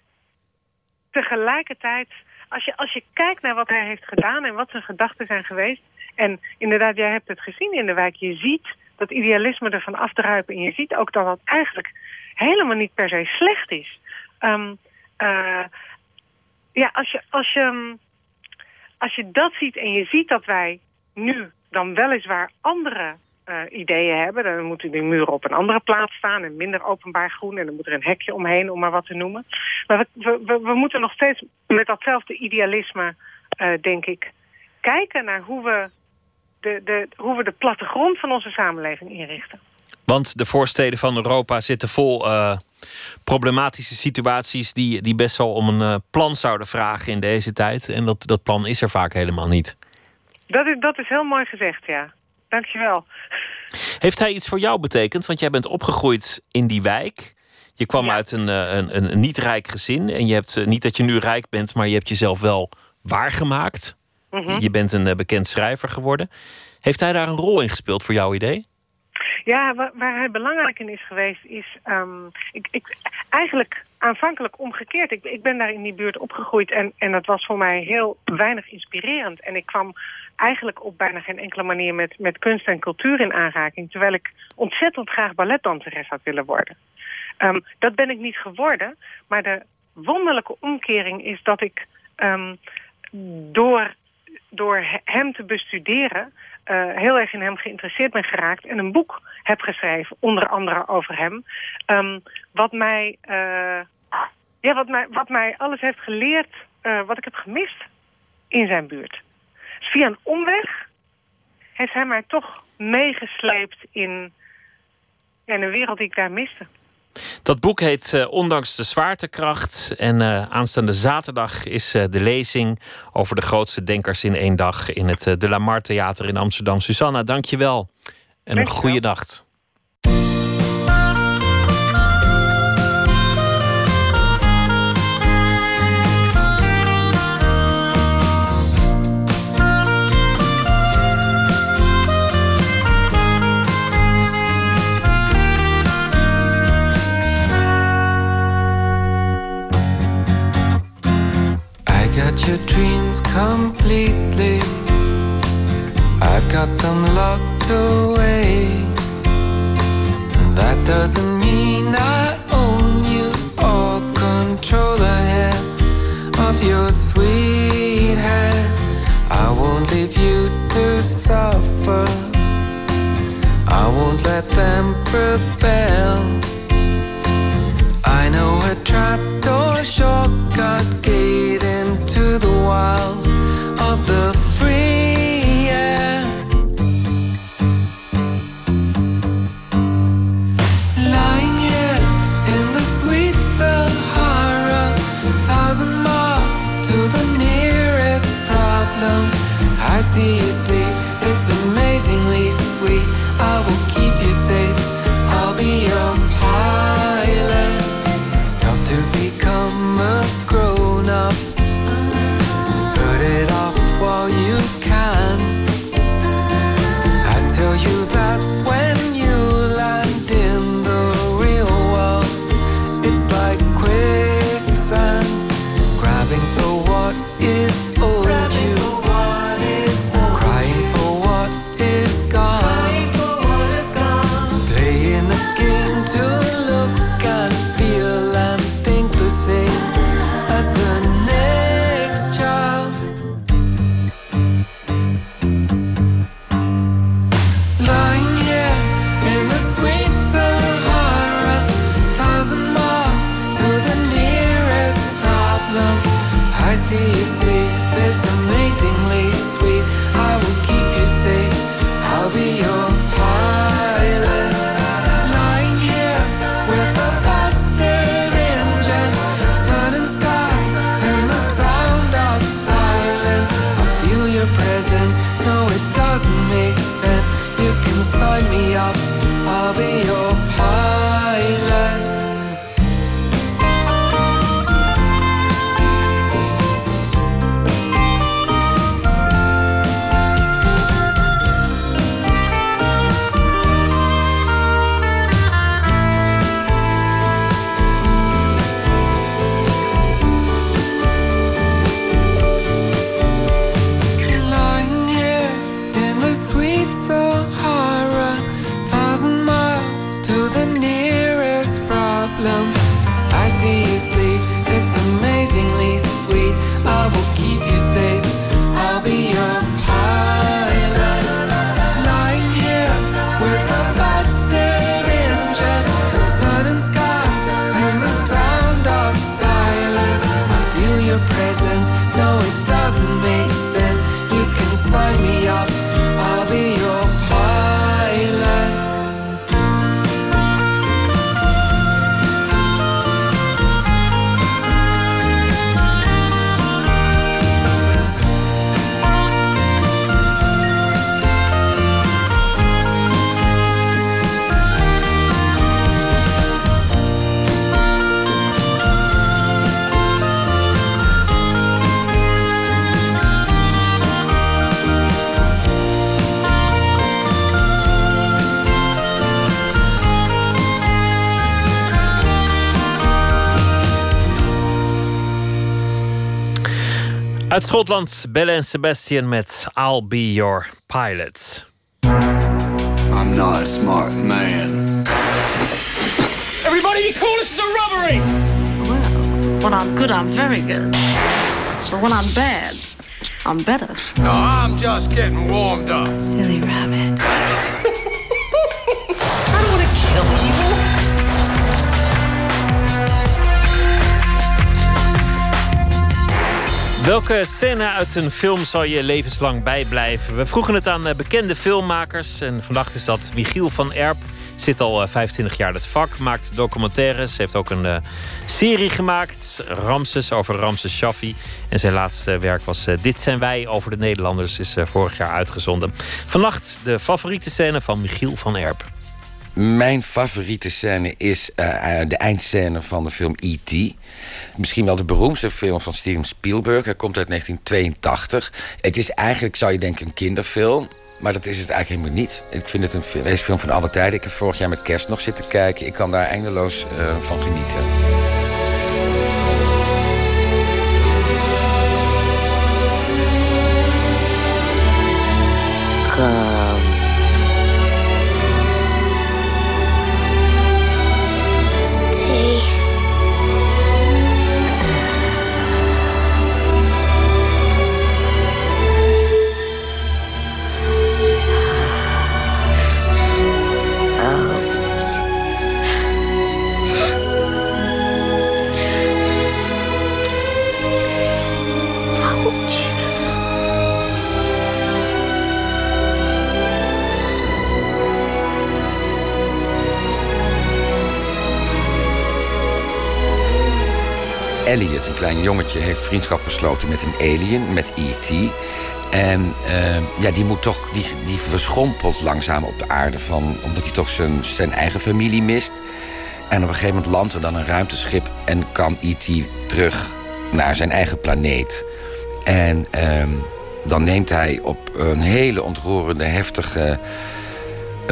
tegelijkertijd... Als je, als je kijkt naar wat hij heeft gedaan en wat zijn gedachten zijn geweest... en inderdaad, jij hebt het gezien in de wijk. Je ziet dat idealisme ervan afdruipen... en je ziet ook dat dat eigenlijk helemaal niet per se slecht is. Ehm, eh, ja, als je, als, je, als je dat ziet en je ziet dat wij nu dan weliswaar andere eh, ideeën hebben... dan moeten die muren op een andere plaats staan en minder openbaar groen... en dan moet er een hekje omheen, om maar wat te noemen. Maar we, we, we moeten nog steeds met datzelfde idealisme, eh, denk ik, kijken naar hoe we de, de, hoe we de plattegrond van onze samenleving inrichten. Want de voorsteden van Europa zitten vol uh, problematische situaties die, die best wel om een uh, plan zouden vragen in deze tijd. En dat, dat plan is er vaak helemaal niet. Dat is, dat is heel mooi gezegd, ja. Dankjewel. Heeft hij iets voor jou betekend? Want jij bent opgegroeid in die wijk. Je kwam uit een, een, een, niet rijk gezin. En je hebt niet dat je nu rijk bent, maar je hebt jezelf wel waargemaakt. Mm Je bent een bekend schrijver geworden. Heeft hij daar een rol in gespeeld voor jouw idee? Ja, waar, waar hij belangrijk in is geweest is... Um, ik, ik, eigenlijk aanvankelijk omgekeerd. Ik, ik ben daar in die buurt opgegroeid en, en dat was voor mij heel weinig inspirerend. En ik kwam eigenlijk op bijna geen enkele manier met, met kunst en cultuur in aanraking... terwijl ik ontzettend graag balletdanseres had willen worden. Um, dat ben ik niet geworden, maar de wonderlijke omkering is dat ik... Um, door, door hem te bestuderen uh, heel erg in hem geïnteresseerd ben geraakt... en een boek heb geschreven, onder andere over hem. Um, wat, mij, uh, ja, wat, mij, wat mij alles heeft geleerd, uh, wat ik heb gemist in zijn buurt. Dus via een omweg heeft hij mij toch meegesleept in, in een wereld die ik daar miste. Dat boek heet uh, Ondanks de zwaartekracht. En uh, aanstaande zaterdag is uh, de lezing over de grootste denkers in één dag in het De La Mar Theater in Amsterdam. Susanna, dank je wel. En een goede nacht. Your dreams completely. I've got them locked away. That doesn't mean I own you or control the hair of your sweet head. I won't leave you to suffer. I won't let them prevail. Schotland, Belle en Sebastian met I'll Be Your Pilot. I'm not a smart man. Everybody be cool, this is a robbery! Well, when I'm good, I'm very good. But when I'm bad, I'm better. No, I'm just getting warmed up. Silly rabbit. *laughs* I don't want to kill you. Welke scène uit een film zal je levenslang bijblijven? We vroegen het aan eh, bekende filmmakers. En vandaag is dat Michiel van Erp. Zit al eh, 25 jaar in het vak, maakt documentaires. Heeft ook een eh, serie gemaakt, Ramses, over Ramses Shaffi. En zijn laatste werk was eh, Dit zijn wij over de Nederlanders. Is eh, vorig jaar uitgezonden. Vannacht de favoriete scène van Michiel van Erp. Mijn favoriete scène is eh, eh, de eindscène van de film E.T. Misschien wel de beroemdste film van Steven Spielberg. Hij komt uit 1982. Het is eigenlijk, zou je denken, een kinderfilm. Maar dat is het eigenlijk helemaal niet. Ik vind het een film van alle tijden. Ik heb vorig jaar met kerst nog zitten kijken. Ik kan daar eindeloos eh, van genieten. Elliot, een klein jongetje, heeft vriendschap gesloten met een alien, met E.T. En eh, ja, die moet toch, die, die verschrompelt langzaam op de aarde van, omdat hij toch zijn, zijn eigen familie mist. En op een gegeven moment landt er dan een ruimteschip en kan E.T. terug naar zijn eigen planeet. En ehm, dan neemt hij op een hele ontroerende, heftige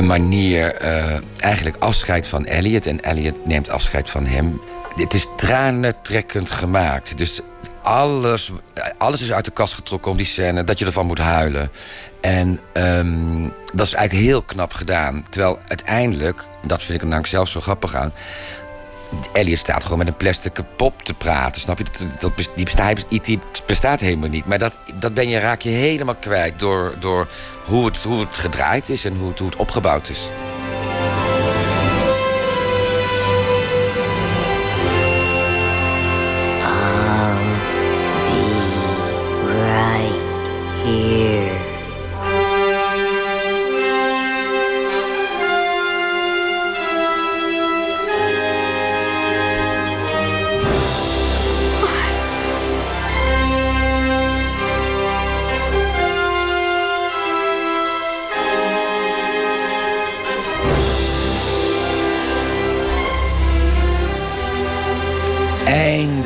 manier eh, eigenlijk afscheid van Elliot. En Elliot neemt afscheid van hem. Het is tranentrekkend gemaakt. Dus alles, alles is uit de kast getrokken om die scène dat je ervan moet huilen. En ehm, dat is eigenlijk heel knap gedaan. Terwijl uiteindelijk, dat vind ik er namelijk zelf zo grappig aan. Elliot staat gewoon met een plastic pop te praten. Snap je? Dat, die bestaat, helemaal niet. Maar dat, dat ben je, raak je helemaal kwijt door, door hoe, het, hoe het gedraaid is en hoe hoe het opgebouwd is.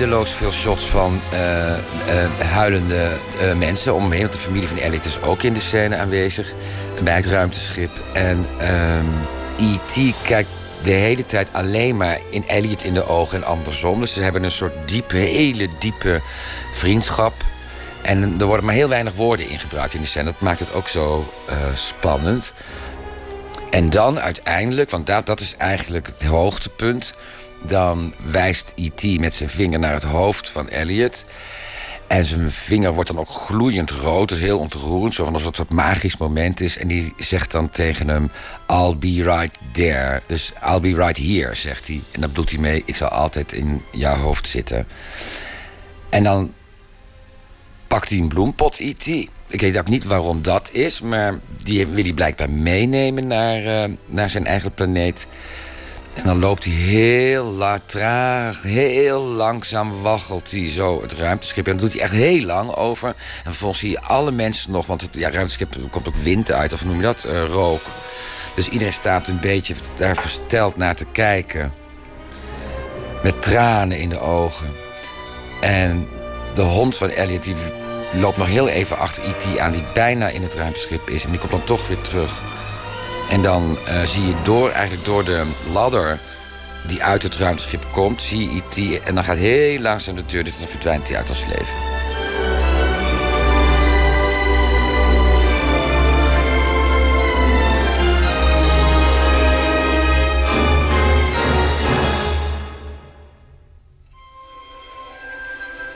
Eindeloos veel shots van eh, eh, huilende eh, mensen om hem heen. Want de familie van Elliot is ook in de scène aanwezig. Bij het ruimteschip. En ehm E.T. kijkt de hele tijd alleen maar in Elliot in de ogen en andersom. Dus ze hebben een soort diepe, hele diepe vriendschap. En er worden maar heel weinig woorden in gebruikt in de scène. Dat maakt het ook zo spannend. En dan uiteindelijk, want dat, dat is eigenlijk het hoogtepunt... dan wijst E.T. met zijn vinger naar het hoofd van Elliot... En zijn vinger wordt dan ook gloeiend rood. Dus heel ontroerend. Zo van alsof het een magisch moment is. En die zegt dan tegen hem... I'll be right there. Dus I'll be right here, zegt hij. En daar bedoelt hij mee... ik zal altijd in jouw hoofd zitten. En dan pakt hij een bloempot, E.T. Ik weet ook niet waarom dat is... maar die wil hij blijkbaar meenemen naar, eh, naar zijn eigen planeet... En dan loopt hij heel la, traag, heel langzaam waggelt hij zo het ruimteschip. En dat doet hij echt heel lang over. En vervolgens zie je alle mensen nog, want het ja, ruimteschip komt ook wind uit, of noem je dat? Eh, rook. Dus iedereen staat een beetje daar versteld naar te kijken. Met tranen in de ogen. En de hond van Elliot die loopt nog heel even achter E.T. aan, die bijna in het ruimteschip is. En die komt dan toch weer terug. En dan eh, zie je door, eigenlijk door de ladder die uit het ruimteschip komt, zie je IT. En dan gaat heel langzaam de deur dicht en dan verdwijnt hij uit ons leven.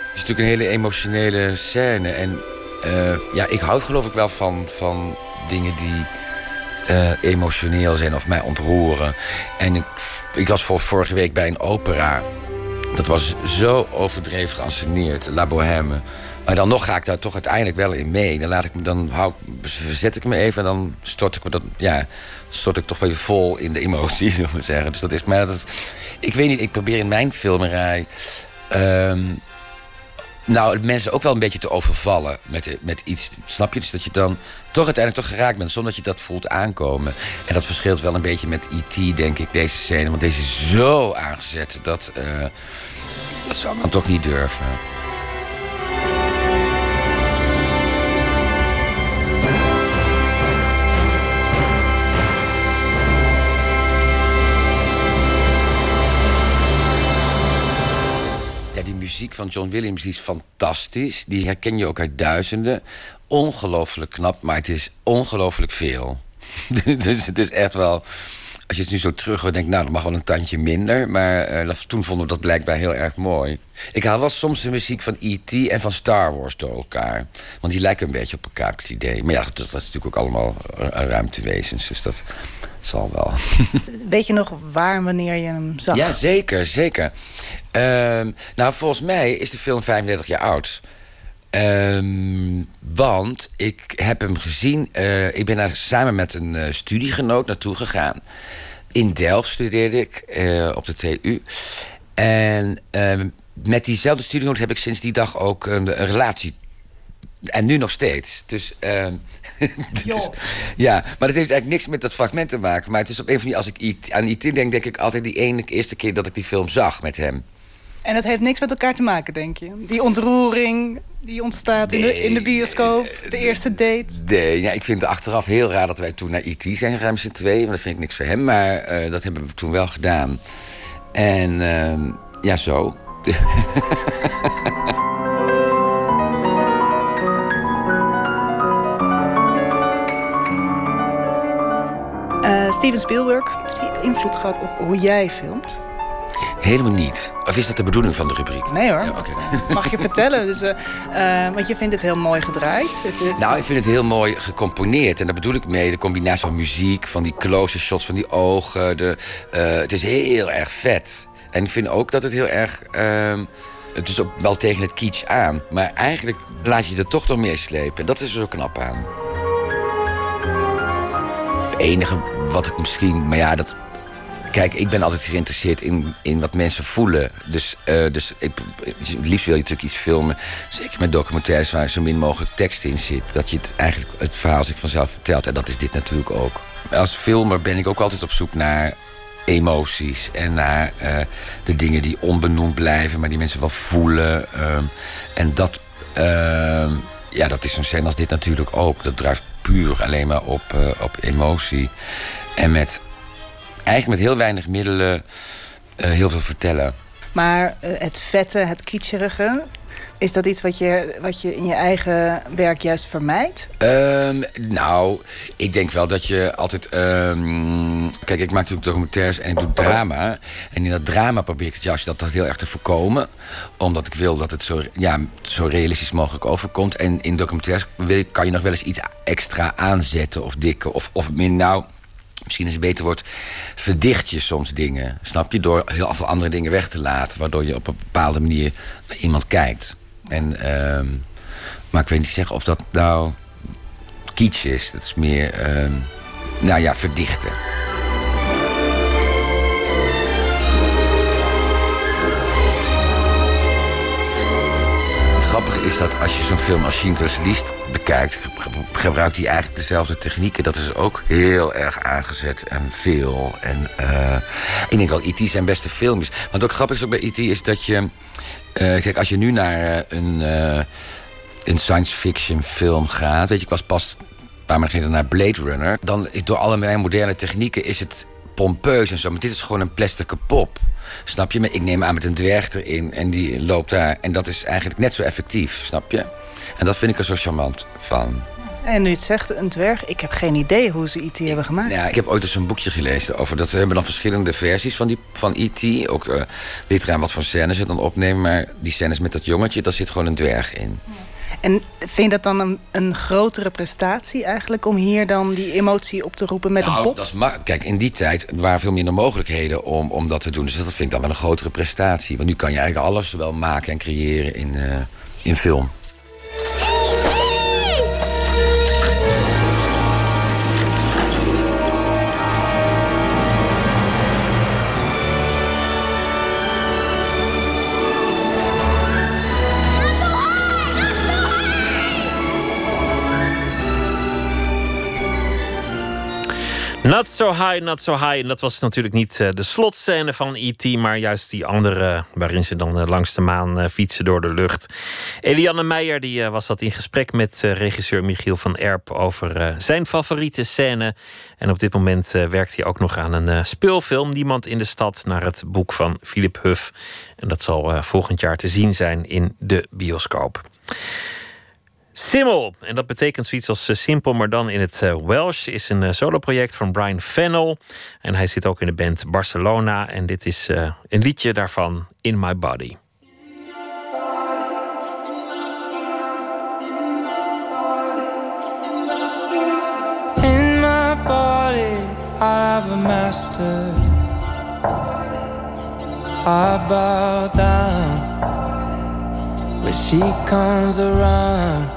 Het is natuurlijk een hele emotionele scène. En eh, ja, ik hou geloof ik wel van, van dingen die eh, emotioneel zijn of mij ontroeren. En ik, ik was voor, vorige week bij een opera. Dat was zo overdreven geanceneerd, La Bohème. Maar dan nog ga ik daar toch uiteindelijk wel in mee. Dan, laat ik me, dan hou, verzet ik me even en dan stort ik me dat, ja, stort ik toch weer vol in de emotie, *laughs* zullen we zeggen. Dus dat is, maar dat is, ik weet niet, ik probeer in mijn filmerij. ehm, nou, mensen ook wel een beetje te overvallen met, met iets. Snap je? Dus dat je dan toch uiteindelijk toch geraakt bent zonder dat je dat voelt aankomen. En dat verschilt wel een beetje met E.T., denk ik, deze scène. Want deze is zo aangezet dat. eh, dat zou dan toch niet durven. Muziek van John Williams die is fantastisch. Die herken je ook uit duizenden. Ongelooflijk knap, maar het is ongelooflijk veel. *laughs* dus het is echt wel... Als je het nu zo terug hoort, denk nou, dat mag wel een tandje minder. Maar eh, toen vonden we dat blijkbaar heel erg mooi. Ik haal wel soms de muziek van E.T. en van Star Wars door elkaar. Want die lijken een beetje op elkaar, het idee. Maar ja, dat, dat is natuurlijk ook allemaal ruimtewezens. Dus dat zal wel. *laughs* Weet je nog waar en wanneer je hem zag? Ja, zeker, zeker. Ehm, nou, volgens mij is de film 35 jaar oud. Ehm, want ik heb hem gezien. eh, ik ben daar samen met een eh, studiegenoot naartoe gegaan. In Delft studeerde ik eh, op de TU. En ehm, met diezelfde studiegenoot heb ik sinds die dag ook een, een relatie. En nu nog steeds. Dus. *laughs* is- ja, maar dat heeft eigenlijk niks met dat fragment te maken. Maar het is op een van die. Als ik IT aan IT denk, denk ik altijd die ene eerste keer dat ik die film zag met hem. En dat heeft niks met elkaar te maken, denk je? Die ontroering die ontstaat in, de, in de bioscoop, de eerste date. Nee, ja, ik vind het achteraf heel raar dat wij toen naar IT zijn gegaan met z'n tweeën. Want dat vind ik niks voor hem. Maar eh, dat hebben we toen wel gedaan. En ehm, ja, zo. *laughs* Steven Spielberg, heeft die invloed gehad op hoe jij filmt? Helemaal niet. Of is dat de bedoeling van de rubriek? Nee hoor, Ja, oké. mag je vertellen. Dus, eh, eh, want je vindt het heel mooi gedraaid. Het- het- Nou, ik vind het heel mooi gecomponeerd. En daar bedoel ik mee de combinatie van muziek, van die close shots van die ogen. De, eh, het is heel erg vet. En ik vind ook dat het heel erg... ehm, het is ook wel tegen het kitsch aan. Maar eigenlijk laat je er toch door meeslepen. En dat is er zo knap aan. Het enige wat ik misschien... Maar ja, dat... Kijk, ik ben altijd geïnteresseerd in, in wat mensen voelen. Dus, eh, dus ik, liefst wil je natuurlijk iets filmen. Zeker met documentaires waar zo min mogelijk tekst in zit. Dat je het eigenlijk het verhaal zich vanzelf vertelt. En dat is dit natuurlijk ook. Als filmer ben ik ook altijd op zoek naar emoties. En naar eh, de dingen die onbenoemd blijven, maar die mensen wel voelen. ehm, en dat, ehm, ja, dat is zo'n scène als dit natuurlijk ook. Dat druist puur alleen maar op, eh, op emotie. En met eigenlijk met heel weinig middelen eh, heel veel vertellen. Maar eh, het vette, het kitscherige... is dat iets wat je, wat je in je eigen werk juist vermijdt? Ehm, nou, ik denk wel dat je altijd. ehm, kijk, ik maak natuurlijk documentaires en ik doe drama. En in dat drama probeer ik het juist dat, heel erg te voorkomen. Omdat ik wil dat het zo, ja, zo realistisch mogelijk overkomt. En in documentaires kan je nog wel eens iets extra aanzetten of dikken. Of, of meer, nou, misschien als het beter wordt, verdicht je soms dingen. Snap je? Door heel veel andere dingen weg te laten. Waardoor je op een bepaalde manier naar iemand kijkt. En, ehm, maar ik weet niet zeggen of dat nou kitsch is. Dat is meer, ehm, nou ja, verdichten. Het grappige is dat als je zo'n film als Schindler's List bekijkt... ge- ge- gebruikt hij eigenlijk dezelfde technieken. Dat is ook heel erg aangezet en veel. En eh, ik denk wel, E.T. zijn beste film is. Want ook grappig is ook bij E.T. is dat je... eh, kijk, als je nu naar eh, een, eh, een science fiction film gaat... Weet je, ik was pas een paar maanden geleden naar Blade Runner... dan is door allerlei moderne technieken is het pompeus en zo. Maar dit is gewoon een plastic pop. Snap je? Maar Ik neem aan met een dwerg erin en die loopt daar. En dat is eigenlijk net zo effectief, snap je? En dat vind ik er zo charmant van. En nu het zegt, een dwerg. Ik heb geen idee hoe ze E.T. hebben gemaakt. Ja, ik heb ooit eens een boekje gelezen over dat. We hebben dan verschillende versies van, die, van E.T. Ook uh, eraan wat voor scènes ze dan opnemen. Maar die scènes met dat jongetje, daar zit gewoon een dwerg in. En vind je dat dan een, een grotere prestatie eigenlijk... om hier dan die emotie op te roepen met nou, een pop? Dat is Kijk, in die tijd waren veel minder mogelijkheden om, om dat te doen. Dus dat vind ik dan wel een grotere prestatie. Want nu kan je eigenlijk alles wel maken en creëren in, uh, in film. Not so high, not so high. En dat was natuurlijk niet uh, de slotscène van E.T., maar juist die andere, waarin ze dan uh, langs de maan uh, fietsen door de lucht. Eliane Meijer die, was dat in gesprek met regisseur Michiel van Erp over zijn favoriete scène. En op dit moment werkt hij ook nog aan een speelfilm, Niemand in de Stad, naar het boek van Philip Huff. En dat zal volgend jaar te zien zijn in de bioscoop. Simmel, en dat betekent zoiets als uh, simpel, maar dan in het uh, Welsh, is een uh, soloproject van Brian Fennel. En hij zit ook in de band Barcelona. En dit is een liedje daarvan, In My Body. In my body, I have a master. I bow down when she comes around.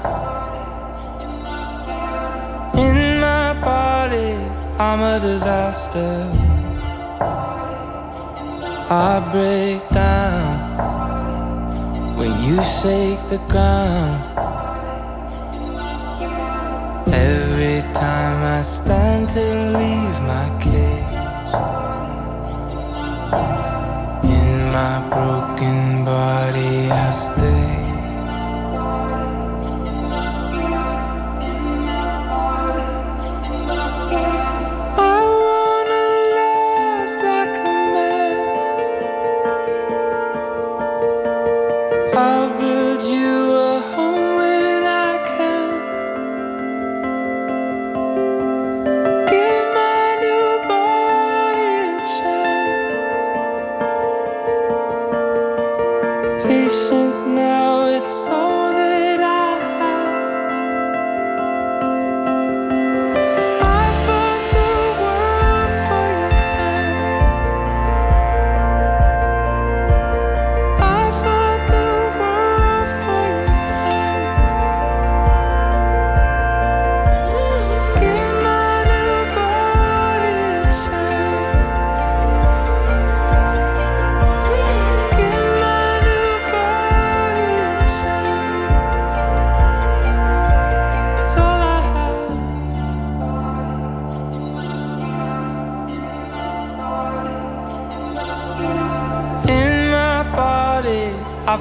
In my body, I'm a disaster. I break down when you shake the ground. Every time I stand to leave my cage, in my broken body I stay.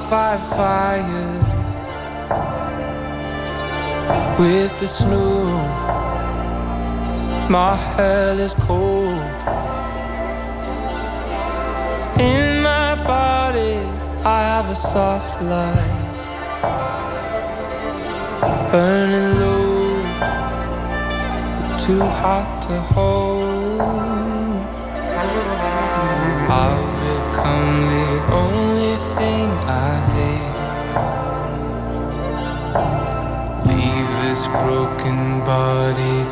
Fight fire with the snow. My hell is cold. In my body, I have a soft light burning low, too hot to hold. I've become the only broken body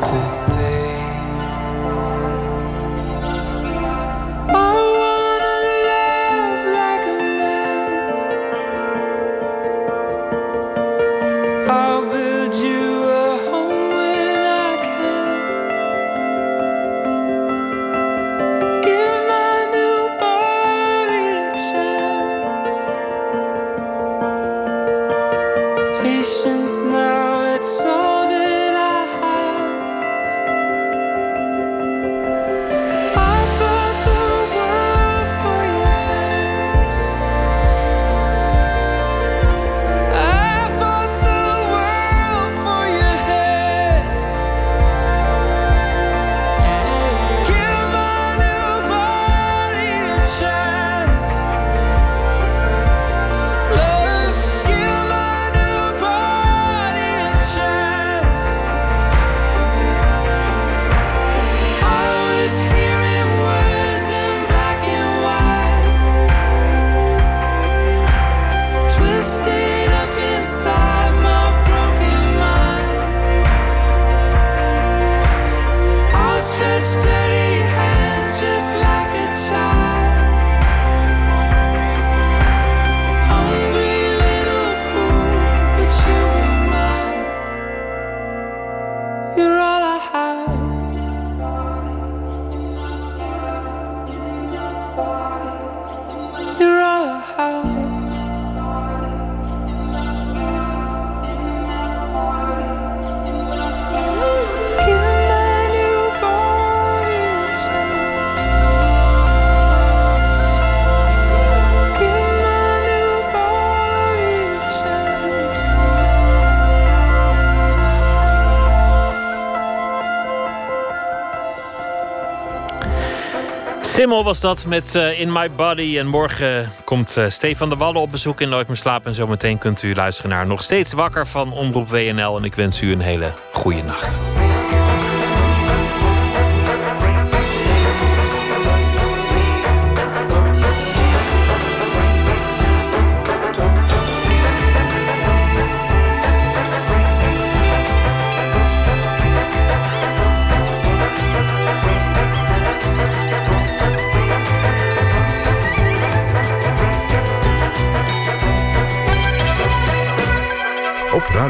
Schimmel was dat met eh, In My Body. En morgen komt eh, Stefan de Wallen op bezoek in Nooit meer slapen. En zometeen kunt u luisteren naar Nog Steeds Wakker van Omroep WNL. En ik wens u een hele goede nacht.